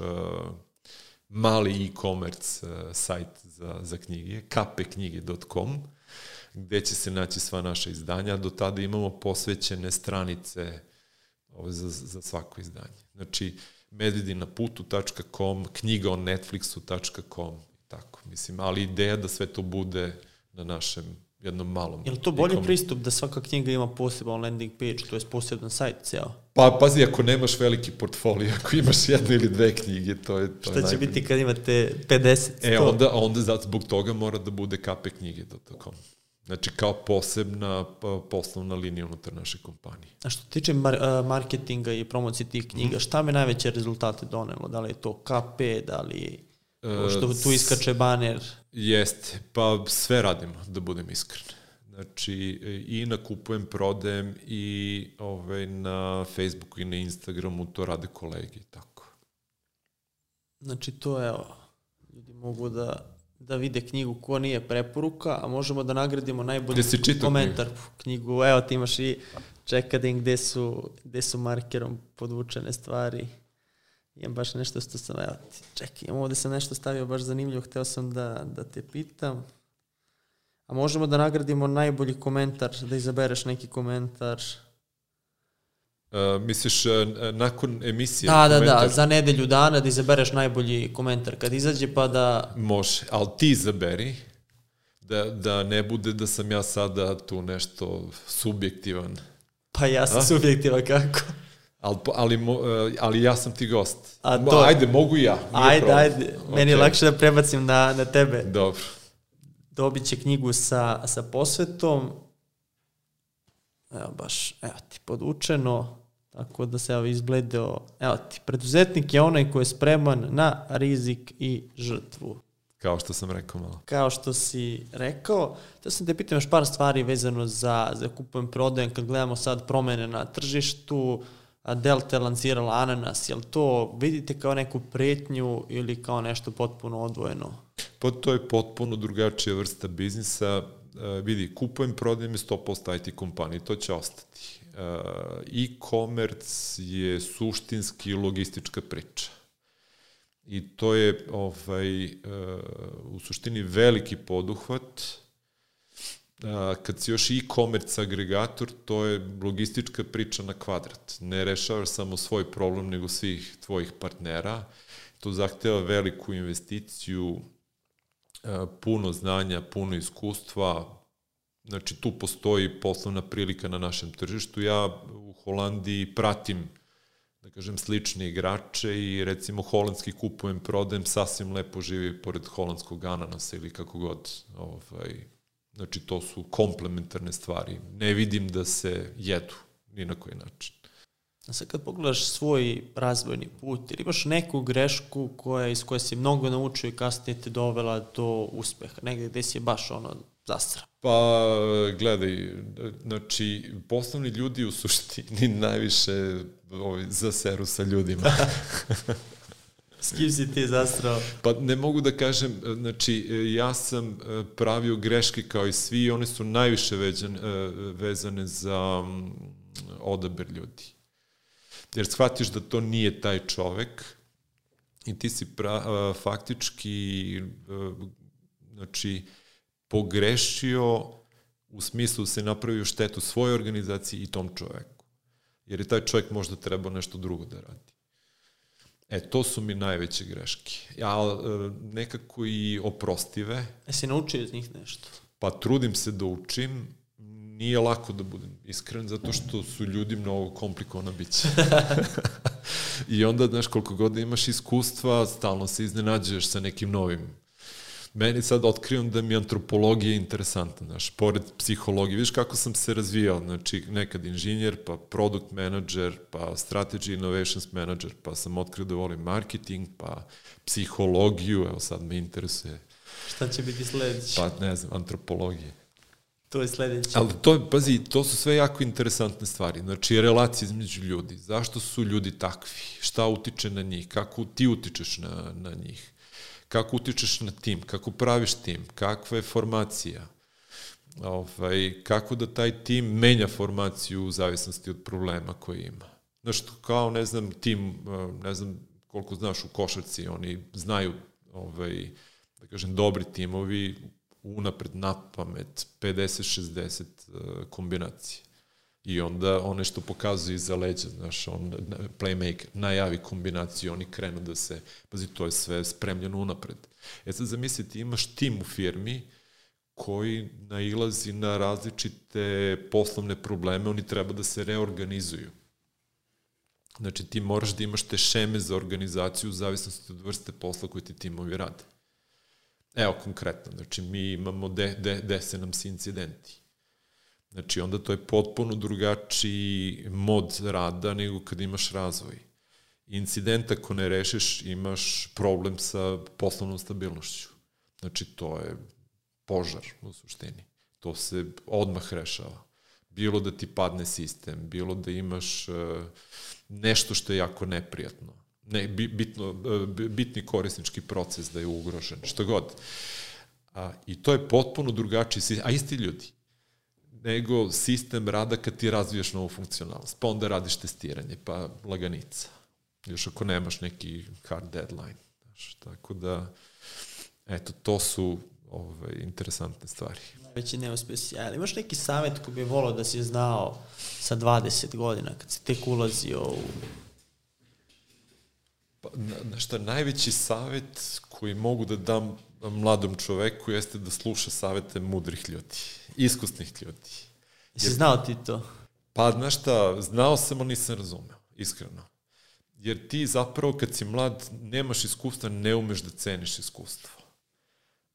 mali e-commerce sajt za, za knjige, kapeknjige.com, gde će se naći sva naša izdanja. Do tada imamo posvećene stranice ovo, za, za svako izdanje. Znači, medidinaputu.com, knjiga o Netflixu.com, tako, mislim, ali ideja da sve to bude na našem jednom malom. Je li to bolji pristup da svaka knjiga ima poseban landing page, to je poseban sajt ceo? Pa, pazi, ako nemaš veliki portfolio, ako imaš jednu ili dve knjige, to je... To Šta je će najbolji. biti kad imate 50? 100? E, onda, onda zbog toga mora da bude kape knjige.com. Znači, kao posebna poslovna linija unutar naše kompanije. A što tiče mar marketinga i promocije tih knjiga, mm. šta me najveće rezultate donelo? Da li je to KP, da li što tu iskače baner? Jeste, pa sve radimo, da budem iskren. Znači, i na kupujem, prodajem i ovaj, na Facebooku i na Instagramu to rade kolegi, tako. Znači, to je, ljudi mogu da da vide knjigu ko nije preporuka, a možemo da nagradimo najbolji komentar knjigu? knjigu. Evo ti imaš i čekadin gde su, gde su markerom podvučene stvari. Imam baš nešto što sam, evo ti, čekaj, imam ovde sam nešto stavio baš zanimljivo, hteo sam da, da te pitam. A možemo da nagradimo najbolji komentar, da izabereš neki komentar. Uh, misliš, uh, nakon emisije? Da, komentar? da, da, za nedelju dana da izabereš najbolji komentar kad izađe pa da... Može, ali ti izaberi da, da ne bude da sam ja sada tu nešto subjektivan. Pa ja sam A? subjektivan, kako? Ali, ali, uh, ali ja sam ti gost. A to... Ajde, mogu ja. Ajde, problem. ajde. Meni okay. je lakše da prebacim na, na tebe. Dobro. Dobit će knjigu sa, sa posvetom. Evo baš, evo ti, podučeno. Tako da se evo izgledao, evo ti, preduzetnik je onaj ko je spreman na rizik i žrtvu. Kao što sam rekao malo. Kao što si rekao, da sam te pitam još par stvari vezano za, za kupujem prodajem, kad gledamo sad promene na tržištu, Delta je lancirala ananas, jel to vidite kao neku pretnju ili kao nešto potpuno odvojeno? Pa to je potpuno drugačija vrsta biznisa. Uh, vidi, kupujem, prodajem je 100% IT kompanije, to će ostati. Uh, e-commerce je suštinski logistička priča. I to je ovaj, uh, u suštini veliki poduhvat kad si još e-commerce agregator, to je logistička priča na kvadrat. Ne rešavaš samo svoj problem, nego svih tvojih partnera. To zahteva veliku investiciju, puno znanja, puno iskustva, Znači, tu postoji poslovna prilika na našem tržištu. Ja u Holandiji pratim, da kažem, slične igrače i recimo holandski kupujem, prodajem, sasvim lepo živi pored holandskog ananasa ili kako god ovaj, Znači, to su komplementarne stvari. Ne vidim da se jedu ni na koji način. A sad kad pogledaš svoj razvojni put, ili imaš neku grešku koja, iz koje si mnogo naučio i kasnije te dovela do uspeha, negde gde si je baš ono zastra? Pa, gledaj, znači, poslovni ljudi u suštini [LAUGHS] najviše ovaj, zaseru sa ljudima. [LAUGHS] S kim si ti zastrao? Pa ne mogu da kažem, znači ja sam e, pravio greške kao i svi i one su najviše vezane, vezane za mm, odabir ljudi. Jer shvatiš da to nije taj čovek i ti si pra, e, faktički e, znači pogrešio u smislu da se napravio štetu svojoj organizaciji i tom čoveku. Jer je taj čovek možda trebao nešto drugo da radi. E, to su mi najveće greške. Ja e, nekako i oprostive. E si naučio iz njih nešto? Pa trudim se da učim. Nije lako da budem iskren, zato što su ljudi mnogo komplikovana bića. [LAUGHS] I onda, znaš, koliko god da imaš iskustva, stalno se iznenađuješ sa nekim novim meni sad otkrivam da mi antropologija je interesantna, znaš, pored psihologije, vidiš kako sam se razvijao, znači nekad inženjer, pa product manager, pa strategy innovations manager, pa sam otkrio da volim marketing, pa psihologiju, evo sad me interesuje. Šta će biti sledeće? Pa ne znam, antropologije. To je sledeće. Ali to, pazi, to su sve jako interesantne stvari. Znači, relacije između ljudi. Zašto su ljudi takvi? Šta utiče na njih? Kako ti utičeš na, na njih? Kako utičeš na tim? Kako praviš tim? Kakva je formacija? Ovaj, kako da taj tim menja formaciju u zavisnosti od problema koje ima? Znaš, kao, ne znam, tim, ne znam koliko znaš u košarci, oni znaju, ovaj, da kažem, dobri timovi unapred na pamet 50-60 uh, kombinacije. I onda one što pokazuju iza leđa, znaš, on, playmaker, najavi kombinaciju, oni krenu da se, pazi, to je sve spremljeno unapred. E sad zamislite, imaš tim u firmi koji nailazi na različite poslovne probleme, oni treba da se reorganizuju. Znači, ti moraš da imaš te šeme za organizaciju u zavisnosti od vrste posla koje ti timovi rade. Evo konkretno, znači mi imamo de, de, dese nam se incidenti. Znači onda to je potpuno drugačiji mod rada nego kad imaš razvoj. Incident ako ne rešiš imaš problem sa poslovnom stabilnošću. Znači to je požar u suštini. To se odmah rešava. Bilo da ti padne sistem, bilo da imaš uh, nešto što je jako neprijatno ne, bitno, bitni korisnički proces da je ugrožen, što god. A, I to je potpuno drugačiji sistem, a isti ljudi, nego sistem rada kad ti razvijaš novu funkcionalnost, pa onda radiš testiranje, pa laganica. Još ako nemaš neki hard deadline. Znaš, tako da, eto, to su ovaj, interesantne stvari. Najveći neuspesi. Ali imaš neki savjet koji bi volao da si znao sa 20 godina, kad si tek ulazio u Pa, na, šta, najveći savet koji mogu da dam mladom čoveku jeste da sluša savete mudrih ljudi, iskusnih ljudi. Jesi znao ti to? Pa, znaš šta, znao sam, ali nisam razumeo, iskreno. Jer ti zapravo kad si mlad nemaš iskustva, ne umeš da ceniš iskustvo.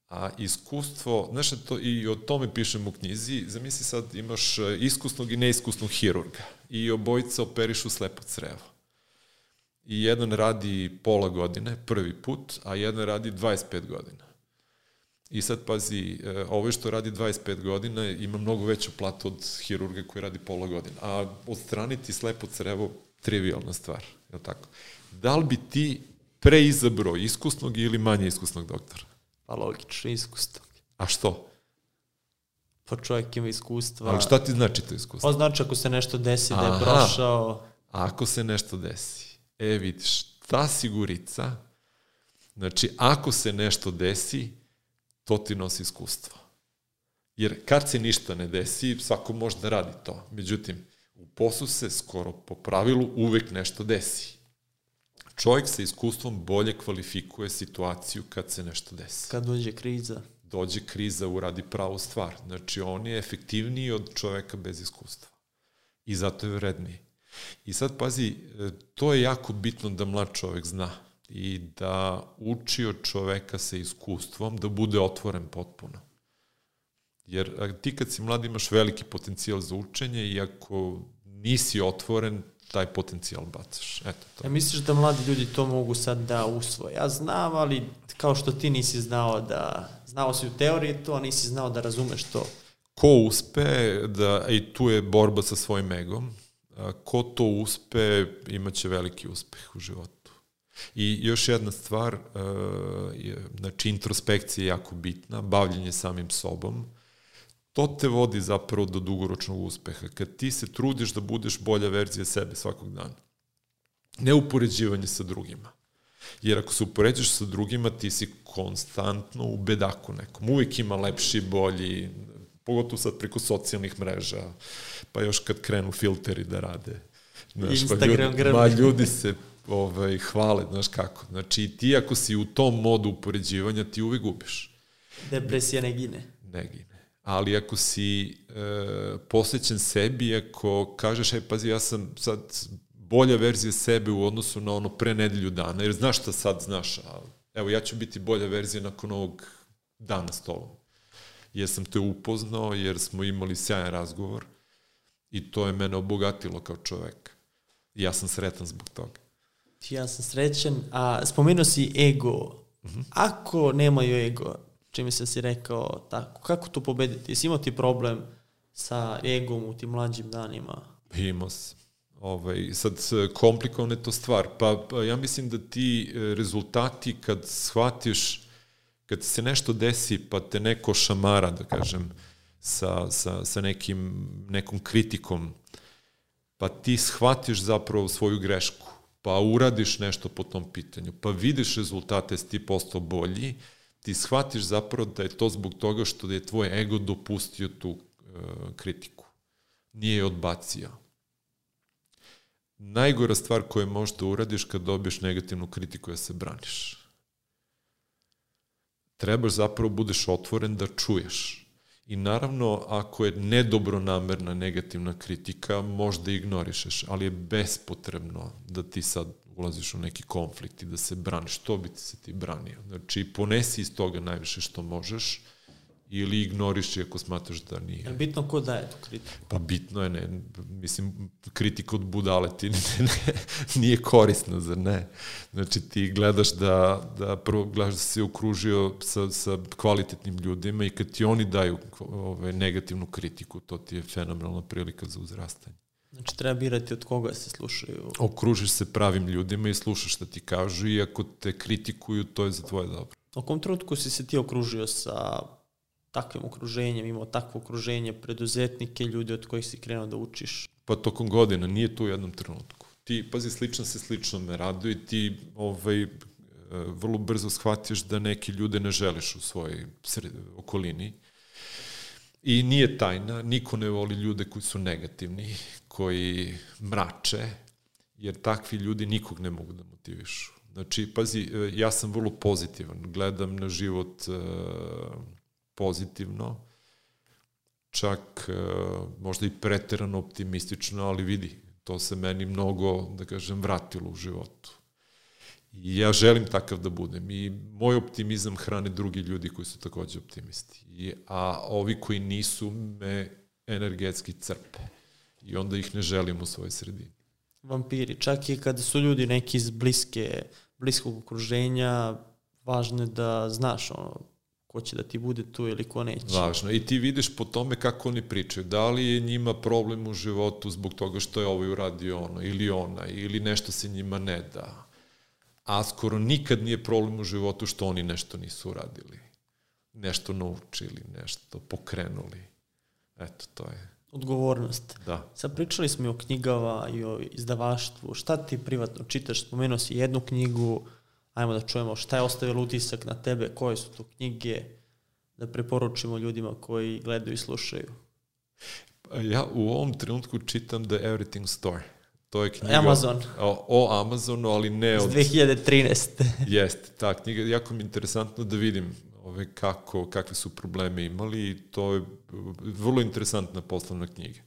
A iskustvo, znaš to, i o tome pišem u knjizi, zamisli sad imaš iskusnog i neiskusnog hirurga i obojica operišu slepo crevo i jedan radi pola godine, prvi put, a jedan radi 25 godina. I sad pazi, e, ovo što radi 25 godina ima mnogo veću platu od hirurga koji radi pola godina. A odstraniti slepo crevo, trivialna stvar. Je tako? Da li bi ti preizabrao iskusnog ili manje iskusnog doktora? Pa logično, iskusnog. A što? Pa čovjek ima iskustva. Ali šta ti znači to iskustvo? Pa znači ako se nešto desi Aha. da je prošao... Ako se nešto desi E, vidiš, ta sigurica, znači, ako se nešto desi, to ti nosi iskustvo. Jer kad se ništa ne desi, svako može da radi to. Međutim, u poslu se skoro po pravilu uvek nešto desi. Čovjek sa iskustvom bolje kvalifikuje situaciju kad se nešto desi. Kad dođe kriza. Dođe kriza, uradi pravu stvar. Znači, on je efektivniji od čoveka bez iskustva. I zato je vredniji. I sad pazi, e, to je jako bitno da mlad čovek zna i da uči od čoveka sa iskustvom da bude otvoren potpuno. Jer ti kad si mlad imaš veliki potencijal za učenje i ako nisi otvoren, taj potencijal bacaš. Eto to. Ja misliš da mladi ljudi to mogu sad da usvoje? Ja znam, ali kao što ti nisi znao da, znao si u teoriji to, a nisi znao da razumeš to. Ko uspe, da, i tu je borba sa svojim egom, ko to uspe, imaće veliki uspeh u životu. I još jedna stvar, znači introspekcija je jako bitna, bavljenje samim sobom, to te vodi zapravo do dugoročnog uspeha. Kad ti se trudiš da budeš bolja verzija sebe svakog dana. Ne upoređivanje sa drugima. Jer ako se upoređaš sa drugima, ti si konstantno u bedaku nekom. Uvijek ima lepši, bolji, pogotovo sad preko socijalnih mreža, pa još kad krenu filteri da rade. Znaš, Instagram pa ljudi, ma ljudi se ovaj, hvale, znaš kako. Znači, ti ako si u tom modu upoređivanja, ti uvek gubiš. Depresija ne gine. Ne gine. Ali ako si e, posvećen sebi, ako kažeš, ej, pazi, ja sam sad bolja verzija sebe u odnosu na ono pre nedelju dana, jer znaš šta sad znaš, a evo, ja ću biti bolja verzija nakon ovog dan stolom. Jer sam te upoznao, jer smo imali sjajan razgovor i to je mene obogatilo kao čovek. I ja sam sretan zbog toga. Ja sam srećan, a spomenuo si ego. -huh. Ako nemaju ego, čime sam si rekao tako, kako to pobediti? Jesi imao ti problem sa egom u tim mlađim danima? Imao sam. Ovaj, sad, komplikovana je to stvar. Pa, pa ja mislim da ti e, rezultati kad shvatiš, kad se nešto desi pa te neko šamara, da kažem, sa, sa, sa nekim, nekom kritikom, pa ti shvatiš zapravo svoju grešku, pa uradiš nešto po tom pitanju, pa vidiš rezultate, si ti postao bolji, ti shvatiš zapravo da je to zbog toga što je tvoj ego dopustio tu uh, kritiku. Nije je odbacio. Najgora stvar koju možeš da uradiš kad dobiješ negativnu kritiku je da se braniš. Trebaš zapravo budeš otvoren da čuješ I naravno, ako je nedobro namerna negativna kritika, možda ignorišeš, ali je bespotrebno da ti sad ulaziš u neki konflikt i da se braniš. To bi ti se ti branio. Znači, ponesi iz toga najviše što možeš, ili ignoriš je ako smatraš da nije. Je bitno ko daje tu kritiku? Pa bitno je, ne, mislim, kritika od budale ti [LAUGHS] ne, ne, nije korisna, zar ne? Znači ti gledaš da, da prvo gledaš da si okružio sa, sa kvalitetnim ljudima i kad ti oni daju ove, negativnu kritiku, to ti je fenomenalna prilika za uzrastanje. Znači treba birati od koga se slušaju. Okružiš se pravim ljudima i slušaš šta ti kažu i ako te kritikuju, to je za tvoje dobro. U kom trenutku si se ti okružio sa takvim okruženjem, imao takvo okruženje, preduzetnike, ljudi od kojih si krenuo da učiš? Pa tokom godina, nije to u jednom trenutku. Ti, pazi, slično se slično raduje, ti ovaj, e, vrlo brzo shvatiš da neki ljude ne želiš u svojoj okolini. I nije tajna, niko ne voli ljude koji su negativni, koji mrače, jer takvi ljudi nikog ne mogu da motivišu. Znači, pazi, e, ja sam vrlo pozitivan, gledam na život uh, pozitivno, čak e, možda i preterano optimistično, ali vidi, to se meni mnogo, da kažem, vratilo u životu. I ja želim takav da budem i moj optimizam hrane drugi ljudi koji su takođe optimisti. I, a ovi koji nisu me energetski crpe i onda ih ne želim u svojoj sredini. Vampiri, čak i kada su ljudi neki iz bliske, bliskog okruženja, važno je da znaš ono, ko će da ti bude tu ili ko neće. Važno. I ti vidiš po tome kako oni pričaju. Da li je njima problem u životu zbog toga što je ovaj uradio ono ili ona ili nešto se njima ne da. A skoro nikad nije problem u životu što oni nešto nisu uradili. Nešto naučili, nešto pokrenuli. Eto, to je. Odgovornost. Da. Sad pričali smo i o knjigama i o izdavaštvu. Šta ti privatno čitaš? Spomenuo si jednu knjigu, ajmo da čujemo šta je ostavilo utisak na tebe, koje su to knjige, da preporučimo ljudima koji gledaju i slušaju. Ja u ovom trenutku čitam The Everything Store. To je knjiga Amazon. O, o Amazonu, ali ne od... Iz 2013. [LAUGHS] Jeste, ta knjiga, jako mi je interesantno da vidim ove, kako, kakve su probleme imali i to je vrlo interesantna poslovna knjiga.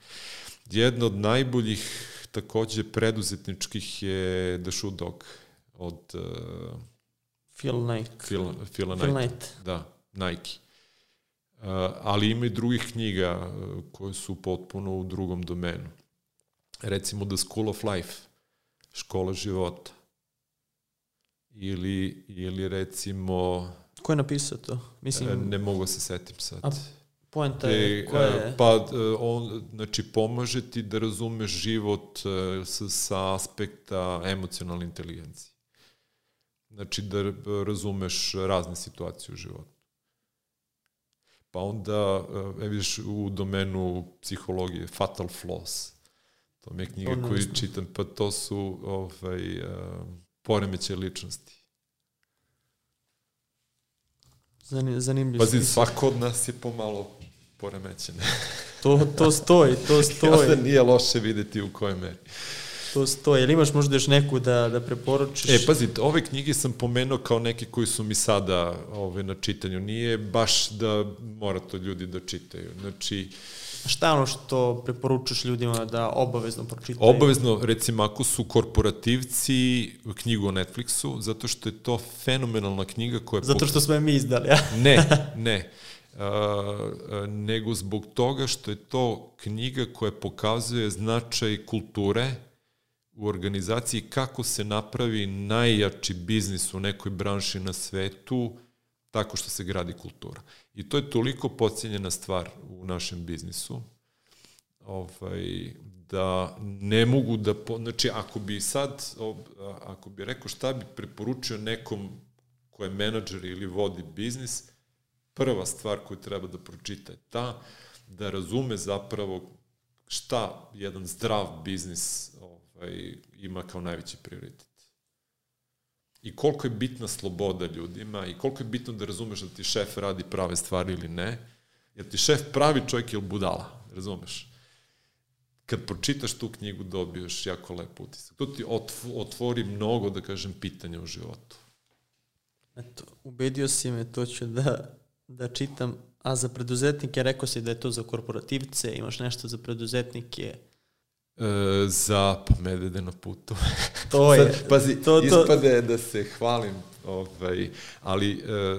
Jedna od najboljih takođe preduzetničkih je The Shoe Dog od uh, Phil Knight. Phil, Phil. Phil Knight. Da, Nike. Uh, ali ima i drugih knjiga uh, koje su potpuno u drugom domenu. Recimo The School of Life, škola života. Ili, ili recimo... Ko je napisao to? Mislim... Ne mogu se setim sad. A poenta je, koja je? Pa, on, znači, pomaže ti da razumeš život sa, sa aspekta emocionalne inteligencije. Znači da razumeš razne situacije u životu. Pa onda, e, vidiš, u domenu psihologije, Fatal Flaws. To mi je knjiga koju čitam, pa to su ovaj, uh, poremeće ličnosti. Zanimljivo. Pazi, svako od nas je pomalo poremećen. to, to stoji, to [LAUGHS] stoji. I onda nije loše videti u kojoj meri. To stoje. Ili imaš možda još neku da, da preporučiš? E, pazite, ove knjige sam pomenuo kao neke koji su mi sada ove, na čitanju. Nije baš da mora to ljudi da čitaju. Znači, Šta je ono što preporučuješ ljudima da obavezno pročitaju? Obavezno, recimo, ako su korporativci, knjigu o Netflixu, zato što je to fenomenalna knjiga koja... Zato što smo je mi izdali, ja? ne, [LAUGHS] ne. Uh, nego zbog toga što je to knjiga koja pokazuje značaj kulture u organizaciji kako se napravi najjači biznis u nekoj branši na svetu tako što se gradi kultura. I to je toliko pocijenjena stvar u našem biznisu, ovaj, da ne mogu da, po, znači ako bi sad, ako bi rekao šta bi preporučio nekom ko je menadžer ili vodi biznis, prva stvar koju treba da pročita je ta da razume zapravo šta jedan zdrav biznis ovaj, ima kao najveći prioritet i koliko je bitna sloboda ljudima i koliko je bitno da razumeš da ti šef radi prave stvari ili ne, jer ti šef pravi čovjek ili budala, razumeš? Kad pročitaš tu knjigu dobiješ jako lep utisak. To ti otvori mnogo, da kažem, pitanja u životu. Eto, ubedio si me, to ću da, da čitam. A za preduzetnike, rekao si da je to za korporativce, imaš nešto za preduzetnike, E, za pa medvede na putu. [LAUGHS] To je. Sad, pazi, to, to... ispade da se hvalim, ovaj, ali e,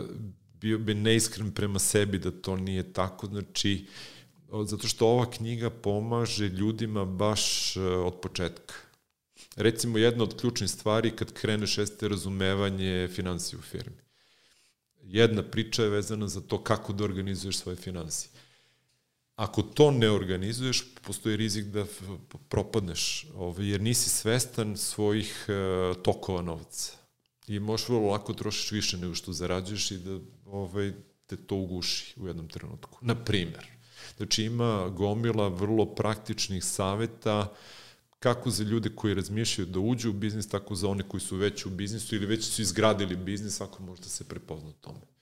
bio bi neiskren prema sebi da to nije tako, znači, zato što ova knjiga pomaže ljudima baš e, od početka. Recimo, jedna od ključnih stvari kad kreneš jeste razumevanje financije u firmi. Jedna priča je vezana za to kako da organizuješ svoje financije Ako to ne organizuješ, postoji rizik da propadneš, ovaj, jer nisi svestan svojih e, tokova novca. I možeš vrlo lako trošiš više nego što zarađuješ i da ovaj, te to uguši u jednom trenutku. Na primer, znači ima gomila vrlo praktičnih saveta kako za ljude koji razmišljaju da uđu u biznis, tako za one koji su već u biznisu ili već su izgradili biznis, ako možda se prepozna tome.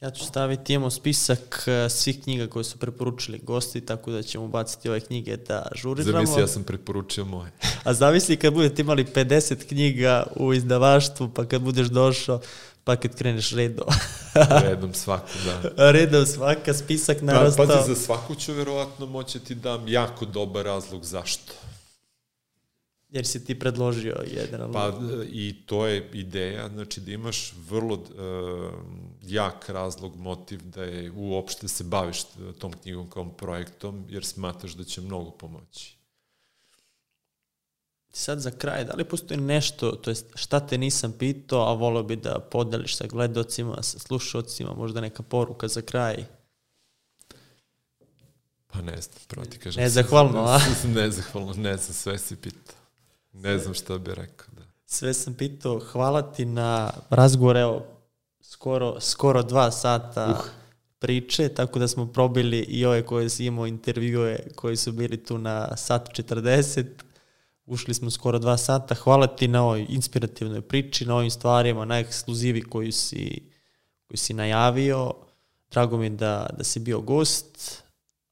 Ja ću staviti, imamo spisak e, svih knjiga koje su preporučili gosti, tako da ćemo baciti ove knjige da žuriramo. Zamisli, ja sam preporučio moje. [LAUGHS] A zamisli kad budete imali 50 knjiga u izdavaštvu, pa kad budeš došao, pa kad kreneš redom. [LAUGHS] redom svaku, da. Redom svaka, spisak narastao. Pa, pazi, za svaku ću verovatno moći ti dam jako dobar razlog zašto. Jer si ti predložio jedan. Pa i to je ideja, znači da imaš vrlo uh, jak razlog, motiv da je uopšte se baviš tom knjigom kao projektom, jer smatraš da će mnogo pomoći. Sad za kraj, da li postoji nešto, to jest šta te nisam pitao, a volio bi da podeliš sa gledocima, sa slušocima, možda neka poruka za kraj? Pa ne znam, pravo ti kažem. Nezahvalno, a? [LAUGHS] Nezahvalno, ne znam, sve si pitao. Ne znam šta bi rekao. Da. Sve sam pitao, hvala ti na razgovor, evo, skoro, skoro dva sata uh. priče, tako da smo probili i ove koje si imao intervjue koji su bili tu na sat 40. Ušli smo skoro dva sata. Hvala ti na ovoj inspirativnoj priči, na ovim stvarima, na ekskluzivi koju si, koju si najavio. Drago mi je da, da si bio gost.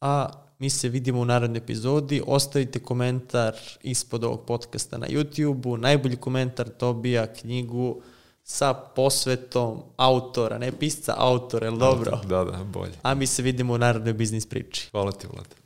A Mi se vidimo u narodnoj epizodi. Ostavite komentar ispod ovog podcasta na YouTube-u. Najbolji komentar dobija knjigu sa posvetom autora, ne pisca, autora, je li dobro? Da, da, bolje. A mi se vidimo u narodnoj biznis priči. Hvala ti, Vlada.